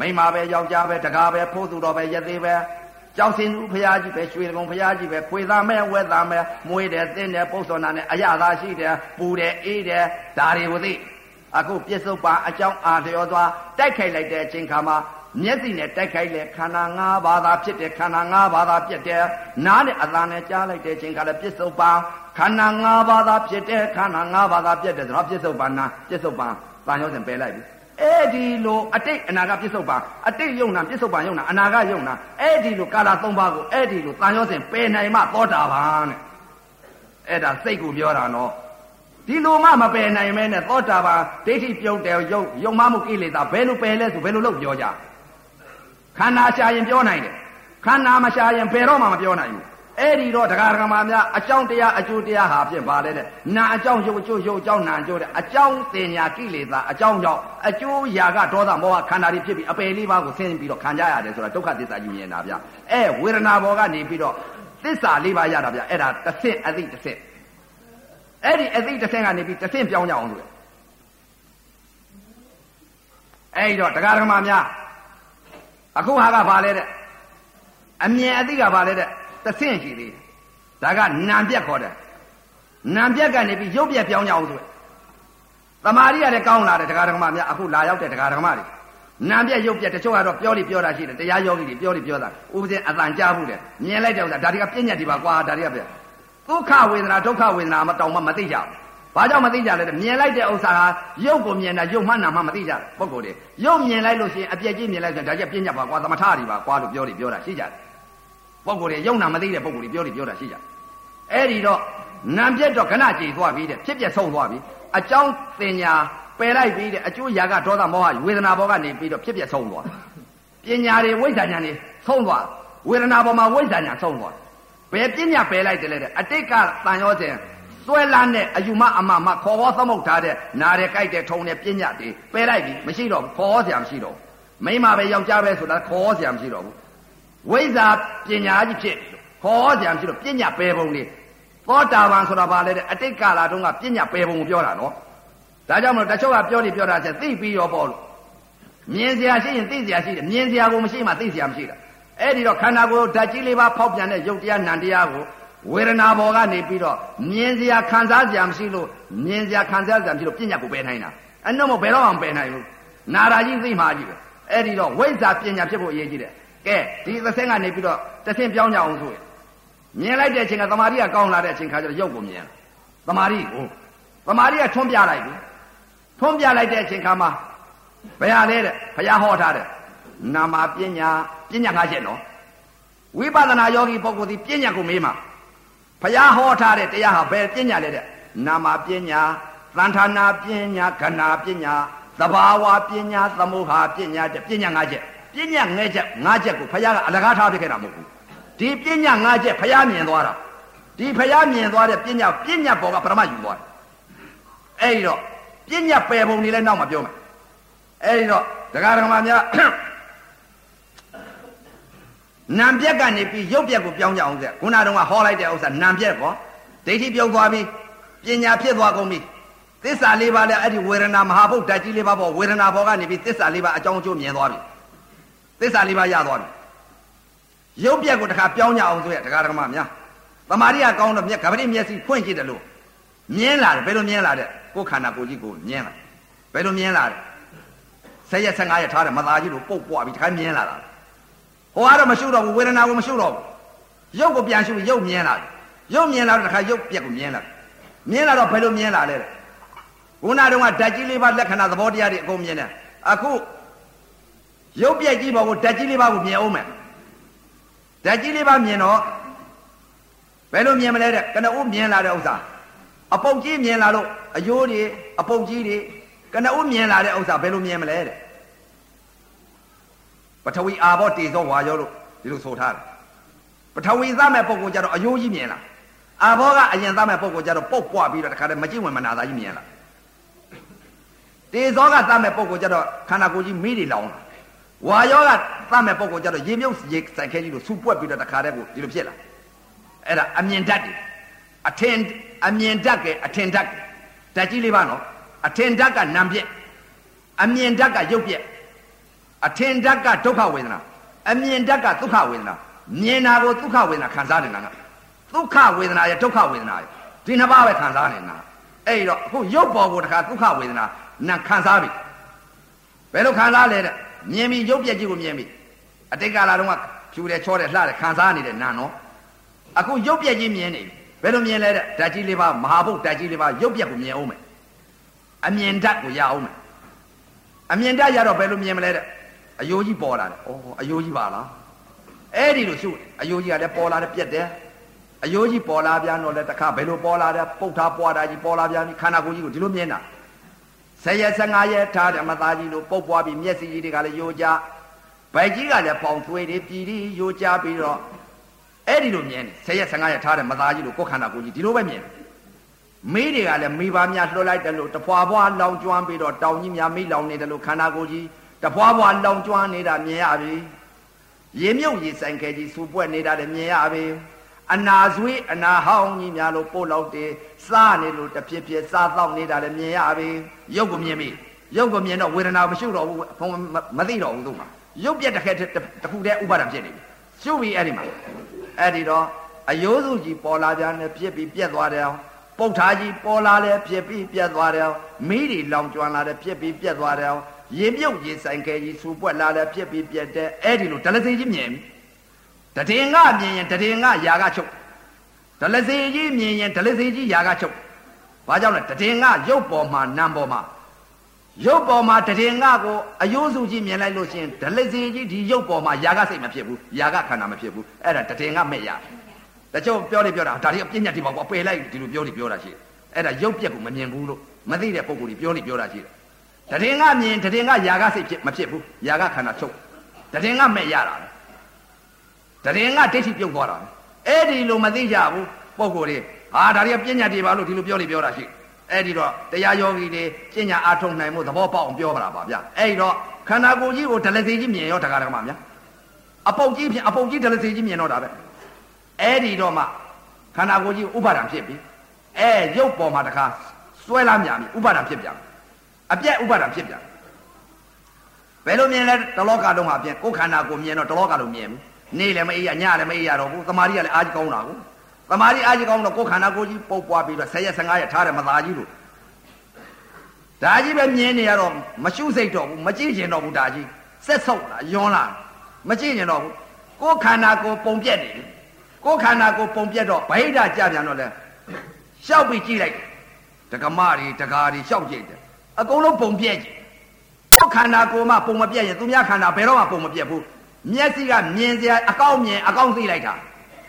မိမပဲယောက်ျားပဲတကားပဲဖိုးသူတော်ပဲရသေးပဲကြောက်စင်သူဖရာကြီးပဲရွှေကုံဖရာကြီးပဲဖွေသားမဲဝဲသားမဲမွေးတယ်သင်းတယ်ပုတ်စောနာနဲ့အရသာရှိတယ်ပူတယ်အေးတယ်ဒါတွေကိုသိအခုပြစ္ဆုတ်ပါအကြောင်းအာလျော်သွားတိုက်ခိုက်လိုက်တဲ့အချိန်ခါမှာမျက်စိနဲ့တိုက်ခိုက်လေခန္ဓာ၅ပါးသာဖြစ်တယ်ခန္ဓာ၅ပါးသာဖြစ်တယ်နားနဲ့အသာနဲ့ကြားလိုက်တဲ့အချိန်ကလည်းပြစ္ဆုတ်ပါခန္ဓာ၅ပါးသာဖြစ်တယ်ခန္ဓာ၅ပါးသာဖြစ်တယ်ဆိုတော့ပြစ္ဆုတ်ပါနာပြစ္ဆုတ်ပါတန်ရောစဉ်ပယ်လိုက်ပြီ အဲ့ဒီလိုအတိတ်အနာဂတ်ပြစ္ဆုတ်ပါအတိတ်ယုံနာပြစ္ဆုတ်ပါယုံနာအနာဂတ်ယုံနာအဲ့ဒီလိုကာလ၃ပါးကိုအဲ့ဒီလိုတန်ရောစဉ်ပယ်နိုင်မှသောတာပန်တဲ့အဲ့ဒါစိတ်ကိုပြောတာနော်ဒီလိုမှမပယ်နိုင်မဲနဲ့သောတာပန်ဒိဋ္ဌိပြုတ်တယ်ယုံယုံမှမှုကိလေသာဘယ်လိုပယ်လဲဆိုဘယ်လိုလုပ်ပြောကြခန္ဓာရှာရင်ပြောနိုင်တယ်ခန္ဓာမရှာရင်ဘယ်တော့မှမပြောနိုင်ဘူး အဲ့ဒီတော့တရားဓမ္မများအကြောင်းတရားအကျိုးတရားဟာဖြစ်ပါလေတဲ့နာအကြောင်းရုပ်အကျိုးရုပ်အကြောင်းနာအကျိုးတဲ့အကြောင်းတင်ညာကိလေသာအကြောင်းကြောင့်အကျိုးရာကဒေါသမောဟခန္ဓာတွေဖြစ်ပြီးအပယ်လေးပါးကိုဆင်းပြီးတော့ခံကြရတယ်ဆိုတာဒုက္ခသစ္စာကြီးမြင်တာဗျအဲဝေဒနာဘောကနေပြီးတော့သစ္စာလေးပါးရတာဗျအဲ့ဒါတစ်ဆင့်အသိတစ်ဆင့်အဲ့ဒီအသိတစ်ဆင့်ကနေပြီးတစ်ဆင့်ပြောင်းကြအောင်လို့အဲ့ဒီတော့တရားဓမ္မများအခုဟာကဘာလဲတဲ့အမြင်အသိကဘာလဲတဲ့ တဆင့်ရှိသေးတယ်ဒါကနံပြက်ခေါ်တယ်နံပြက်ကနေပြီးရုပ်ပြက်ပြောင်းကြအောင်ဆိုသမာဓိရလည်းကောင်းလာတယ်တရားဓမ္မများအခုလာရောက်တဲ့တရားဓမ္မတွေနံပြက်ရုပ်ပြက်တချို့ကတော့ပြောလိပြောတာရှိတယ်တရားယောဂီတွေပြောလိပြောတာဥပဇင်အတန်ကြားဘူးတယ်မြင်လိုက်တဲ့ဥစ္စာဒါတွေကပြဉ္ညာတွေပါကွာဒါတွေကပြဒုက္ခဝေဒနာဒုက္ခဝေဒနာမတောင်မှမသိကြဘူးဘာကြောင့်မသိကြလဲမြင်လိုက်တဲ့ဥစ္စာဟာရုပ်ကိုမြင်တာရုပ်မှနာမှမသိကြဘူးပုဂ္ဂိုလ်တွေရုပ်မြင်လိုက်လို့ရှိရင်အပြည့်ကြီးမြင်လိုက်ဆိုဒါကြပြင်းညတ်ပါကွာသမထတွေပါကွာလို့ပြောတယ်ပြောတာရှိကြတယ် ပုဂ္ဂိုလ်တွေရုပ်နာမသိတဲ့ပုဂ္ဂိုလ်တွေပြောတယ်ပြောတာရှိကြတယ်အဲ့ဒီတော့နာပြက်တော့ခဏကြည်သွားပြီတဲ့ဖြစ်ပြဆုံးသွားပြီအကြောင်းတင်ညာပယ်လိုက်ပြီးတဲ့အကျိုးရာကဒေါသမောဟဝေဒနာဘောကနေပြီးတော့ဖြစ်ပြဆုံးသွားပညာတွေဝိဇ္ဇာဉာဏ်တွေဆုံးသွားဝေဒနာပေါ်မှာဝိဇ္ဇာဉာဏ်ဆုံးသွားဘယ်ပညာပယ်လိုက်တယ်လဲတဲ့အတိတ်ကတန်ရောစဉ်စွဲလန်းတဲ့အယူမအမမခေါ်ဟောသမုတ်ထားတဲ့နားရဲကြိုက်တဲ့ထုံတဲ့ပညာတွေပယ်လိုက်ပြီမရှိတော့ဘူးခေါ်ဟောစရာမရှိတော့ဘူးမိမပဲယောက်ျားပဲဆိုတာခေါ်ဟောစရာမရှိတော့ဘူး ဝိဇ္ဇာပညာကြီးဖြစ်ခေါ်ဟောစရာမရှိတော့ပညာပယ်ပုံလေးသောတာပန်ဆိုတာဘာလဲတဲ့အတိတ်ကာလတုန်းကပညာပယ်ပုံကိုပြောတာနော်ဒါကြောင့်မလို့တချို့ကပြောနေပြောတာချက်သိပြီးရောပေါ့လို့မြင်စရာရှိရင်သိစရာရှိတယ်မြင်စရာကိုမရှိမှသိစရာမရှိတာအဲ့ဒီတော့ခန္ဓာကိုယ်ဓာတ်ကြီးလေးပါဖောက်ပြန်တဲ့ယုတ်တရားနံတရားကိုဝေဒနာဘောကနေပြီးတော့မြင်စရာခံစားစရာမရှိလို့မြင်စရာခံစားစရာမရှိလို့ပြညာကိုပယ်နိုင်တာအဲ့တော့မဘယ်တော့မှပယ်နိုင်ဘူးနာရာကြီးသိမှကြီးပဲအဲ့ဒီတော့ဝိဇ္ဇာပညာဖြစ်ဖို့အရေးကြီးတယ် ကဲဒီသဆင်းကနေပြီးတော့တဆင်းပြောင်းကြအောင်ဆိုရင်မြင်လိုက်တဲ့အချိန်ကသမာဓိကကောင်းလာတဲ့အချိန်ခါကျတော့ရုပ်ကိုမြင်သမာဓိကိုသမာဓိကထွန်းပြလိုက်ပြီထွန်းပြလိုက်တဲ့အချိန်ခါမှာဘယ်ဟာလဲတဲ့ဘုရားဟောထားတဲ့နာမပညာပညာငါးချက်နော်ဝိပဿနာယောဂီပုဂ္ဂိုလ်ဒီပညာကိုမေးမှာဘုရားဟောထားတဲ့တရားဟာဘယ်ပညာလဲတဲ့နာမပညာသံဌာနာပညာခဏပညာသဘာဝပညာသမုဟာပညာတဲ့ပညာငါးချက် ပညာငဲချက်ငါးချက်ကိုဘုရားကအလကားထားပြခဲ့တာမဟုတ်ဘူးဒီပညာငါးချက်ဘုရားမြင်သွားတာဒီဘုရားမြင်သွားတဲ့ပညာပညာပေါ်ကပရမတ်ယူသွားတယ်အဲ့ဒီတော့ပညာပယ်ပုံနေလဲနောက်မှပြောမယ်အဲ့ဒီတော့တရားဓမ္မများနံပြက်ကနေပြီးရုပ်ပြက်ကိုပြောင်းကြအောင်ဆက်ခုနတုန်းကဟောလိုက်တဲ့ဥစ္စာနံပြက်ကောဒိဋ္ဌိပြုတ်သွားပြီပညာဖြစ်သွားကုန်ပြီသစ္စာလေးပါးလည်းအဲ့ဒီဝေဒနာမဟာဘုတ်ဓာတ်ကြီးလေးပါးပေါ့ဝေဒနာဘောကနေပြီးသစ္စာလေးပါးအကြောင်းအကျိုးမြင်သွားပြီ သစ္စာလေးပါးရသွားပြီရုပ်ပြက်ကိုတခါပြောင်းကြအောင်ဆိုရတရားဓမ္မများတမာရီကကောင်းတော့မြက်ကပတိမျက်စိဖွင့်ကြည့်တယ်လို့မြင်လာတယ်ဘယ်လိုမြင်လာတဲ့ကိုယ်ခန္ဓာကိုယ်ကြီးကိုမြင်လာဘယ်လိုမြင်လာလဲဆက်ရက်15ရက်ထားတယ်မသားကြီးလို့ပုတ်ပွားပြီးတခါမြင်လာတာဟိုကတော့မရှုတော့ဘူးဝေဒနာကိုမရှုတော့ဘူးရုပ်ကိုပြန်ရှုရုပ်မြင်လာတယ်ရုပ်မြင်လာတော့တခါရုပ်ပြက်ကိုမြင်လာမြင်လာတော့ဘယ်လိုမြင်လာလဲတဲ့ခုနတုန်းကဓာတ်ကြီးလေးပါလက္ခဏာသဘောတရားတွေအကုန်မြင်တယ်အခု ရုပ်ပြက်ကြီးပေါ်ကိုဓာတ်ကြီးလေးပါကိုမြင်အောင်မယ်ဓာတ်ကြီးလေးပါမြင်တော့ဘယ်လိုမြင်မလဲတဲ့ကနဦးမြင်လာတဲ့ဥစ္စာအပုတ်ကြီးမြင်လာလို့အယိုးတွေအပုတ်ကြီးတွေကနဦးမြင်လာတဲ့ဥစ္စာဘယ်လိုမြင်မလဲတဲ့ပထဝီအာဘောတေဇောဝါယောလို့ဒီလိုဆိုထားတယ်ပထဝီသားမဲ့ပုံကိုကြတော့အယိုးကြီးမြင်လာအာဘောကအရင်သားမဲ့ပုံကိုကြတော့ပုတ်ပွားပြီးတော့တခါတည်းမကြည့်ဝင်မနာသားကြီးမြင်လာတေဇောကသားမဲ့ပုံကိုကြတော့ခန္ဓာကိုယ်ကြီးမိတွေလောင်လာ ဝါယောကသားမဲ့ပုံကိုကြတော့ရေမြုပ်ရေဆိုင်ခဲကြီးလို့စူပွက်ပြီးတော့တခါတည်းကိုဒီလိုဖြစ်လာအဲ့ဒါအမြင်တတ်တယ်အထင်အမြင်တတ်ကအထင်တတ်ဓာတ်ကြီးလေးပါနော်အထင်တတ်ကနံပြက်အမြင်တတ်ကရုပ်ပြက်အထင်တတ်ကဒုက္ခဝေဒနာအမြင်တတ်ကဒုက္ခဝေဒနာမြင်တာကိုဒုက္ခဝေဒနာခံစားနေတာကဒုက္ခဝေဒနာရဲ့ဒုက္ခဝေဒနာရဲ့ဒီနှစ်ပါးပဲခံစားနေတာအဲ့တော့အခုရုပ်ပေါ်ကိုတခါဒုက္ခဝေဒနာနာခံစားပြီဘယ်လိုခံစားလဲတဲ့ မြင်ပြီရုပ်ပြက်ကြီးကိုမြင်ပြီအတိတ်ကာလတုန်းကဖြူတယ်ချောတယ်လှတယ်ခံစားနေတဲ့နာနော်အခုရုပ်ပြက်ကြီးမြင်နေပြီဘယ်လိုမြင်လဲတဲ့ဓာတ်ကြီးလေးပါမဟာဘုတ်ဓာတ်ကြီးလေးပါရုပ်ပြက်ကိုမြင်အောင်မယ်အမြင်ဓာတ်ကိုရအောင်မယ်အမြင်ဓာတ်ရတော့ဘယ်လိုမြင်မလဲတဲ့အယိုးကြီးပေါ်လာတယ်ဩအယိုးကြီးပါလားအဲ့ဒီလိုရှုအယိုးကြီးကလည်းပေါ်လာတယ်ပြက်တယ်အယိုးကြီးပေါ်လာပြန်တော့လည်းတခါဘယ်လိုပေါ်လာတယ်ပုတ်ထားပွားတာကြီးပေါ်လာပြန်ပြီခန္ဓာကိုယ်ကြီးကိုဒီလိုမြင်တာ ဆယ်ရက်15ရက်ထားတယ်မသားကြီးလို့ပုတ်ပွားပြီးမျက်စိကြီးတွေကလည်းယိုကြဗိုက်ကြီးကလည်းပေါင်သွေးတွေပြည်ပြီးယိုကြပြီးတော့အဲ့ဒီလိုမြင်တယ်ဆယ်ရက်15ရက်ထားတယ်မသားကြီးလို့ကိုယ်ခန္ဓာကိုယ်ကြီးဒီလိုပဲမြင်တယ်မေးတွေကလည်းမိဘများလွှတ်လိုက်တယ်လို့တဖွာဖွာလောင်ကျွမ်းပြီးတော့တောင်ကြီးများမိလောင်နေတယ်လို့ခန္ဓာကိုယ်ကြီးတဖွာဖွာလောင်ကျွမ်းနေတာမြင်ရပြီရေမြုပ်ရေဆိုင်ခဲကြီးစူပွက်နေတာလည်းမြင်ရပြီ အနာဆွေးအနာဟောင်းကြီးများလို့ပို့လောက်တယ်စားနေလို့တဖြစ်ဖြစ်စားတော့နေတာလည်းမြင်ရပြီရုပ်ကိုမြင်ပြီရုပ်ကိုမြင်တော့ဝေဒနာမရှိတော့ဘူးဘုံမသိတော့ဘူးသူ့မှာရုပ်ပြက်တစ်ခဲတစ်ခုတည်းဥပါဒံဖြစ်နေပြီရှုပ်ပြီအဲ့ဒီမှာအဲ့ဒီတော့အယိုးစုကြီးပေါ်လာပြန်တယ်ပြစ်ပြီးပြက်သွားတယ်ပုတ်ထားကြီးပေါ်လာတယ်ပြစ်ပြီးပြက်သွားတယ်မိတွေလောင်ကျွမ်းလာတယ်ပြစ်ပြီးပြက်သွားတယ်ရေမြုပ်ရေဆိုင်ခဲကြီးစူပွက်လာတယ်ပြစ်ပြီးပြက်တယ်အဲ့ဒီလိုဒလစိကြီးမြင် တည်ငါမြင်ရင်တည်ငါຢာကချုပ်တ ဒလစီကြီးမြင်ရင်ဒလစီကြီးຢာကချုပ်ဘာကြောင့်လဲတည်ငါရုပ်ပေါ်မှာနာမ်ပေါ်မှာရုပ်ပေါ်မှာတည်ငါကိုအယိုးစုကြီးမြင်လိုက်လို့ရှိရင်ဒလစီကြီးဒီရုပ်ပေါ်မှာຢာကစိတ်မဖြစ်ဘူးຢာကခန္ဓာမဖြစ်ဘူးအဲ့ဒါတည်ငါမဲ့ရတချို့ပြောနေပြောတာဒါတွေပညာတိပါကွာပယ်လိုက်ဒီလိုပြောနေပြောတာရှိတယ်အဲ့ဒါရုပ်ပြက်ကိုမမြင်ဘူးလို့မသိတဲ့ပုံကိုယ်ကြီးပြောနေပြောတာရှိတယ်တည်ငါမြင်တည်ငါຢာကစိတ်ဖြစ်မဖြစ်ဘူးຢာကခန္ဓာချုပ်တည်ငါမဲ့ရတာ တည်ငါဒိဋ္ဌိပြုတ်သွားတာအဲ့ဒီလိုမသိကြဘူးပုံကိုယ်တွေဟာဒါတွေကပညာတိပါလို့ဒီလိုပြောနေပြောတာရှိအဲ့ဒီတော့တရားယောဂီတွေပညာအားထုတ်နိုင်မှုသဘောပေါက်အောင်ပြောပါလားပါဗျအဲ့ဒီတော့ခန္ဓာကိုယ်ကြီးကိုဒလစီကြီးမြင်ရောတကားတကားမှာဗျအပုတ်ကြီးဖြစ်အပုတ်ကြီးဒလစီကြီးမြင်တော့တာပဲအဲ့ဒီတော့မှခန္ဓာကိုယ်ကြီးဥပါဒံဖြစ်ပြီအဲရုပ်ပေါ်မှာတခါစွဲလာမြန်ပြီဥပါဒံဖြစ်ပြန်အပြက်ဥပါဒံဖြစ်ပြန်ဘယ်လိုမြင်လဲတလောကလုံးမှာပြင်ကိုယ်ခန္ဓာကိုမြင်တော့တလောကလုံးမြင်ပြီ နေလည်းမအေးရညလည်းမအေးရတော့ဘူးသမာဓိကလည်းအားကြီးကောင်းတာကိုသမာဓိအားကြီးကောင်းတော့ကိုယ်ခန္ဓာကိုယ်ကြီးပုတ်ပွားပြီးတော့10ရက်15ရက်ထားတယ်မသားကြီးလို့ဒါကြီးပဲမြင်နေရတော့မရှုစိတ်တော့ဘူးမကြည့်ကျင်တော့ဘူးဒါကြီးဆက်ဆုပ်လာယွန်းလာမကြည့်ကျင်တော့ဘူးကိုယ်ခန္ဓာကိုယ်ပုံပြက်နေတယ်ကိုယ်ခန္ဓာကိုယ်ပုံပြက်တော့ဗဟိတကြပြန်တော့လဲရှောက်ပြီးကြည့်လိုက်ဒကမတွေဒကာတွေရှောက်ကြည့်တယ်အကုန်လုံးပုံပြက်ကြည့်ကိုယ်ခန္ဓာကိုယ်မှပုံမပြက်ရင်သူများခန္ဓာဘယ်တော့မှပုံမပြက်ဘူး မျက်စိကမြင်စရာအကောက်မြင်အကောက်သိလိုက်တာ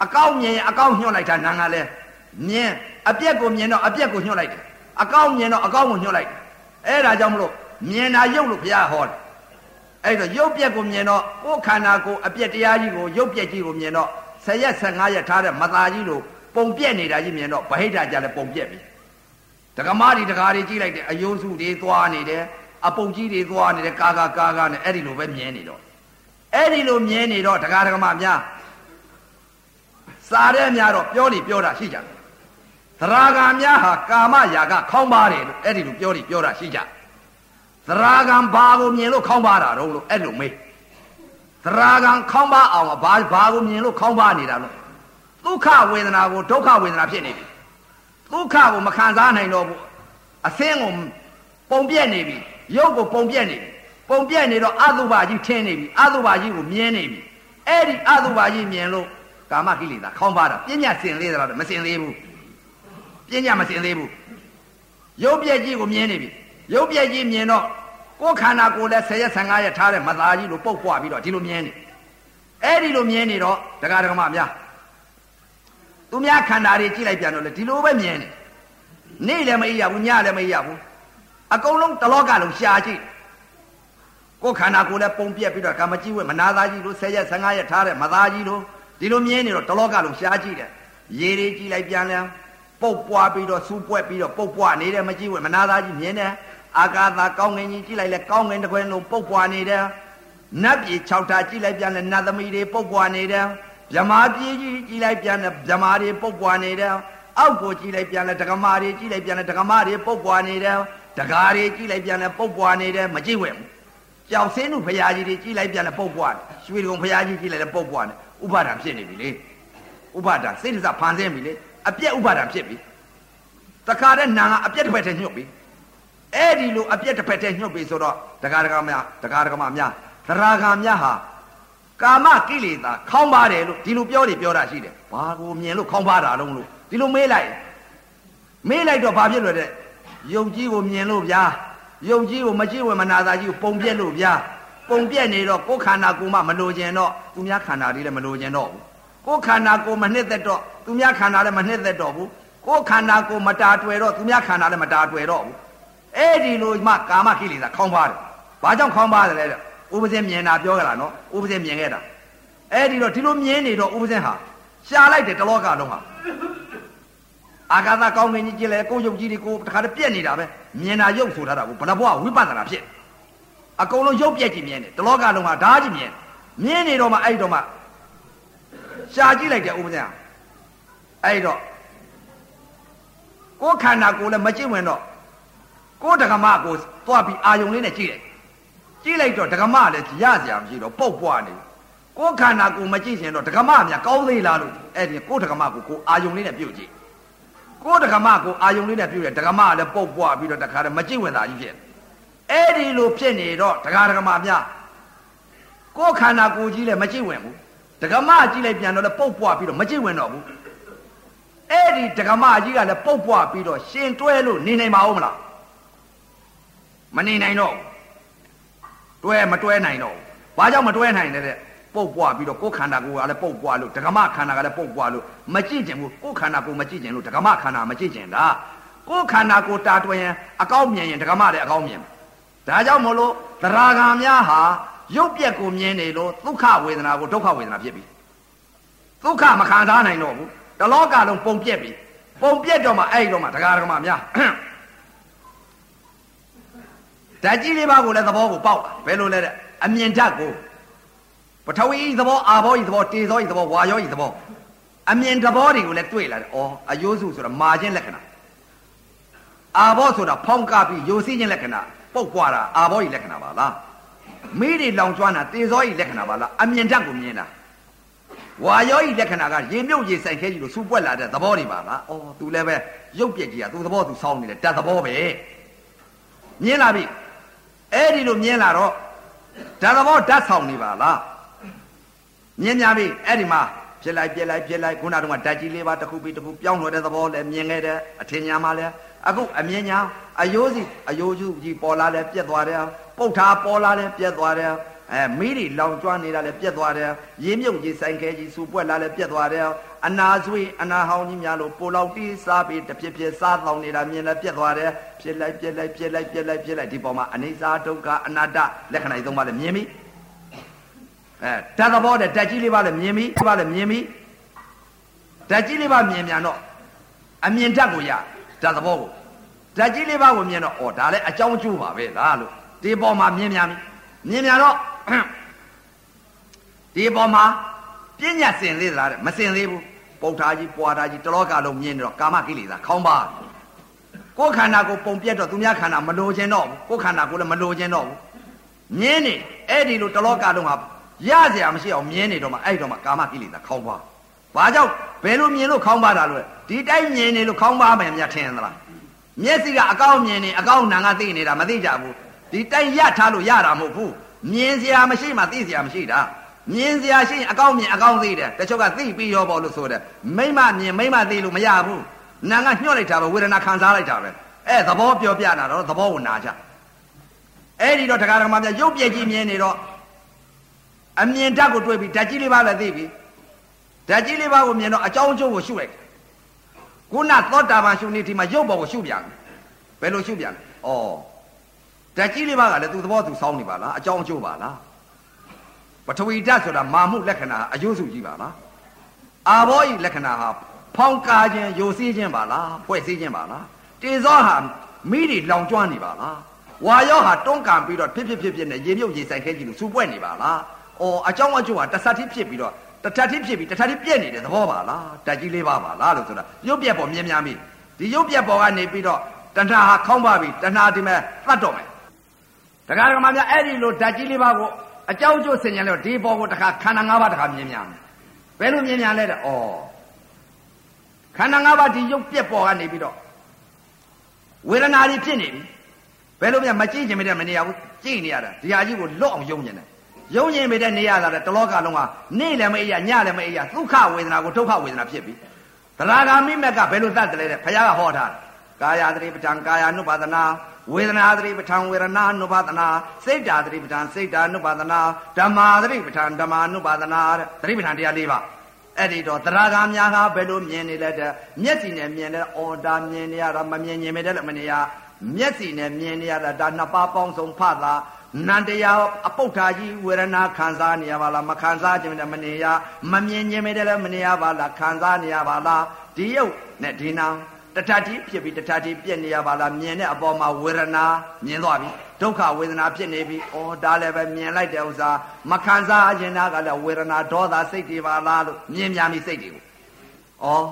အကောက်မြင်အကောက်ညှို့လိုက်တာနာငါလဲမြင်အပြက်ကိုမြင်တော့အပြက်ကိုညှို့လိုက်တယ်အကောက်မြင်တော့အကောက်ကိုညှို့လိုက်တယ်အဲ့ဒါကြောင့်မလို့မြင်တာရုပ်လို့ဘုရားဟောတယ်အဲ့တော့ရုပ်ပြက်ကိုမြင်တော့ကိုယ်ခန္ဓာကိုယ်အပြက်တရားကြီးကိုရုပ်ပြက်ကြီးကိုမြင်တော့10ရက်15ရက်ထားတဲ့မသားကြီးလို့ပုံပြက်နေတာကြီးမြင်တော့ဗဟိတကြလည်းပုံပြက်ပြီဒကမာတွေဒကာတွေကြည့်လိုက်တယ်အယုံစုတွေသွားနေတယ်အပုံကြီးတွေသွားနေတယ်ကာကာကာကာနဲ့အဲ့ဒီလိုပဲမြင်နေတော့ အဲ့ဒီလိုမြင်နေတော့ဒကာဒကမများစားတဲ့များတော့ပြောနေပြောတာရှိကြတယ်သရာဂံများဟာကာမရာဂခေါင်းပါတယ်လို့အဲ့ဒီလိုပြောနေပြောတာရှိကြသရာဂံဘာကိုမြင်လို့ခေါင်းပါတာတော့လို့အဲ့လိုမေးသရာဂံခေါင်းပါအောင်ဘာဘာကိုမြင်လို့ခေါင်းပါနေတာလို့ဒုက္ခဝေဒနာကိုဒုက္ခဝေဒနာဖြစ်နေပြီဒုက္ခကိုမခံစားနိုင်တော့ဘူးအသင်းကိုပုံပြက်နေပြီရုပ်ကိုပုံပြက်နေပြီ ပုံပြက်နေတော့အတုပါကြီးထင်းနေပြီအတုပါကြီးကိုမြင်နေပြီအဲ့ဒီအတုပါကြီးမြင်လို့ကာမကိလေသာခေါင်းပါတာပညာစင်လေးသလားမစင်သေးဘူးပညာမစင်သေးဘူးရုပ်ပြက်ကြီးကိုမြင်နေပြီရုပ်ပြက်ကြီးမြင်တော့ကိုယ်ခန္ဓာကိုယ်လည်း10ရက်15ရက်ထားတဲ့မသားကြီးလိုပုတ်ပွားပြီးတော့ဒီလိုမြင်နေအဲ့ဒီလိုမြင်နေတော့ဒကာဒကမများသူများခန္ဓာတွေကြည့်လိုက်ပြန်တော့လေဒီလိုပဲမြင်နေနေ့လည်းမအေးရဘူးညလည်းမအေးရဘူးအကုန်လုံးတလောကလုံးရှာကြည့် ကိုယ်ခန္ဓာကိုယ်လည်းပုံပြက်ပြီးတော့ကာမကြီးဝဲမနာသားကြီးလို10ရက်15ရက်ထားတဲ့မသားကြီးလိုဒီလိုမြင်နေတော့တလောကလုံးရှားကြည့်တယ်ရေတွေကြည့်လိုက်ပြန်လဲပုတ်ပွားပြီးတော့စူးပွက်ပြီးတော့ပုတ်ပွားနေတယ်မကြည့်ဝဲမနာသားကြီးမြင်တယ်အာကာသကောင်းငင်ကြီးကြည့်လိုက်လဲကောင်းငင်တစ်ခွင်လုံးပုတ်ပွားနေတယ်နတ်ပြည်6ဓာတ်ကြည့်လိုက်ပြန်လဲနတ်သမီးတွေပုတ်ပွားနေတယ်ဗြမာပြည်ကြီးကြည့်လိုက်ပြန်လဲဗြမာတွေပုတ်ပွားနေတယ်အောက်ကိုကြည့်လိုက်ပြန်လဲဒကမာတွေကြည့်လိုက်ပြန်လဲဒကမာတွေပုတ်ပွားနေတယ်ဒကာတွေကြည့်လိုက်ပြန်လဲပုတ်ပွားနေတယ်မကြည့်ဝဲဘူး ကြောက်စင်းတို့ဖရာကြီးတွေကြည့်လိုက်ပြန်လဲပုတ်ပွားတယ်ရွှေကုံဖရာကြီးကြည့်လိုက်လဲပုတ်ပွားတယ်ဥပါဒံဖြစ်နေပြီလေဥပါဒံစိတ်ဒစဖန်ဆင်းပြီလေအပြက်ဥပါဒံဖြစ်ပြီတခါတည်းနာကအပြက်တစ်ဖက်တည်းညှုတ်ပြီအဲ့ဒီလိုအပြက်တစ်ဖက်တည်းညှုတ်ပြီဆိုတော့ဒကာဒကာများဒကာဒကာမများသရဂါများဟာကာမကိလေသာခေါင်းပါတယ်လို့ဒီလိုပြောနေပြောတာရှိတယ်ဘာကိုမြင်လို့ခေါင်းပါတာလုံးလို့ဒီလိုမေးလိုက်မေးလိုက်တော့ဘာဖြစ်လို့လဲယုံကြည်ကိုမြင်လို့ဗျာ ယုံကြည်ကိုမကြည့်ဝဲမနာသာကြီးကိုပုံပြက်လို့ဗျာပုံပြက်နေတော့ကိုယ်ခန္ဓာကိုယ်မှမလိုချင်တော့သူများခန္ဓာလေးလည်းမလိုချင်တော့ဘူးကိုယ်ခန္ဓာကိုယ်မနှစ်သက်တော့သူများခန္ဓာလည်းမနှစ်သက်တော့ဘူးကိုယ်ခန္ဓာကိုယ်မတာတွယ်တော့သူများခန္ဓာလည်းမတာတွယ်တော့ဘူးအဲ့ဒီလိုမှကာမကိလေသာခေါင်းပါတယ်ဘာကြောင့်ခေါင်းပါတယ်လဲဥပဇင်းမြင်တာပြောကြတာနော်ဥပဇင်းမြင်ခဲ့တာအဲ့ဒီတော့ဒီလိုမြင်နေတော့ဥပဇင်းဟာရှားလိုက်တယ်တလောကလုံးဟာ အာဂါသကောင်းမင်းကြီးကြည့်လဲကိုယုတ်ကြီးတွေကိုတခါတည်းပြက်နေတာပဲမြင်တာယုတ်ဆိုထားတာကိုဘယ်ဘဝဝိပဿနာဖြစ်အကုန်လုံးရုပ်ပြက်ကြည့်မြင်တယ်တလောကလုံးဟာဓာတ်ကြည့်မြင်မြင်နေတော့မှအဲ့တော့မှရှာကြည့်လိုက်တယ်ဥပဒေအဲ့တော့ကိုယ်ခန္ဓာကိုယ်လည်းမကြည့်ဝင်တော့ကိုယ်ဒကမကိုသွားပြီးအာယုံလေးနဲ့ကြည့်လိုက်ကြည့်လိုက်တော့ဒကမလည်းရစရာမရှိတော့ပုတ်ပွားနေကိုယ်ခန္ဓာကိုယ်မကြည့်ရင်တော့ဒကမများကောင်းသေးလားလို့အဲ့ဒီကိုယ်ဒကမကိုကိုအာယုံလေးနဲ့ပြုတ်ကြည့် ကိုယ်ဒကမကိုအာယုံလေးနဲ့ပြုတ်တယ်ဒကမလည်းပုတ်ပွားပြီးတော့တခါတည်းမကြည့်ဝင်တာကြီးဖြစ်အဲ့ဒီလိုဖြစ်နေတော့ဒကာဒကမများကိုယ်ခန္ဓာကိုယ်ကြီးလည်းမကြည့်ဝင်ဘူးဒကမကြည့်လိုက်ပြန်တော့လည်းပုတ်ပွားပြီးတော့မကြည့်ဝင်တော့ဘူးအဲ့ဒီဒကမကြီးကလည်းပုတ်ပွားပြီးတော့ရှင်တွဲလို့နေနိုင်ပါဦးမလားမနေနိုင်တော့တွဲမတွဲနိုင်တော့ဘာကြောင့်မတွဲနိုင်လဲတဲ့ ပုတ်ပွားပြီးတော့ကိုယ်ခန္ဓာကိုယ်ကလည်းပုတ်ပွားလို့ဒကမခန္ဓာကလည်းပုတ်ပွားလို့မကြည့်ကျင်ဘူးကိုယ်ခန္ဓာကိုယ်မကြည့်ကျင်လို့ဒကမခန္ဓာမကြည့်ကျင်တာကိုယ်ခန္ဓာကိုယ်တာတွင်ရင်အကောင်းမြင်ရင်ဒကမလည်းအကောင်းမြင်ဒါကြောင့်မို့လို့သရဂံများဟာရုပ်ပြက်ကိုမြင်နေလို့ဒုက္ခဝေဒနာကိုဒုက္ခဝေဒနာဖြစ်ပြီဒုက္ခမခံစားနိုင်တော့ဘူးတလောကလုံးပုံပြက်ပြီပုံပြက်တော့မှအဲ့တော့မှဒကာဒကမများဓာတ်ကြီးလေးပါးကိုလည်းသဘောကိုပေါက်ဘယ်လိုလဲတဲ့အမြင်ဓာတ်ကို ပထဝီသဘောအာဘောဤသဘောတေဇောဤသဘောဝါယောဤသဘောအမြင်သဘောတွေကိုလည်းတွေ့လာတယ်။အော်အယိုးစုဆိုတာမာခြင်းလက္ခဏာအာဘောဆိုတာဖောင်းကားပြီးယိုစီးခြင်းလက္ခဏာပုတ်ပွားတာအာဘောဤလက္ခဏာပါလားမိတွေလောင်ကျွမ်းတာတေဇောဤလက္ခဏာပါလားအမြင်ဓာတ်ကိုမြင်တာဝါယောဤလက္ခဏာကရေမြုပ်ရေဆိုင်ခဲကြီးလို့စူပွက်လာတဲ့သဘောတွေပါလားအော်သူလည်းပဲရုပ်ပြက်ကြီးကသူသဘောသူစောင်းနေတယ်တတ်သဘောပဲမြင်လာပြီအဲ့ဒီလိုမြင်လာတော့ဓာတ်သဘောဓာတ်ဆောင်နေပါလား မြင်များပြီအဲ့ဒီမှာဖြစ်လိုက်ပြက်လိုက်ပြက်လိုက်ခုနကတော့ဓာတ်ကြီးလေးပါတစ်ခုပြီးတစ်ခုပြောင်းလို့တဲ့သဘောလည်းမြင်ခဲ့တယ်အထင်ညာမှလည်းအခုအမြင်ညာအယိုးစီအယိုးစုကြီးပေါ်လာတယ်ပြက်သွားတယ်ပုတ်ထားပေါ်လာတယ်ပြက်သွားတယ်အဲမိတွေလောင်ကျွမ်းနေတာလည်းပြက်သွားတယ်ရင်းမြုပ်ကြီးဆိုင်ခဲကြီးစူပွက်လာလည်းပြက်သွားတယ်အနာဆွေးအနာဟောင်းကြီးများလို့ပိုလောက်တီးစားပြီးတပြစ်ပြစ်စားတောင်းနေတာမြင်လည်းပြက်သွားတယ်ဖြစ်လိုက်ပြက်လိုက်ပြက်လိုက်ပြက်လိုက်ပြက်လိုက်ဒီပေါ်မှာအနေစာဒုက္ခအနာတ္တလက္ခဏာကြီးသုံးပါးလည်းမြင်ပြီ အဲဓာတ်သဘောတဲ့ဓာတ်ကြီးလေးပါလည်းမြင်ပြီပါလည်းမြင်ပြီဓာတ်ကြီးလေးပါမြင်မြန်တော့အမြင်ဓာတ်ကိုရဓာတ်သဘောကိုဓာတ်ကြီးလေးပါကိုမြင်တော့ဩဒါလည်းအကြောင်းကျိုးပါပဲလားလို့ဒီပေါ်မှာမြင်မြန်ပြီမြင်မြန်တော့ဒီပေါ်မှာပညာစင်သေးလားတဲ့မစင်သေးဘူးပုတ်ထားကြီးပွာထားကြီးတလောကလုံးမြင်နေတော့ကာမကိလေသာခေါင်းပါကိုယ်ခန္ဓာကိုပုံပြတ်တော့သူများခန္ဓာမလိုချင်တော့ဘူးကိုယ်ခန္ဓာကိုလည်းမလိုချင်တော့ဘူးမြင်နေအဲ့ဒီလိုတလောကလုံးဟာ ရเสียမရှိအောင်မြင်နေတော့မှအဲ့တော့မှကာမကိလေသာခေါင်းပါဘာကြောင့်ဘယ်လိုမြင်လို့ခေါင်းပါတာလို့ဒီတိုင်းမြင်နေလို့ခေါင်းပါမယ်မြတ်ထင်သလားမျက်စိကအကောက်မြင်နေအကောက်နာငါသိနေတာမသိကြဘူးဒီတိုင်းရထားလို့ရတာမဟုတ်ဘူးမြင်စရာမရှိမှသိစရာမရှိတာမြင်စရာရှိရင်အကောင်းမြင်အကောင်းသိတယ်တချို့ကသိပြီးရောပေါ့လို့ဆိုတယ်မိမမြင်မိမသိလို့မရဘူးနာကညှော့လိုက်တာပဲဝေဒနာခံစားလိုက်တာပဲအဲသဘောပြောပြတာတော့သဘောကိုနာကြအဲ့ဒီတော့တရားဓမ္မများရုပ်ပြည့်ကြီးမြင်နေတော့ အမြင်ဓာတ်ကိုတွေ့ပြီးဓာတ်ကြီးလေးပါလည်းသိပြီဓာတ်ကြီးလေးပါကိုမြင်တော့အကြောင်းအကျိုးကိုရှုလိုက်ခုနသောတာပန်ရှုနေဒီမှာရုပ်ပေါ်ကိုရှုပြန်ဘယ်လိုရှုပြန်လဲဩဓာတ်ကြီးလေးပါကလည်းသူသဘောသူစောင်းနေပါလားအကြောင်းအကျိုးပါလားပထဝီဓာတ်ဆိုတာမာမှုလက္ခဏာအယုစုကြီးပါလားအာဘောဤလက္ခဏာဟာဖောင်းကားခြင်းယိုစီးခြင်းပါလားဖွဲ့စည်းခြင်းပါလားတေဇောဟာမိတွေလောင်ကျွမ်းနေပါလားဝါယောဟာတွန်းကန်ပြီးတော့ဖြစ်ဖြစ်ဖြစ်ဖြစ်နဲ့ရေမြုပ်ရေဆိုင်ခဲကြီးလို့စူပွက်နေပါလား အော်အကြောင်းအကျိုးဟာတဆတ်တိဖြစ်ပြီးတော့တထတ်တိဖြစ်ပြီးတထတ်တိပြက်နေတဲ့သဘောပါလားဓာတ်ကြီးလေးပါပါလားလို့ဆိုတာရုပ်ပြက်ပေါ်မြင်များမိဒီရုပ်ပြက်ပေါ်ကနေပြီးတော့တဏှာဟာခေါင်းပါပြီတဏှာဒီမဲ့သတ်တော့မယ်တရားဓမ္မများအဲ့ဒီလိုဓာတ်ကြီးလေးပါကိုအကြောင်းကျိုးဆင်ញံလို့ဒီဘောကိုတခါခန္ဓာ၅ပါးတခါမြင်များမယ်ဘယ်လိုမြင်များလဲတဲ့ဩခန္ဓာ၅ပါးဒီရုပ်ပြက်ပေါ်ကနေပြီးတော့ဝေဒနာတွေဖြစ်နေပြီဘယ်လိုများမကြည့်ချင်မတဲ့မနေရဘူးကြည့်နေရတာဒီဟာကြီးကိုလွတ်အောင်ယုံနေတယ် ယုံရင်မိတဲ့နေရတာတလောကလုံးကနေ့လည်းမအေးရညလည်းမအေးရဒုက္ခဝေဒနာကိုဒုက္ခဝေဒနာဖြစ်ပြီသရဂါမိမက်ကဘယ်လိုသတ်တယ်လဲတဲ့ဘုရားကဟောထားတယ်ကာယသတိပဋ္ဌာန်ကာယ ानु ပါဒနာဝေဒနာသတိပဋ္ဌာန်ဝေဒနာ ानु ပါဒနာစိတ်ဓာသတိပဋ္ဌာန်စိတ်ဓာ ानु ပါဒနာဓမ္မာသတိပဋ္ဌာန်ဓမ္မာ ानु ပါဒနာတဲ့သတိပဋ္ဌာန်တရား၄ပါးအဲ့ဒီတော့သရဂါများဟာဘယ်လိုမြင်နေလဲတဲ့မျက်စိနဲ့မြင်လဲအော်ဒါမြင်နေရတာမမြင်မြင်မဲတဲ့လည်းမနေရမျက်စိနဲ့မြင်နေရတာဒါနှစ်ပါးပေါင်းစုံဖတ်တာ နန္တရားအပုတ်ထာကြီးဝေဒနာခံစားနေရပါလားမခံစားခြင်းနဲ့မနေရမမြင်ခြင်းနဲ့လည်းမနေရပါလားခံစားနေရပါလားဒီယုတ်နဲ့ဒီနာတထတိဖြစ်ပြီးတထတိပြက်နေရပါလားမြင်တဲ့အပေါ်မှာဝေဒနာမြင်သွားပြီဒုက္ခဝေဒနာဖြစ်နေပြီဩဒါလည်းပဲမြင်လိုက်တဲ့ဥစ္စာမခံစားခြင်းနာကလည်းဝေဒနာဒေါသစိတ်တွေပါလားလို့မြင်များပြီစိတ်တွေကိုဩ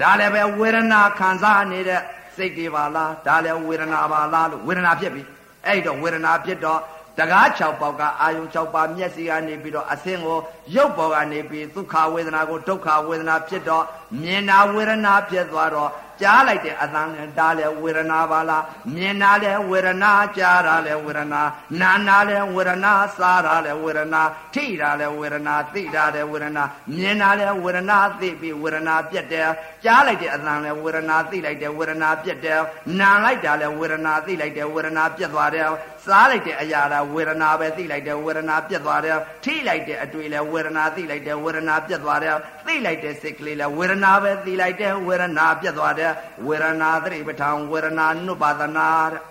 ဒါလည်းပဲဝေဒနာခံစားနေတဲ့စိတ်တွေပါလားဒါလည်းဝေဒနာပါလားလို့ဝေဒနာဖြစ်ပြီအဲ့တော့ဝေဒနာဖြစ်တော့ တကား6ပေါက်ကအာယုံ6ပါးမျက်စိကနေပြီးတော့အဆင်းကို ရုပ်ပေါ်ကနေပြီးဒုက္ခဝေဒနာကိုဒုက္ခဝေဒနာဖြစ်တော့မြင်တာဝေဒနာဖြစ်သွားတော့ကြားလိုက်တဲ့အသံနဲ့ဒါလည်းဝေဒနာပါလားမြင်တာလည်းဝေဒနာကြားတာလည်းဝေဒနာနာနာလည်းဝေဒနာစားတာလည်းဝေဒနာထိတာလည်းဝေဒနာသိတာလည်းဝေဒနာမြင်တာလည်းဝေဒနာသိပြီးဝေဒနာပြတ်တယ်ကြားလိုက်တဲ့အသံလည်းဝေဒနာသိလိုက်တယ်ဝေဒနာပြတ်တယ်နာလိုက်တာလည်းဝေဒနာသိလိုက်တယ်ဝေဒနာပြတ်သွားတယ်စားလိုက်တဲ့အရာလားဝေဒနာပဲသိလိုက်တယ်ဝေဒနာပြတ်သွားတယ်ထိလိုက်တဲ့အတွေ့လဲဝေဒနာသိလိုက်တယ်ဝေဒနာပြတ်သွားတယ်သိလိုက်တဲ့စိတ်ကလေးလဲဝေဒနာပဲသိလိုက်တယ်ဝေဒနာပြတ်သွားတယ်ဝေဒနာသတိပဋ္ဌာန်ဝေဒနာနုပါဒနာတဲ့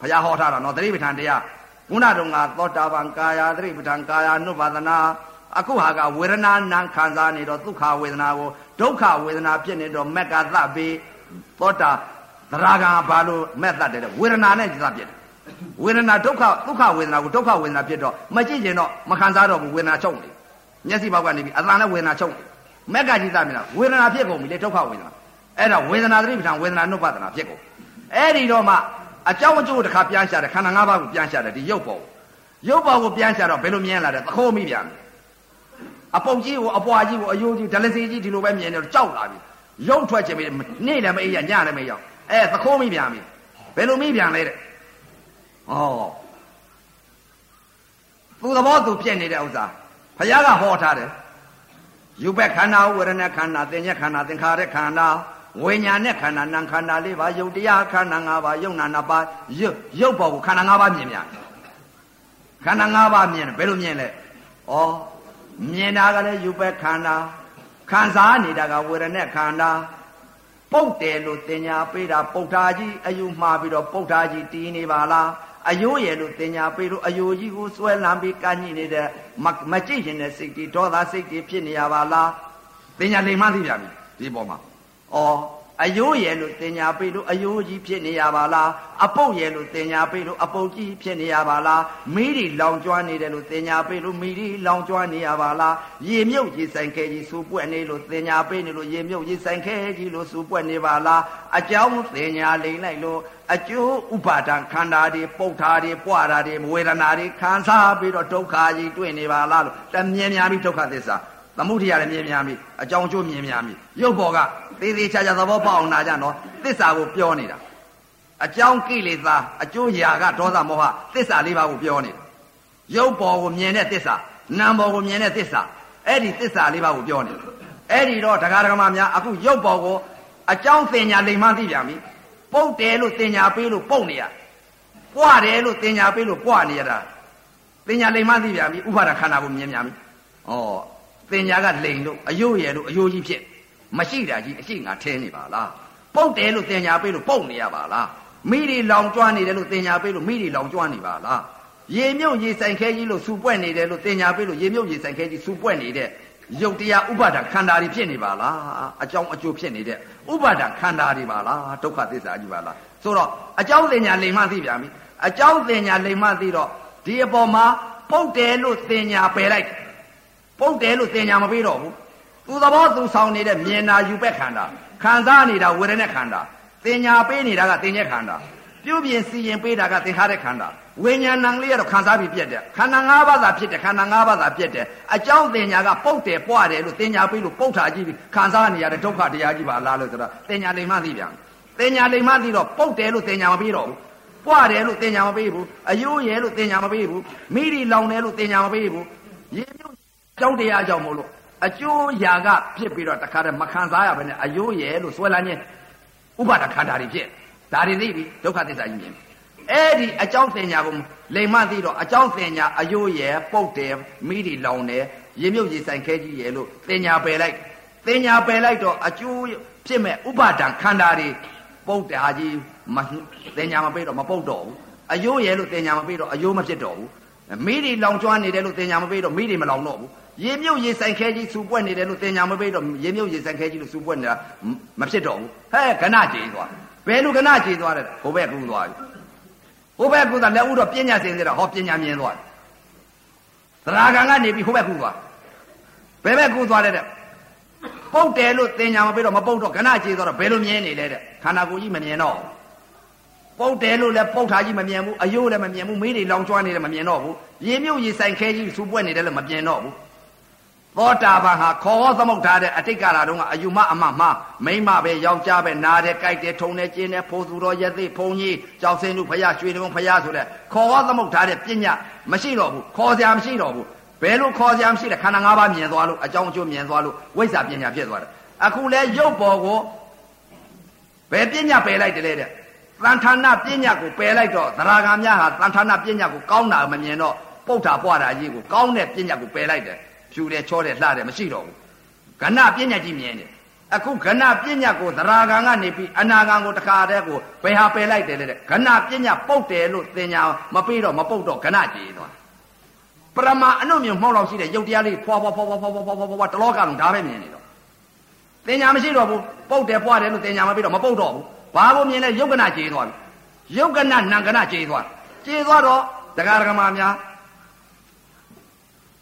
ဘုရားဟောထားတာနော်သတိပဋ္ဌာန်တရားခုနတုန်းကသောတာပန်ကာယသတိပဋ္ဌာန်ကာယနုပါဒနာအခုဟာကဝေဒနာနာခံစားနေတော့ဒုက္ခဝေဒနာကိုဒုက္ခဝေဒနာဖြစ်နေတော့မက်ကသပေသောတာသရဂံဘာလို့မက်သတ်တယ်ဝေဒနာနဲ့သတ်ပြတယ် ဝေဒနာဒုက္ခဒုက္ခဝေဒနာကိုဒုက္ခဝေဒနာဖြစ်တော့မကြည့်ကျင်တော့မခံစားတော့ဘူးဝေဒနာချုပ်နေမျက်စိဘောက်ကနေပြီးအတန်နဲ့ဝေဒနာချုပ်နေမက်ကကြည့်သမြင်လားဝေဒနာဖြစ်ကုန်ပြီလေဒုက္ခဝေဒနာအဲ့ဒါဝေဒနာသတိပဋ္ဌာန်ဝေဒနာနုပဒနာဖြစ်ကုန်အဲ့ဒီတော့မှအကြောင်းအကျိုးတစ်ခါပြန်ရှာတယ်ခန္ဓာ၅ပါးကိုပြန်ရှာတယ်ဒီရုပ်ပေါ်ရုပ်ပေါ်ကိုပြန်ရှာတော့ဘယ်လိုမြင်လာတယ်သခိုးမိပြန်တယ်အပုတ်ကြီးကိုအပွားကြီးကိုအယိုးကြီးဒလစီကြီးဒီလိုပဲမြင်နေတော့ကြောက်လာပြီရုပ်ထွက်ချင်ပြီနေ့လည်းမအေးရညလည်းမရောက်အဲသခိုးမိပြန်ပြီဘယ်လိုမိပြန်လဲတဲ့ ဩသူသဘောသူပြည့်နေတဲ့ဥစ္စာဘုရားကဟောထားတယ်ယူဘက်ခန္ဓာဝေဒနာခန္ဓာသင်္ညက်ခန္ဓာသင်္ခါရခန္ဓာဝိညာဉ်နဲ့ခန္ဓာနာခန္ဓာလေးပါယုတ်တရားခန္ဓာ၅ပါးယုတ်နာနှစ်ပါးရုပ်ရုပ်ပေါ်ကိုခန္ဓာ၅ပါးမြင်များခန္ဓာ၅ပါးမြင်တယ်ဘယ်လိုမြင်လဲဩမြင်တာကလည်းယူဘက်ခန္ဓာခံစားနေတာကဝေဒနာခန္ဓာပုတ်တယ်လို့တင်ညာပေးတာပုတ်တာကြီးအယူမှားပြီးတော့ပုတ်တာကြီးတီးနေပါလား အယိုးရယ်လို့တင်ညာပေးလို့အယိုးကြီးကိုဆွဲလမ်းပြီးကန့်ညိနေတဲ့မကြည့်ရင်တဲ့စိတ်တွေဒေါသစိတ်တွေဖြစ်နေရပါလားတင်ညာလိမ်မှသိပြန်ပြီဒီပေါ်မှာဩ အယိုးရယ်လို့တင်ညာပေးလို့အယိုးကြီးဖြစ်နေရပါလားအပုတ်ရယ်လို့တင်ညာပေးလို့အပုတ်ကြီးဖြစ်နေရပါလားမီးတွေလောင်ကျွမ်းနေတယ်လို့တင်ညာပေးလို့မီးတွေလောင်ကျွမ်းနေရပါလားရေမြုပ်ရေဆိုင်ခဲကြီးစူပွက်နေလို့တင်ညာပေးနေလို့ရေမြုပ်ရေဆိုင်ခဲကြီးလို့စူပွက်နေပါလားအကြောင်းတင်ညာလိမ်လိုက်လို့အကျိုးဥပါဒံခန္ဓာတွေပုတ်တာတွေပွားတာတွေဝေဒနာတွေခံစားပြီးတော့ဒုက္ခကြီးတွေ့နေပါလားလို့တမြင်များပြီးဒုက္ခသစ္စာ သမုဒိယလည်းမြင်များပြီအကြောင်းကျိုးမြင်များပြီရုပ်ဘော်ကသေးသေးချာချာသဘောပေါက်အောင်နာကြနော်သစ္စာကိုပြောနေတာအကြောင်းကိလေသာအကျိုးရာကဒေါသမောဟသစ္စာလေးပါးကိုပြောနေတာရုပ်ဘော်ကိုမြင်တဲ့သစ္စာနာမ်ဘော်ကိုမြင်တဲ့သစ္စာအဲ့ဒီသစ္စာလေးပါးကိုပြောနေအဲ့ဒီတော့တရားဓမ္မများအခုရုပ်ဘော်ကိုအကြောင်းသင်ညာလိမ်မှန်းသိပြန်ပြီပုတ်တယ်လို့သင်ညာပေးလို့ပုတ်နေရပွားတယ်လို့သင်ညာပေးလို့ပွားနေရတာသင်ညာလိမ်မှန်းသိပြန်ပြီဥပါဒခန္ဓာကိုမြင်ပြန်ပြီဩ သင်ညာကလိန်လို့အယိုးရယ်လို့အယိုးကြီးဖြစ်မရှိတာကြီးအရှိငါထဲနေပါလားပုတ်တယ်လို့သင်ညာပေးလို့ပုတ်နေရပါလားမိတွေလောင်ကျွမ်းနေတယ်လို့သင်ညာပေးလို့မိတွေလောင်ကျွမ်းနေပါလားရေမြုပ်ရေဆိုင်ခဲကြီးလို့စူပွက်နေတယ်လို့သင်ညာပေးလို့ရေမြုပ်ရေဆိုင်ခဲကြီးစူပွက်နေတဲ့ရုပ်တရားဥပါဒခန္ဓာတွေဖြစ်နေပါလားအကြောင်းအကျိုးဖြစ်နေတဲ့ဥပါဒခန္ဓာတွေပါလားဒုက္ခသစ္စာကြီးပါလားဆိုတော့အကြောင်းသင်ညာလိမ်မှသိပြန်ပြီအကြောင်းသင်ညာလိမ်မှသိတော့ဒီအပေါ်မှာပုတ်တယ်လို့သင်ညာပယ်လိုက် ပုတ်တယ်လို့သင်ညာမပေးတော့ဘူးသူသဘောသူဆောင်နေတဲ့မြင်နာယူပက်ခန္ဓာခံစားနေတာဝေဒနာခန္ဓာသင်ညာပေးနေတာကသင်ညက်ခန္ဓာပြုပြင်စီရင်ပေးတာကသင်္ခါရခန္ဓာဝိညာဏံလေးကတော့ခံစားပြီးပြက်တယ်ခန္ဓာ၅ပါးသာဖြစ်တယ်ခန္ဓာ၅ပါးသာပြက်တယ်အကြောင်းသင်ညာကပုတ်တယ်ပွားတယ်လို့သင်ညာပေးလို့ပုတ်တာကြည့်ပြီးခံစားနေရတဲ့ဒုက္ခတရားကြီးပါလားလို့ဆိုတော့သင်ညာလိမ်မှသိပြန်သင်ညာလိမ်မှသိတော့ပုတ်တယ်လို့သင်ညာမပေးတော့ဘူးပွားတယ်လို့သင်ညာမပေးဘူးအယိုးရဲလို့သင်ညာမပေးဘူးမိရီလောင်တယ်လို့သင်ညာမပေးဘူးရေမြုပ် ကြောင်းတရားကြောင့်မို့လို့အကျိုးရာကဖြစ်ပြီးတော့တခါတည်းမခံစားရဘဲနဲ့အယိုးရဲလို့ဆွဲလန်းခြင်းဥပါဒခန္ဓာတွေဖြစ်ဒါတွေသိပြီဒုက္ခသစ္စာကြီးမြင်အဲ့ဒီအကြောင်းသင်ညာကိုလိမ်မသိတော့အကြောင်းသင်ညာအယိုးရဲပုတ်တယ်မိတွေလောင်တယ်ရေမြုပ်ရေဆိုင်ခဲကြီးရဲလို့သင်ညာပယ်လိုက်သင်ညာပယ်လိုက်တော့အကျိုးဖြစ်မဲ့ဥပါဒံခန္ဓာတွေပုတ်တာကြီးမသင်ညာမပေးတော့မပုတ်တော့ဘူးအယိုးရဲလို့သင်ညာမပေးတော့အယိုးမဖြစ်တော့ဘူးမိတွေလောင်ကျွမ်းနေတယ်လို့သင်ညာမပေးတော့မိတွေမလောင်တော့ဘူး ရေမြုပ်ရေဆိုင်ခဲကြီးစူပွက်နေတယ်လို့သင်ညာမပေးတော့ရေမြုပ်ရေဆိုင်ခဲကြီးလို့စူပွက်နေတာမဖြစ်တော့ဘူးဟဲ့ကဏကြေးသွားဘယ်လိုကဏကြေးသွားတယ်ဟိုဘက်ကူးသွားပြီဟိုဘက်ကူးတာလက်ဦးတော့ပညာစင်နေတာဟောပညာမြင်သွားသရဂံကနေပြီးဟိုဘက်ကူးသွားဘယ်ဘက်ကူးသွားလဲတဲ့ပုတ်တယ်လို့သင်ညာမပေးတော့မပုတ်တော့ကဏကြေးသွားတော့ဘယ်လိုမြင်နေလဲတဲ့ခန္ဓာကိုယ်ကြီးမမြင်တော့ပုတ်တယ်လို့လည်းပုတ်ထားကြီးမမြင်ဘူးအယိုးလည်းမမြင်ဘူးမေးတွေလောင်ကျွမ်းနေတယ်မမြင်တော့ဘူးရေမြုပ်ရေဆိုင်ခဲကြီးစူပွက်နေတယ်လည်းမမြင်တော့ဘူး သောတာပန်ဟာခေါ်ဟောသမုတ်ထားတဲ့အတိတ်ကာလတုန်းကအယူမအမမမိမပဲယောက်ျားပဲနားတယ်ကြိုက်တယ်ထုံတယ်ကျင်းတယ်ဖိုးသူတော်ရသိဖုန်ကြီးကြောက်စင်းလူဖယားရွှေတုံဖယားဆိုတဲ့ခေါ်ဟောသမုတ်ထားတဲ့ပညာမရှိတော့ဘူးခေါ်စရာမရှိတော့ဘူးဘယ်လိုခေါ်စရာမရှိလဲခန္ဓာ၅ပါးမြင်သွားလို့အကြောင်းအကျိုးမြင်သွားလို့ဝိဇ္ဇာပညာဖြစ်သွားတယ်အခုလဲရုပ်ပေါ်ကိုဘယ်ပညာပယ်လိုက်တယ်လဲတဲ့သံဌာနပညာကိုပယ်လိုက်တော့သရဂံများဟာသံဌာနပညာကိုကောင်းတာမမြင်တော့ပုဋ္ဌာပွားတာကြီးကိုကောင်းတဲ့ပညာကိုပယ်လိုက်တယ် ဖြူတယ်ချောတယ်လှတယ်မရှိတော့ဘူးကဏပညာကြီးမြင်တယ်အခုကဏပညာကိုသရဂံကနေပြီးအနာဂံကိုတခါတည်းကိုဘယ်ဟာပယ်လိုက်တယ်လဲတဲ့ကဏပညာပုတ်တယ်လို့သင်ညာမပြီးတော့မပုတ်တော့ကဏကြည်သွားပရမအနုမြုံမှောက်လောက်ရှိတဲ့ယုတ်တရားလေးဖွာဖွာဖွာဖွာဖွာဖွာဖွာဖွာဖွာတလောကလုံးဒါပဲမြင်နေတော့သင်ညာမရှိတော့ဘူးပုတ်တယ်ပွားတယ်လို့သင်ညာမပြီးတော့မပုတ်တော့ဘူးဘာကိုမြင်လဲယုတ်ကဏကြည်သွားပြီယုတ်ကဏနံကဏကြည်သွားကြည်သွားတော့တရားဓမ္မများ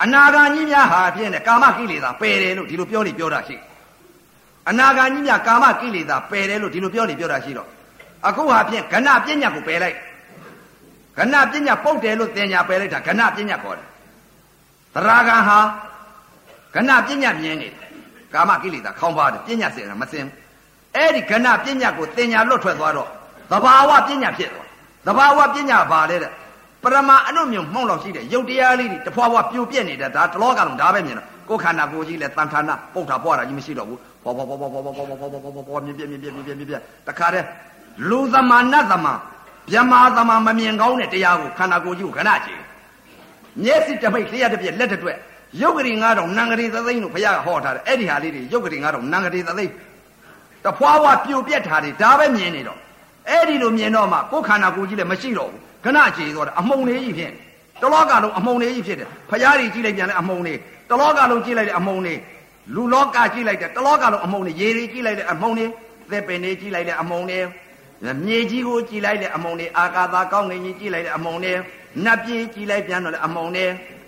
အနာဂါကြီးများဟာဖြင့်တဲ့ကာမကိလေသာပယ်တယ်လို့ဒီလိုပြောနေပြောတာရှိအနာဂါကြီးများကာမကိလေသာပယ်တယ်လို့ဒီလိုပြောနေပြောတာရှိတော့အခုဟာဖြင့်ကဏပညာကိုပယ်လိုက်ကဏပညာပုတ်တယ်လို့သင်ညာပယ်လိုက်တာကဏပညာခေါ်တယ်သရဂံဟာကဏပညာမြင်နေတယ်ကာမကိလေသာခေါင်းပါတယ်ပညာစင်တာမစင်အဲ့ဒီကဏပညာကိုသင်ညာလွတ်ထွက်သွားတော့သဘာဝပညာဖြစ်သွားသဘာဝပညာဘာလဲတဲ့ ပရမအနုမြုံမှုံလောက်ရှိတဲ့ရုပ်တရားလေးတွေတဖွာဖွာပြိုပြက်နေတာဒါတလောကလုံးဒါပဲမြင်တော့ကိုယ်ခန္ဓာကိုယ်ကြီးလဲတန်ထာနာပုတ်တာပွားတာကြီးမရှိတော့ဘူးဘောဘောဘောဘောဘောဘောဘောဘောဘောဘောဘောဘောမြင်ပြမြင်ပြမြင်ပြမြင်ပြတခါတည်းလူသမာနတ်သမာမြမာသမာမမြင်ကောင်းတဲ့တရားကိုခန္ဓာကိုယ်ကြီးကိုခဏကြည့်မျက်စိတပိတ်လျှက်တစ်ပြက်လက်တစ်တွက်ရုပ်ကလေး9000နံကလေးသသိန်းလို့ဘုရားကဟောထားတယ်အဲ့ဒီဟာလေးတွေရုပ်ကလေး9000နံကလေးသသိန်းတဖွာဖွာပြိုပြက်ထားတယ်ဒါပဲမြင်နေတော့အဲ့ဒီလိုမြင်တော့မှကိုယ်ခန္ဓာကိုယ်ကြီးလည်းမရှိတော့ဘူး ခဏကြည်သွားတယ်အမှုန်လေးကြီးဖြစ်တလောကလုံးအမှုန်လေးကြီးဖြစ်တယ်ဖရားကြီးကြည့်လိုက်ပြန်လဲအမှုန်လေးတလောကလုံးကြည့်လိုက်တဲ့အမှုန်လေးလူလောကကြည့်လိုက်တဲ့တလောကလုံးအမှုန်လေးရေတွေကြည့်လိုက်တဲ့အမှုန်လေးသက်ပင်တွေကြည့်လိုက်တဲ့အမှုန်လေးမြေကြီးကိုကြည့်လိုက်တဲ့အမုံတွေအာကာသကောင်းကင်ကြီးကြည့်လိုက်တဲ့အမုံတွေနတ်ပြည်ကြည့်လိုက်ပြန်တော့လေအမုံတွေ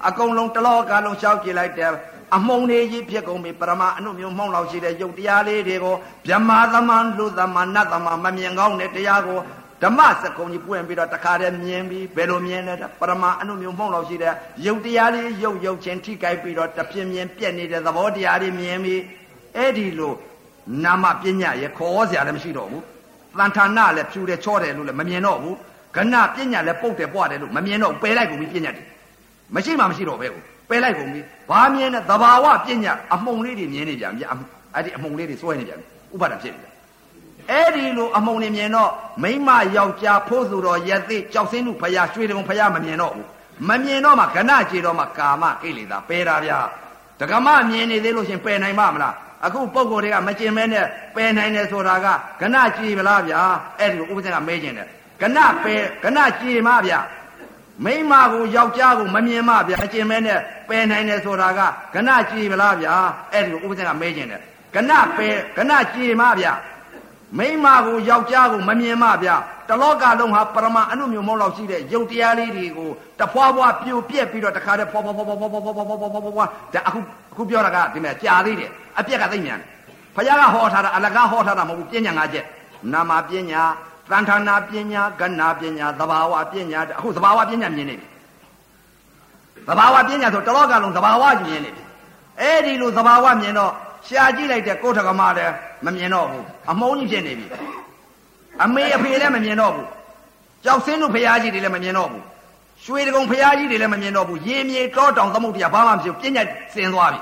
အကုန်လုံးတလောကလုံးရှောက်ကြည့်လိုက်တဲ့အမုံတွေကြီးဖြစ်ကုန်ပြီပရမအနုမျိုးမှောင်းလောက်ရှိတဲ့ယုတ်တရားလေးတွေကိုဗြဟ္မာသမန်လူသမန်နတ်သမန်မမြင်ကောင်းတဲ့တရားကို ဓမ္မစကုံကြီးပွင့်ပြီးတော့တခါတည်းမြင်ပြီးဘယ်လိုမြင်လဲပရမအနုမျိုးမှောင်းလောက်ရှိတဲ့ယုတ်တရားလေးယုတ်ယုတ်ချင်းထိကြိုက်ပြီးတော့တပြင်းပြင်းပြက်နေတဲ့သဘောတရားလေးမြင်ပြီးအဲ့ဒီလိုနာမပညာရဲ့ခေါ်စရာလည်းမရှိတော့ဘူးတန်ဌာနလည်းဖြူတယ်ချောတယ်လို့လည်းမမြင်တော့ဘူးကဏပညာလည်းပုတ်တယ်ပွားတယ်လို့မမြင်တော့ပယ်လိုက်ကုန်ပြီပညာတယ်မရှိမှမရှိတော့ပဲကိုပယ်လိုက်ကုန်ပြီဘာမြင်လဲသဘာဝပညာအမှုံလေးတွေမြင်နေပြန်ပြီအဲ့ဒီအမှုံလေးတွေစွဲနေပြန်ပြီဥပါဒံဖြစ်နေတယ် အဲ့ဒီလိုအမှုံနေမြင်တော့မိမယောက်ျားဖိုးသူတော်ရက်သိကြောက်စင်းမှုဖယားရွှေတုံဖယားမမြင်တော့ဘူးမမြင်တော့မှကဏကြေတော့မှကာမကိလေသာပယ်တာဗျာဒကမမြင်နေသေးလို့ရှင်ပယ်နိုင်မှာမလားအခုပုံကိုယ်တွေကမကျင်မဲနဲ့ပယ်နိုင်တယ်ဆိုတာကကဏကြည်မလားဗျာအဲ့ဒီကိုဥပဒေကမဲကျင်တယ်ကဏပယ်ကဏကြည်မဗျာမိမကိုယောက်ျားကိုမမြင်မဗျာမကျင်မဲနဲ့ပယ်နိုင်တယ်ဆိုတာကကဏကြည်မလားဗျာအဲ့ဒီကိုဥပဒေကမဲကျင်တယ်ကဏပယ်ကဏကြည်မဗျာ မိမကိုယောက်ျားကိုမမြင်မဗျာတလောကလုံးဟာပရမအနုမြုံမောလောက်ရှိတဲ့ယုတ်တရားလေးတွေကိုတဖွာဖွာပြိုပြက်ပြီးတော့တခါတည်းဖွာဖွာဖွာဖွာဖွာဖွာဖွာဖွာဖွာဖွာဖွာဖွာဒါအခုအခုပြောတာကဒီမဲ့ကြာသေးတယ်အပြက်ကသိမြန်တယ်ဘုရားကဟောထားတာအလကားဟောထားတာမဟုတ်ဘူးပညာငါးချက်နာမပညာသံဌာနာပညာကဏပညာသဘာဝပညာအခုသဘာဝပညာမြင်နေပြီသဘာဝပညာဆိုတလောကလုံးသဘာဝမြင်နေပြီအဲ့ဒီလိုသဘာဝမြင်တော့ ရှာကြည့်လိုက်တဲ့ကိုထကမလည်းမမြင်တော့ဘူးအမုန်းကြီးဖြစ်နေပြီအမေအဖေလည်းမမြင်တော့ဘူးကြောက်စင်းတို့ဖရာကြီးတွေလည်းမမြင်တော့ဘူးရွှေတကုံဖရာကြီးတွေလည်းမမြင်တော့ဘူးရေမြေတောတောင်သမုတ်တရားဘာမှမဖြစ်ဘူးပညာစင်သွားပြီ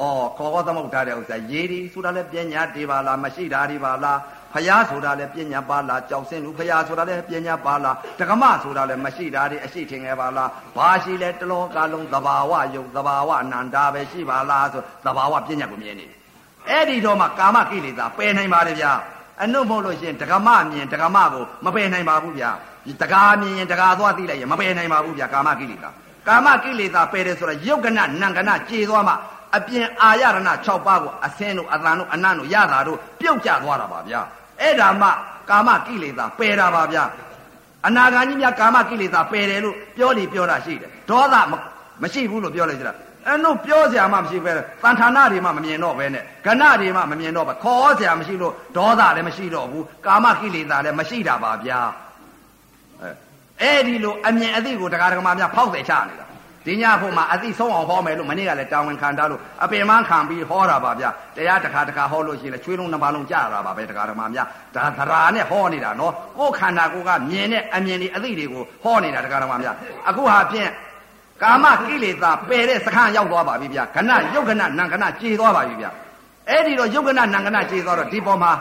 ဩခေါ်ခေါ်သမုတ်ထားတဲ့ဥစ္စာရေဒီဆိုတာလည်းပညာတွေပါလားမရှိတာတွေပါလားဖယားဆိုတာလည်းပညာပါလားကြောက်စင်းလူဖယားဆိုတာလည်းပညာပါလားတက္ကမဆိုတာလည်းမရှိတာတွေအရှိထင်ခဲ့ပါလားဘာရှိလဲတလောကလုံးသဘာဝယုတ်သဘာဝအနန္တာပဲရှိပါလားဆိုသဘာဝပညာကိုမြင်နေ အဲ့ဒီတော့မှကာမကိလေသာပယ်နိုင်ပါတယ်ဗျာအနုမဟုတ်လို့ရှင်တက္ကမမြင်တက္ကမကိုမပယ်နိုင်ပါဘူးဗျာတကားမြင်ရင်တကားသွားသိလိုက်ရင်မပယ်နိုင်ပါဘူးဗျာကာမကိလေသာကာမကိလေသာပယ်တယ်ဆိုတာယုတ်ကနနံကနကြေသွားမှအပြင်အာရဏ6ပါးကိုအစင်းတို့အတန်တို့အနံ့တို့ရတာတို့ပြုတ်ကျသွားတာပါဗျာအဲ့ဒါမှကာမကိလေသာပယ်တာပါဗျာအနာဂါကြီးများကာမကိလေသာပယ်တယ်လို့ပြောနေပြောတာရှိတယ်ဒေါသမမရှိဘူးလို့ပြောလိုက်ကြတာ အဲ့တို့ပြောစရာမှမရှိပဲတန်ဌာနတွေမှမမြင်တော့ပဲနဲ့ကဏတွေမှမမြင်တော့ပဲခေါ်စရာမရှိလို့ဒေါသလည်းမရှိတော့ဘူးကာမကိလေသာလည်းမရှိတာပါဗျာအဲ့ဒီလိုအမြင်အသိကိုတရားဓမ္မများဖောက်တယ်ချနေတာဒီညဖို့မှာအသိဆုံးအောင်ဟောမယ်လို့မနေ့ကလည်းတာဝန်ခံတာလို့အပင်မခံပြီးဟောတာပါဗျတရားတစ်ခါတစ်ခါဟောလို့ရှိရင်ချွေးလုံးနှစ်ပါးလုံးကြားတာပါပဲတရားဓမ္မများဒါသရာနဲ့ဟောနေတာနော်ကိုယ်ခန္ဓာကိုယ်ကမြင်တဲ့အမြင်တွေအသိတွေကိုဟောနေတာတရားဓမ္မများအခုဟာဖြင့် ကာမကိလေသာပယ်တဲ့စခန်းရောက်သွားပါပြီဗျခဏယုတ်ခဏနံခဏကြေသွားပါပြီဗျအဲ့ဒီတော့ယုတ်ခဏနံခဏကြေသွားတော့ဒီပေါ်မှာ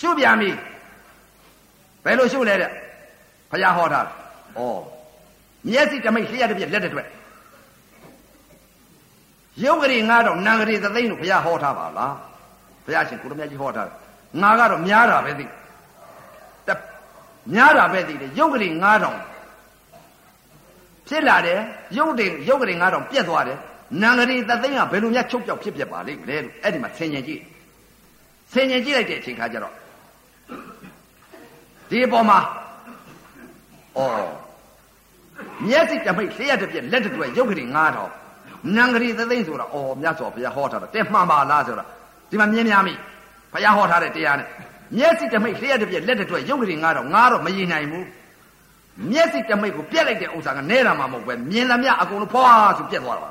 ရှုပြန်ပြီဘယ်လိုရှုလဲတဲ့ဘုရားဟောတာဩမျက်စိတမိတ်လျှက်တစ်ပြက်လက်တစ်တွက်ရုပ်ကလေးငါတော့နံကလေးသသိန်းလို့ဘုရားဟောထားပါလားဘုရားရှင်ကိုရမကြီးဟောထားတယ်ငါကတော့များတာပဲသိတများတာပဲသိတယ်ရုပ်ကလေး9000 ဖြစ်လာတယ်ရုပ်တွေရုပ်ကလေး9000ပြက်သွားတယ်နံကလေးသသိန်းကဘယ်လိုများချုပ်ပြောက်ဖြစ်ပြပါလိမ့်မလဲလို့အဲ့ဒီမှာဆင်ញင်ကြည့်ဆင်ញင်ကြည့်လိုက်တဲ့အချိန်ခါကျတော့ဒီအပေါ်မှာဩမျက်စိတမိတ်လျှက်တစ်ပြက်လက်တစ်တွဲရုပ်ကလေး9000နံကလေးသသိန်းဆိုတာဩမြတ်စွာဘုရားဟောထားတာတဲ့မှန်ပါလားဆိုတာဒီမှာမြင်များမိဘုရားဟောထားတဲ့တရားနဲ့မျက်စိတမိတ်လျှက်တစ်ပြက်လက်တစ်တွဲရုပ်ကလေး9000ငါတော့မရည်နိုင်ဘူး မျက်စိတမိတ်ကိုပြက်လိုက်တဲ့ဥစ္စာကနဲတာမှမဟုတ်ပဲမြင်သမျှအကုန်လုံးဖွာဆိုပြက်သွားတာပါ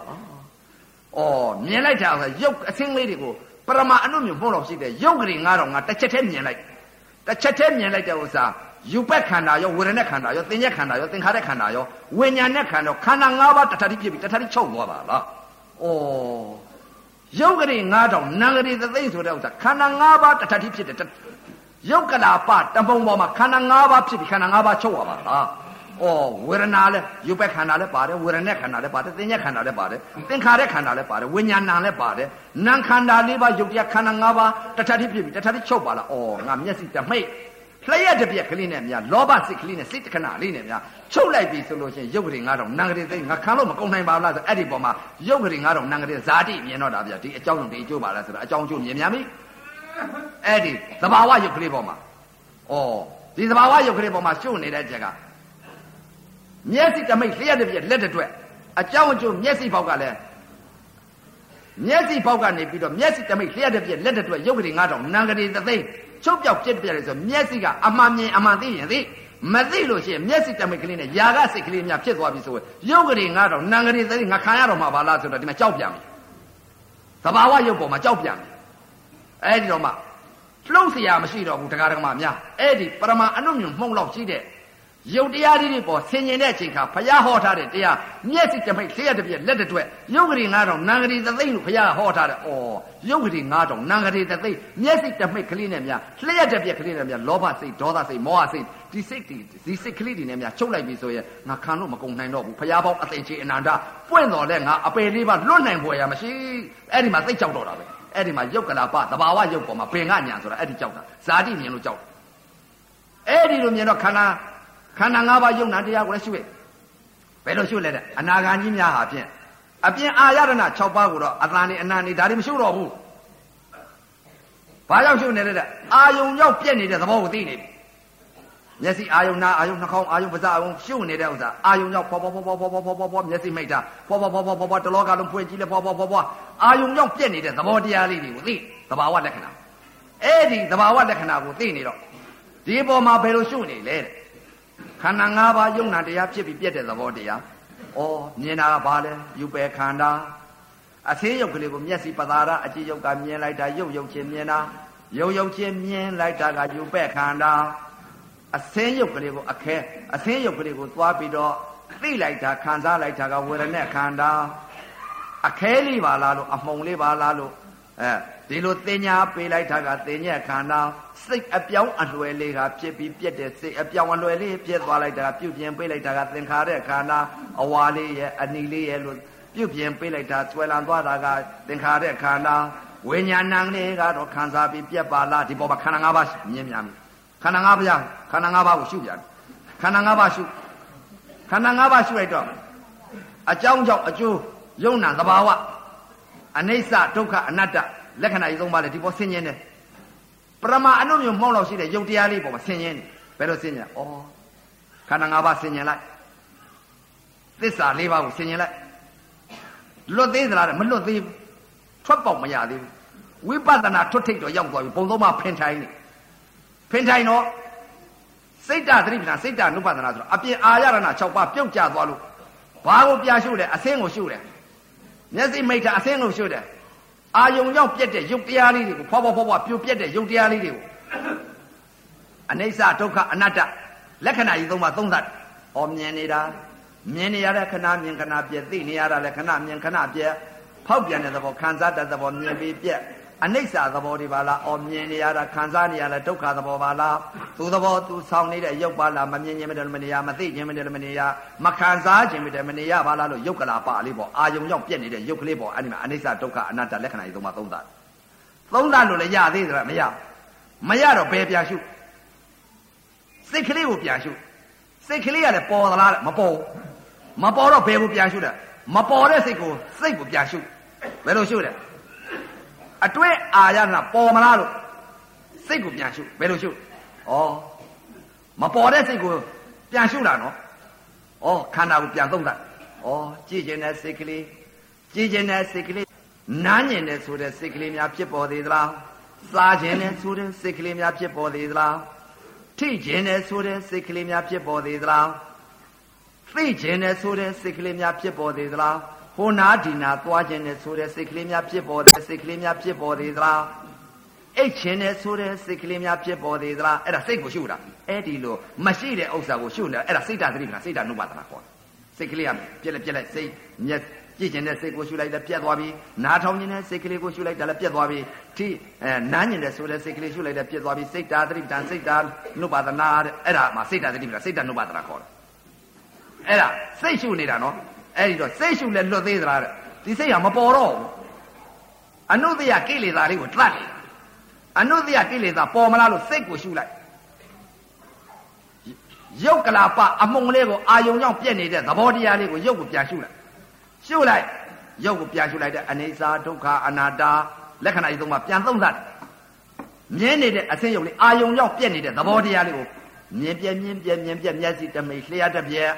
ဩမြင်လိုက်တာဆိုရုပ်အစင်းလေးတွေကိုပရမအနုမျိုးပုံတော့ရှိတဲ့ရုပ်ကလေး9000ငါတစ်ချက်တည်းမြင်လိုက်တစ်ချက်တည်းမြင်လိုက်တဲ့ဥစ္စာယူပက်ခန္ဓာရောဝေဒနာခန္ဓာရောသင်ညက်ခန္ဓာရောသင်္ခါရခန္ဓာရောဝိညာဉ်နဲ့ခန္ဓာခန္ဓာ၅ပါးတထတိဖြစ်ပြီးတထတိချုပ်သွားပါလား။ဩရုပ်ကလေး9000နာမ်ကလေးသသိမ့်ဆိုတဲ့ဥစ္စာခန္ဓာ၅ပါးတထတိဖြစ်တဲ့ ရုပ်ကလာပတပုံပေါ်မှာခန္ဓာ၅ပါးဖြစ်ပြီးခန္ဓာ၅ပါးချုပ်သွားပါလား။ဩဝေဒနာလည်းယူပက်ခန္ဓာလည်းပါတယ်ဝေဒနာခန္ဓာလည်းပါတယ်သင်ညက်ခန္ဓာလည်းပါတယ်သင်္ခါရခန္ဓာလည်းပါတယ်ဝိညာဏလည်းပါတယ်နာမ်ခန္ဓာ၄ပါးယုတ်တရားခန္ဓာ၅ပါးတထတိဖြစ်ပြီးတထတိချုပ်ပါလား။ဩငါမျက်စိတမိတ်လျှက်တစ်ပြက်ကလေးနဲ့များလောဘစိတ်ကလေးနဲ့စိတ်တခဏလေးနဲ့များချုပ်လိုက်ပြီဆိုလို့ရှိရင်ရုပ်ကလေး9000နံကလေးသိငါခံလို့မကုန်နိုင်ပါဘူးလားဆိုအဲ့ဒီပေါ်မှာရုပ်ကလေး9000နံကလေးဇာတိမြင်တော့တာဗျဒီအကြောင်းဒီအကျိုးပါလားဆိုတော့အကြောင်းအကျိုးမြင်များပြီ အဲ့ဒီသဘာဝရုပ်ကလေးပေါ်မှာဩဒီသဘာဝရုပ်ကလေးပေါ်မှာရှုပ်နေတဲ့ချက်ကမျက်စိတမိတ်လျှက်တစ်ပြက်လက်တစ်တွက်အကြောင်းအကျိုးမျက်စိပေါက်ကလည်းမျက်စိပေါက်ကနေပြီးတော့မျက်စိတမိတ်လျှက်တစ်ပြက်လက်တစ်တွက်ရုပ်ကလေး9000နံကလေးသသိန်းချုပ်ပြောက်ပြစ်ပြတယ်ဆိုမျက်စိကအမှန်မြင်အမှန်သိရင်သိမသိလို့ရှိရင်မျက်စိတမိတ်ကလေးနဲ့ຢာကစိတ်ကလေးများဖြစ်သွားပြီဆိုရင်ရုပ်ကလေး9000နံကလေးသိငါခံရတော့မှာပါလားဆိုတော့ဒီမှာကြောက်ပြန်ပြီသဘာဝရုပ်ပေါ်မှာကြောက်ပြန်ပြီ အဲ့ဒီတော့မှလှုပ်เสียမရှိတော့ဘူးတရားဓမ္မများအဲ့ဒီပရမအနုမြုံမှုံလောက်ရှိတဲ့ရုပ်တရားတွေပေါ်ဆင်ញင်တဲ့အချိန်ခါဘုရားဟောထားတဲ့တရားမျက်စိတမိတ်လျှက်တစ်ပြက်လက်တစ်တွက်ရုပ်ကလေး9000နံကလေးသသိန်းလို့ဘုရားဟောထားတယ်။အော်ရုပ်ကလေး9000နံကလေးသသိန်းမျက်စိတမိတ်ကလေးနဲ့များလျှက်တစ်ပြက်ကလေးနဲ့များလောဘစိတ်ဒေါသစိတ်မောဟစိတ်ဒီစိတ်ဒီဒီစိတ်ကလေးတွေနဲ့များချုပ်လိုက်ပြီဆိုရင်ငါခံလို့မကုန်နိုင်တော့ဘူးဘုရားပေါင်းအသိချေအနန္တပွင့်တော်လဲငါအပယ်လေးပါလွတ်နိုင်ဖွယ်ရမရှိအဲ့ဒီမှာသိကြောက်တော့တာပဲ အဲ့ဒီမှာယုတ်ကလာပသဘာဝယုတ်ပေါ်မှာပင်ကညာဆိုတာအဲ့ဒီကြောက်တာဇာတိမြင်လို့ကြောက်အဲ့ဒီလိုမြင်တော့ခန္ဓာခန္ဓာ၅ပါးယုံနာတရားကိုလည်းရှုရဘယ်လိုရှုလဲတဲ့အနာဂါကြီးများဟာဖြင့်အပြင်အာရဏ6ပါးကိုတော့အတန်နေအနန္နေဒါတွေမရှုတော့ဘူးဘာကြောင့်ရှုနေလဲတဲ့အာယုံရောက်ပြက်နေတဲ့သဘောကိုသိနေပြီ မျက်စိအာယုံနာအာယုံနှာခေါင်းအာယုံပါးစပ်အာယုံရှုနေတဲ့ဥစ္စာအာယုံရောက်ဖောဖောဖောဖောဖောဖောဖောဖောဖောမျက်စိမိတ်တာဖောဖောဖောဖောဖောဖောတလောကလုံးဖွင့်ကြည့်လဲဖောဖောဖောဖောအာယုံရောက်ပြက်နေတဲ့သဘောတရားလေးတွေကိုသိသဘာဝလက္ခဏာအဲ့ဒီသဘာဝလက္ခဏာကိုသိနေတော့ဒီပေါ်မှာဘယ်လိုရှုနေလဲတဲ့ခန္ဓာ၅ပါးယုံနာတရားဖြစ်ပြီးပြက်တဲ့သဘောတရား။ဩမြင်တာကဘာလဲယူပယ်ခန္ဓာအသေးရုပ်ကလေးကိုမျက်စိပသာရအကြည့်ရုပ်ကမြင်လိုက်တာရုပ်ရုပ်ချင်းမြင်တာရုပ်ရုပ်ချင်းမြင်လိုက်တာကယူပယ်ခန္ဓာ အသင်းရုပ်ကလေးကိုအခဲအသင်းရုပ်ကလေးကိုသွားပြီးတော့သိလိုက်တာခံစားလိုက်တာကဝေဒနာခန္ဓာအခဲလေးပါလားလို့အမှုံလေးပါလားလို့အဲဒီလိုတင်ညာပေးလိုက်တာကတင်ညက်ခန္ဓာစိတ်အပြောင်းအလွယ်လေးကဖြစ်ပြီးပြက်တဲ့စိတ်အပြောင်းအလွယ်လေးပြက်သွားလိုက်တာပြုတ်ပြင်ပေးလိုက်တာကသင်္ခါရခန္ဓာအဝါလေးရဲ့အနီလေးရဲ့လို့ပြုတ်ပြင်ပေးလိုက်တာကျွဲလန်သွားတာကသင်္ခါရခန္ဓာဝိညာဏံလေးကတော့ခံစားပြီးပြက်ပါလားဒီပေါ်မှာခန္ဓာ၅ပါးမြင်များပြီ ခန္ဓာ၅ပါးခန္ဓာ၅ပါးကိုရှုပြန်ခန္ဓာ၅ပါးရှုခန္ဓာ၅ပါးရှုလိုက်တော့အကြောင်းကြောင့်အကျိုးယုံနာသဘာဝအနိစ္စဒုက္ခအနတ္တလက္ခဏာကြီးသုံးပါးလေဒီပေါ်ဆင်းရဲနေပရမအနုမြုံမှောက်လောက်ရှိတဲ့ယုတ်တရားလေးပေါ်မှာဆင်းရဲနေဘယ်လိုဆင်းရဲဩခန္ဓာ၅ပါးဆင်းရဲလိုက်သစ္စာ၄ပါးကိုဆင်ခြင်လိုက်လွတ်သေးသလားမလွတ်သေးဘူးထွက်ပေါက်မရသေးဘူးဝိပဿနာထွတ်ထိပ်တော့ရောက်သွားပြီပုံသုံးပါဖင်ထိုင်းနေ ဖင်ထိုင်တော့စိတ်တသတိပ္ပဏစိတ်တနုပဒနာဆိုတော့အပြင်အာရဏ6ပါးပြုတ်ကျသွားလို့ဘာကိုပြရှုလဲအစင်းကိုရှုတယ်မျက်စိမိတ်တာအစင်းကိုရှုတယ်အာယုံရောက်ပြက်တဲ့ရုပ်တရားလေးတွေကိုဖွားဖွားဖွားဖွားပြိုပြက်တဲ့ရုပ်တရားလေးတွေကိုအနိစ္စဒုက္ခအနတ္တလက္ခဏာကြီးသုံးပါသုံးသတ်။အော်မြင်နေတာမြင်နေရတဲ့ခဏမြင်ခဏပြက်သိနေရတာလည်းခဏမြင်ခဏပြက်ဖောက်ပြန်တဲ့သဘောခံစားတဲ့သဘောမြင်ပြီးပြက် အနိစ္စသဘောတွေပါလားအော်မြင်နေရတာခံစားနေရတာဒုက္ခသဘောပါလားသူသဘောသူဆောင်နေတဲ့ရုပ်ပါလားမမြင်ခြင်းမတည်းမနေရမသိခြင်းမတည်းမနေရမခံစားခြင်းမတည်းမနေရပါလားလို့ယုတ်ကလာပါလေးပေါ့အာယုံရောက်ပြက်နေတဲ့ယုတ်ကလေးပေါ့အဲ့ဒီမှာအနိစ္စဒုက္ခအနတ္တလက္ခဏာကြီးသုံးပါသုံးသတ်သုံးသတ်လို့လည်းရသေးတယ်မရမရတော့ဘယ်ပြန်ရှုစိတ်ကလေးကိုပြန်ရှုစိတ်ကလေးကလည်းပေါ်သလားမပေါ်မပေါ်တော့ဘယ်ကိုပြန်ရှုတယ်မပေါ်တဲ့စိတ်ကိုစိတ်ကိုပြန်ရှုဘယ်လိုရှုလဲ အတွဲအာရနာပေါ်မလားလို့စိတ်ကိုပြန်ရှုဘယ်လိုရှုဩမပေါ်တဲ့စိတ်ကိုပြန်ရှုတာနော်ဩခန္ဓာကိုပြန်သုံးတာဩကြည်ကျင်တဲ့စိတ်ကလေးကြည်ကျင်တဲ့စိတ်ကလေးနားညင်တဲ့ဆိုတဲ့စိတ်ကလေးများဖြစ်ပေါ်သေးသလားစားခြင်းနဲ့ဆိုတဲ့စိတ်ကလေးများဖြစ်ပေါ်သေးသလားထိခြင်းနဲ့ဆိုတဲ့စိတ်ကလေးများဖြစ်ပေါ်သေးသလားသိခြင်းနဲ့ဆိုတဲ့စိတ်ကလေးများဖြစ်ပေါ်သေးသလား ဟိုနာဒီနာသွားခြင်းနဲ့ဆိုတဲ့စိတ်ကလေးများဖြစ်ပေါ်တဲ့စိတ်ကလေးများဖြစ်ပေါ်သေးသလားအိတ်ခြင်းနဲ့ဆိုတဲ့စိတ်ကလေးများဖြစ်ပေါ်သေးသလားအဲ့ဒါစိတ်ကိုရှုတာအဲ့ဒီလိုမရှိတဲ့ဥစ္စာကိုရှုနေအဲ့ဒါစိတ်တသတိပ္ပံစိတ်တနုပါဒနာခေါ်တယ်စိတ်ကလေးကပြက်လက်ပြက်လက်စိတ်မျက်ကြည့်ခြင်းနဲ့စိတ်ကိုရှုလိုက်လည်းပြက်သွားပြီနားထောင်ခြင်းနဲ့စိတ်ကလေးကိုရှုလိုက်တာလည်းပြက်သွားပြီထိအဲနားညင်တဲ့ဆိုတဲ့စိတ်ကလေးရှုလိုက်လည်းပြက်သွားပြီစိတ်တာသတိပ္ပံစိတ်တာနုပါဒနာအဲ့ဒါမှစိတ်တာသတိပ္ပံစိတ်တာနုပါဒနာခေါ်တယ်အဲ့ဒါစိတ်ရှုနေတာနော် အဲ့ဒီတော့စိတ်ရှုလဲလွတ်သေးသလားတဲ့ဒီစိတ်ကမပေါ်တော့ဘူးအနုတ္တယကိလေသာလေးကိုတတ်တယ်အနုတ္တယကိလေသာပေါ်မလားလို့စိတ်ကိုရှုလိုက်ရုပ်ကလာပအမုံလေးကိုအာယုံကြောင့်ပြက်နေတဲ့သဘောတရားလေးကိုရုပ်ကိုပြန်ရှုလိုက်ရှုလိုက်ရုပ်ကိုပြန်ရှုလိုက်တဲ့အနေစာဒုက္ခအနာတ္တလက္ခဏာကြီးသုံးပါပြန်သုံးသတ်မြင်နေတဲ့အဆင်းရုပ်လေးအာယုံကြောင့်ပြက်နေတဲ့သဘောတရားလေးကိုမြင်ပြမြင်ပြမြင်ပြမျက်စိတမိတ်လျှက်တပြက်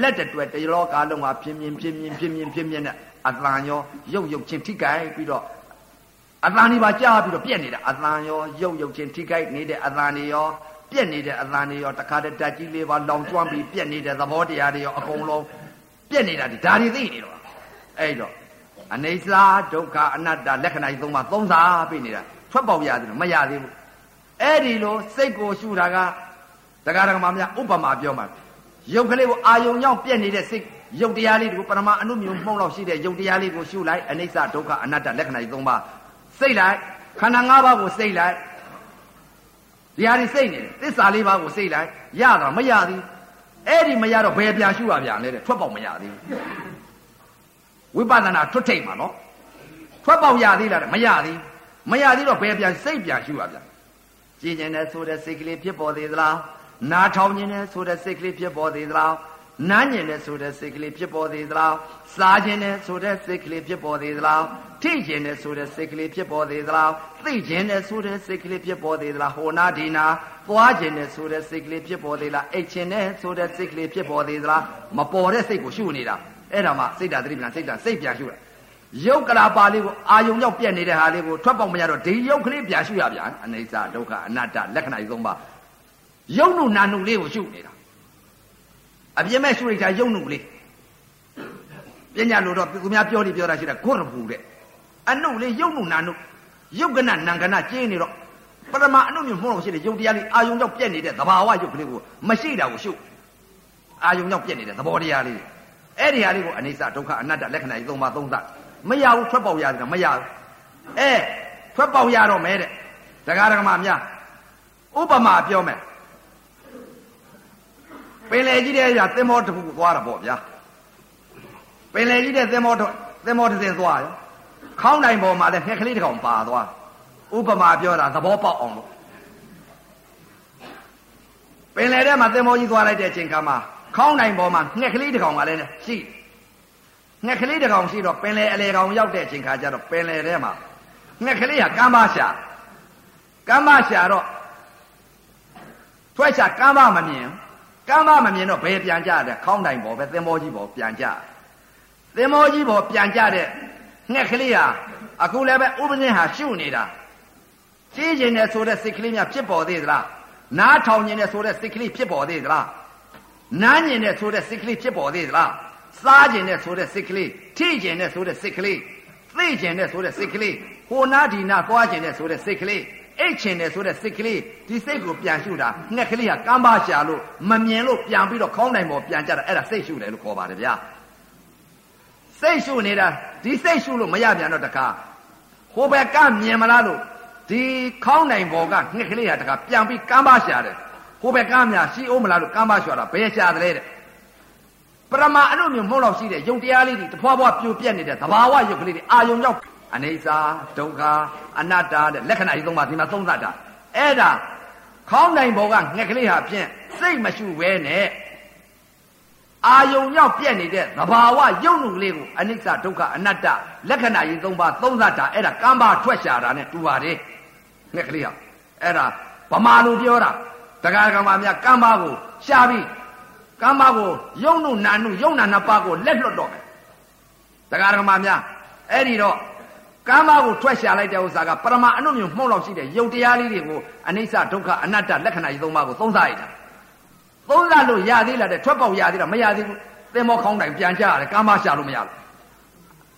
လက်တတွယ်တရောကားလုံးဟာပြင်းပြင်းပြင်းပြင်းပြင်းပြင်းပြင်းပြင်းနဲ့အတန်ရောရုပ်ရုပ်ချင်းထိကြိုက်ပြီးတော့အတန်ဒီပါကြားပြီးတော့ပြက်နေတာအတန်ရောရုပ်ရုပ်ချင်းထိကြိုက်နေတဲ့အတန်တွေရောပြက်နေတဲ့အတန်တွေရောတခါတည်းတက်ကြီးလေးပါလောင်ကျွမ်းပြီးပြက်နေတဲ့သဘောတရားတွေရောအကုန်လုံးပြက်နေတာဒီဒါတွေသိနေတော့အဲ့တော့အနေစာဒုက္ခအနတ္တလက္ခဏာကြီးသုံးပါသုံးစားပြနေတာထွက်ပေါက်ရတယ်မရသေးဘူးအဲ့ဒီလိုစိတ်ကိုရှုတာကတရားဓမ္မများဥပမာပြောမှာ ရုပ်ကလေးကိုအာယုံကြောင့်ပြက်နေတဲ့စိတ်ရုပ်တရားလေးကိုပရမအနုမြုံမှုံလောက်ရှိတဲ့ရုပ်တရားလေးကိုရှုလိုက်အနိစ္စဒုက္ခအနတ္တလက္ခဏာကြီးသုံးပါစိတ်လိုက်ခန္ဓာ၅ပါးကိုစိတ်လိုက်ဒီဟာဒီစိတ်နေတယ်သစ္စာလေးပါးကိုစိတ်လိုက်ရတာမရသေးအဲ့ဒီမရတော့ဘယ်ပြန်ရှုရပြန်လဲတဲ့ထွက်ပေါက်မရသေးဝိပဿနာထွတ်ထိတ်မှာနော်ထွက်ပေါက်ရသေးလားမရသေးမရသေးတော့ဘယ်ပြန်စိတ်ပြန်ရှုရပြန်ကြည်ကျင်တဲ့ဆိုတဲ့စိတ်ကလေးဖြစ်ပေါ်သေးသလား နားထောင်ခြင်းနဲ့ဆိုတဲ့စိတ်ကလေးဖြစ်ပေါ်သေးသလားနားညင်တဲ့ဆိုတဲ့စိတ်ကလေးဖြစ်ပေါ်သေးသလားစားခြင်းနဲ့ဆိုတဲ့စိတ်ကလေးဖြစ်ပေါ်သေးသလားထိခြင်းနဲ့ဆိုတဲ့စိတ်ကလေးဖြစ်ပေါ်သေးသလားသိခြင်းနဲ့ဆိုတဲ့စိတ်ကလေးဖြစ်ပေါ်သေးသလားဟောနာဒီနာသွားခြင်းနဲ့ဆိုတဲ့စိတ်ကလေးဖြစ်ပေါ်သေးလားအိတ်ခြင်းနဲ့ဆိုတဲ့စိတ်ကလေးဖြစ်ပေါ်သေးသလားမပေါ်တဲ့စိတ်ကိုရှုနေတာအဲ့ဒါမှစိတ်ဓာတ်သတိပ္ပံစိတ်ဓာတ်စိတ်ပြန်ရှုတာရုပ်ကလာပါလေးကိုအာယုံရောက်ပြက်နေတဲ့ဟာလေးကိုထွက်ပေါက်မရတော့ဒီရုပ်ကလေးပြန်ရှုရပြန်အနိစ္စဒုက္ခအနတ္တလက္ခဏာကြီးသုံးပါ ယုံနုနာနုလေးကိုရှုနေတာအပြင်းမဲ့ရှုလိုက်တာယုံနုလေးပညာလို့တော့သူများပြောနေပြောတာရှိတာကိုရပူတဲ့အနုလေးယုံနုနာနုယုတ်ကနနံကနကျင်းနေတော့ပရမအနုမြမှုလို့ရှိတယ်ယုတ်တရားလေးအာယုံကြောင့်ပြက်နေတဲ့သဘာဝယုတ်ကလေးကိုမရှိတာကိုရှုအာယုံကြောင့်ပြက်နေတဲ့သဘောတရားလေးအဲ့ဒီဟာလေးကိုအနိစ္စဒုက္ခအနတ္တလက္ခဏာကြီးသုံးပါသုံးသမရဘူးထွက်ပေါက်ရတယ်မရဘူးအဲထွက်ပေါက်ရတော့မဲတဲ့တရားဓမ္မများဥပမာပြောမယ် ပင်လေကြီးတဲ့ရာသင်္ဘောတစ်ခုသွားတာပေါ့ဗျာပင်လေကြီးတဲ့သင်္ဘောတော့သင်္ဘောတစ်စင်းသွားရောခေါင်းတိုင်ပေါ်မှာလည်းငှက်ကလေးတစ်ကောင်ပါသွားဥပမာပြောတာသဘောပေါက်အောင်လို့ပင်လေထဲမှာသင်္ဘောကြီးသွားလိုက်တဲ့အချိန်ခါမှာခေါင်းတိုင်ပေါ်မှာငှက်ကလေးတစ်ကောင်ကလည်းရှိငှက်ကလေးတစ်ကောင်ရှိတော့ပင်လေအလေကောင်ရောက်တဲ့အချိန်ခါကျတော့ပင်လေထဲမှာငှက်ကလေးကကမ်းပါရှာကမ်းပါရှာတော့ထွက်ချကမ်းပါမမြင် ကမ်းပါမမြင်တော့ဘယ်ပြန်ကြတဲ့ခေါင်းတိုင်ပေါ်ပဲသင်္ဘောကြီးပေါ်ပြန်ကြသင်္ဘောကြီးပေါ်ပြန်ကြတဲ့ငှက်ကလေးဟာအခုလည်းပဲဥပဇင်းဟာရှုနေတာကြီးကျင်တဲ့ဆိုတဲ့စိတ်ကလေးများဖြစ်ပေါ်သေးသလားနားထောင်ကျင်တဲ့ဆိုတဲ့စိတ်ကလေးဖြစ်ပေါ်သေးသလားနားညင်တဲ့ဆိုတဲ့စိတ်ကလေးဖြစ်ပေါ်သေးသလားစားခြင်းနဲ့ဆိုတဲ့စိတ်ကလေးထိခြင်းနဲ့ဆိုတဲ့စိတ်ကလေးသိခြင်းနဲ့ဆိုတဲ့စိတ်ကလေးဟိုနာဒီနာသွားခြင်းနဲ့ဆိုတဲ့စိတ်ကလေး အိတ်ခြင်းနဲ့ဆိုတဲ့စိတ်ကလေးဒီစိတ်ကိုပြန်ရှုတာငှက်ကလေးကကမ်းပါရှာလို့မမြင်လို့ပြန်ပြီးတော့ခေါင်းနိုင်ပေါ်ပြန်ကြတာအဲ့ဒါစိတ်ရှုတယ်လို့ခေါ်ပါတယ်ဗျာစိတ်ရှုနေတာဒီစိတ်ရှုလို့မရပြန်တော့တခါဟိုဘက်ကမြင်မလားလို့ဒီခေါင်းနိုင်ပေါ်ကငှက်ကလေးကတခါပြန်ပြီးကမ်းပါရှာတယ်ဟိုဘက်ကများရှိအောင်မလားလို့ကမ်းပါရှာတာဘယ်ရှာတယ်တဲ့ပရမအနုမျိုးမဟုတ်တော့ရှိတဲ့ယုံတရားလေးတွေတဖွာဖွာပြိုပြက်နေတဲ့သဘာဝယုတ်ကလေးတွေအာယုံရောက် အနေစာဒုက္ခအနတ္တတဲ့လက္ခဏာကြီးသုံးပါးဒီမှာသုံးသတ်တာအဲ့ဒါခေါင်းနိုင်ဘောကငှက်ကလေးဟာဖြင့်စိတ်မရှိဘဲနဲ့အာယုံရောက်ပြက်နေတဲ့သဘာဝယုံနုလေးကိုအနိစ္စဒုက္ခအနတ္တလက္ခဏာကြီးသုံးပါးသုံးသတ်တာအဲ့ဒါကံပါထွက်ရှာတာနဲ့တူပါတယ်ငှက်ကလေးဟာအဲ့ဒါဗမာလူပြောတာတရားကံပါများကံပါကိုရှာပြီးကမ္မကိုယုံနုနာနုယုံနာနှစ်ပါးကိုလက်လွတ်တော့မယ်တရားဓမ္မများအဲ့ဒီတော့ ကမ္မကိုထွက်ရှာလိုက်တဲ့ဥစ္စာကပရမအနုမြုံမှုန့်လောက်ရှိတဲ့ယုတ်တရားလေးတွေကိုအနိစ္စဒုက္ခအနတ္တလက္ခဏာကြီးသုံးပါးကိုသုံးစားရတာသုံးစားလို့ရသေးလားတဲ့ထွက်ပေါက်ရသေးလားမရသေးဘူးသင်္ဘောခေါင်းတိုင်ပြန်ကြရတယ်ကမ္မရှာလို့မရဘူး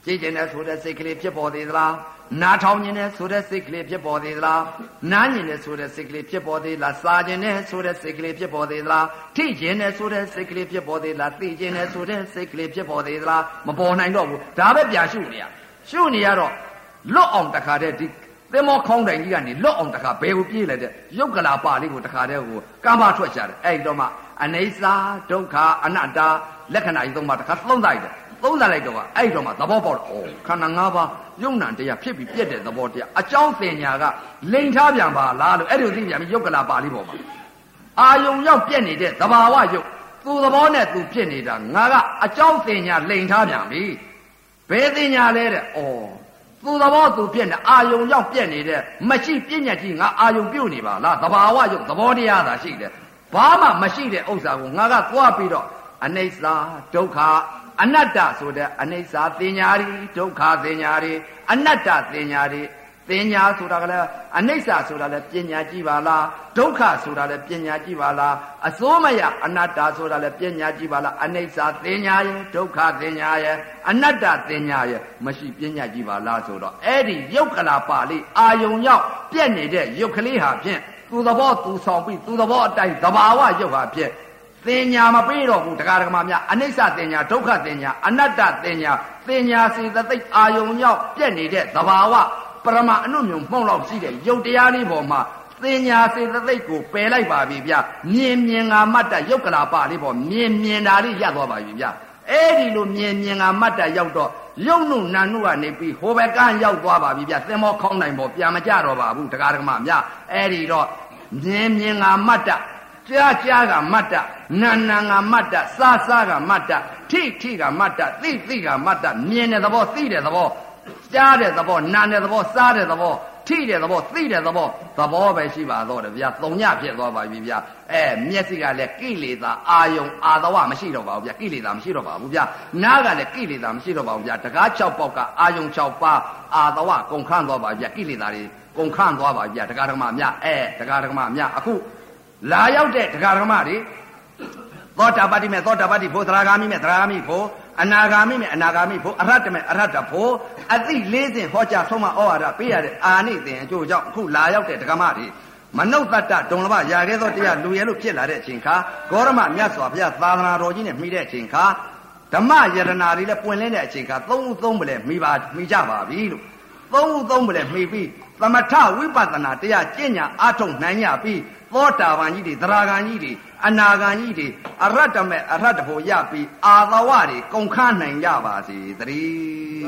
ကြည်ကျင်တဲ့ဆိုတဲ့စိတ်ကလေးဖြစ်ပေါ်သေးသလားနားထောင်ခြင်းနဲ့ဆိုတဲ့စိတ်ကလေးဖြစ်ပေါ်သေးသလားနားညင်နဲ့ဆိုတဲ့စိတ်ကလေးဖြစ်ပေါ်သေးလားစားခြင်းနဲ့ဆိုတဲ့စိတ်ကလေးဖြစ်ပေါ်သေးသလားထိခြင်းနဲ့ဆိုတဲ့စိတ်ကလေးဖြစ်ပေါ်သေးလားသိခြင်းနဲ့ဆိုတဲ့စိတ်ကလေးဖြစ်ပေါ်သေးသလားမပေါ်နိုင်တော့ဘူးဒါပဲပြရှုနေရရှုနေရတော့ လွတ်အောင်တခါတည်းဒီသင်္ဘောခေါင်းတိုင်ကြီးကနေလွတ်အောင်တခါဘယ်ကိုပြေးလိုက်တဲ့ယုတ်ကလာပါလေးကိုတခါတည်းကိုကမ္ဘာထွက်ချတယ်အဲ့တော့မှအနေစာဒုက္ခအနတ္တလက္ခဏာကြီးသုံးပါတခါသုံးလိုက်တယ်သုံးသလိုက်တော့အဲ့တော့မှသဘောပေါက်တော့ဩခန္ဓာ၅ပါးယုံနံတရားဖြစ်ပြီးပြက်တဲ့သဘောတရားအကြောင်းတင်ညာကလိန်ထားပြန်ပါလားလို့အဲ့ဒီသိပြန်ပြီးယုတ်ကလာပါဠိပေါ်မှာအာယုံရောက်ပြက်နေတဲ့သဘာဝယုတ်သူသဘောနဲ့သူဖြစ်နေတာငါကအကြောင်းတင်ညာလိန်ထားပြန်ပြီဘယ်တင်ညာလဲတဲ့ဩ သူသဘောသူပြက်နေအာယုံရောက်ပြက်နေတဲ့မရှိပြညတ်ကြီးငါအာယုံပြုတ်နေပါလားသဘာဝယုတ်သဘောတရားသာရှိတယ်ဘာမှမရှိတဲ့ဥစ္စာကိုငါကသွားပြီးတော့အနိစ္စဒုက္ခအနတ္တဆိုတဲ့အနိစ္စသင်ညာရီဒုက္ခသင်ညာရီအနတ္တသင်ညာရီ သင်ညာဆိုတာကလည်းအနိစ္စဆိုတာလည်းပညာကြည့်ပါလားဒုက္ခဆိုတာလည်းပညာကြည့်ပါလားအစိုးမရအနတ္တဆိုတာလည်းပညာကြည့်ပါလားအနိစ္စသင်ညာရဲ့ဒုက္ခသင်ညာရဲ့အနတ္တသင်ညာရဲ့မရှိပညာကြည့်ပါလားဆိုတော့အဲ့ဒီယုတ်ကလာပါလေးအာယုံရောက်ပြက်နေတဲ့ယုတ်ကလေးဟာဖြင့်သူသဘောသူဆောင်ပြီးသူသဘောအတိုင်းသဘာဝယုတ်ဟာဖြင့်သင်ညာမပေးတော့ဘူးတရားဓမ္မများအနိစ္စသင်ညာဒုက္ခသင်ညာအနတ္တသင်ညာသင်ညာစေတသိက်အာယုံရောက်ပြက်နေတဲ့သဘာဝ ပရမအနုမြုံမှုန့်လောက်ရှိတဲ့ယုတ်တရားလေးပေါ်မှာသင်ညာစေတသိက်ကိုပယ်လိုက်ပါပြီဗျမြင်မြင်ငါမတ်တယုတ်ကလာပလေးပေါ်မြင်မြင်တာလေးရသွားပါပြီဗျအဲ့ဒီလိုမြင်မြင်ငါမတ်တရောက်တော့ယုံနုနာနုကနေပြီးဟိုဘက်ကရောက်သွားပါပြီဗျသင်္ဘောခေါင်းနိုင်ပေါ်ပြန်မကြတော့ပါဘူးတရားဓမ္မများအဲ့ဒီတော့မြင်မြင်ငါမတ်တကြားကြားကမတ်တနာနာကမတ်တစားစားကမတ်တထိထိကမတ်တသိသိကမတ်တမြင်တဲ့သဘောသိတဲ့သဘော ကြားတဲ့သဘောနာတဲ့သဘောစားတဲ့သဘောထိတဲ့သဘောသိတဲ့သဘောသဘောပဲရှိပါတော့တယ်ဗျာသုံညဖြစ်သွားပါပြီဗျာအဲမျက်စိကလည်းကိလေသာအာယုံအာသဝမရှိတော့ပါဘူးဗျာကိလေသာမရှိတော့ပါဘူးဗျာနားကလည်းကိလေသာမရှိတော့ပါဘူးဗျာတကား6ပေါက်ကအာယုံ6ပါးအာသဝကုန်ခန့်သွားပါဗျာကိလေသာတွေကုန်ခန့်သွားပါဗျာတရားဓမ္မမြအဲတရားဓမ္မမြအခုလာရောက်တဲ့တရားဓမ္မတွေသောတာပတ္တိမဲ့သောတာပတ္တိဖို့သရဂါမိမဲ့သရဂါမိဖို့ အနာဂါမိမဲ့အနာဂါမိဖို့အရဟတမဲ့အရဟတဖို့အသိလေးစဉ်ဟောကြားဆုံးမဩဝါဒပေးရတဲ့အာနိသင်အကျိုးကြောင့်အခုလာရောက်တဲ့တရားဓမ္မတွေမနုဿတ္တဒုံလဘရာခဲ့သောတရားလူရဲလို့ဖြစ်လာတဲ့အချိန်ခါဂေါရမမြတ်စွာဘုရားသာသနာတော်ကြီးနဲ့မိတဲ့အချိန်ခါဓမ္မယရနာတွေလည်းပွင့်လင်းတဲ့အချိန်ခါသုံးဦးသုံးပလဲမိပါမိကြပါပြီလို့သုံးဦးသုံးပလဲမိပြီးသမထဝိပဿနာတရားကျင့်ညာအထုံနိုင်ရပြီး သောတာပန်ကြီးတွေသရဂန်ကြီးတွေအနာဂန်ကြီးတွေအရတ္တမဲ့အရတ္တဖို့ရပြီးအာသဝတွေကုန်ခနိုင်ကြပါစေတည်း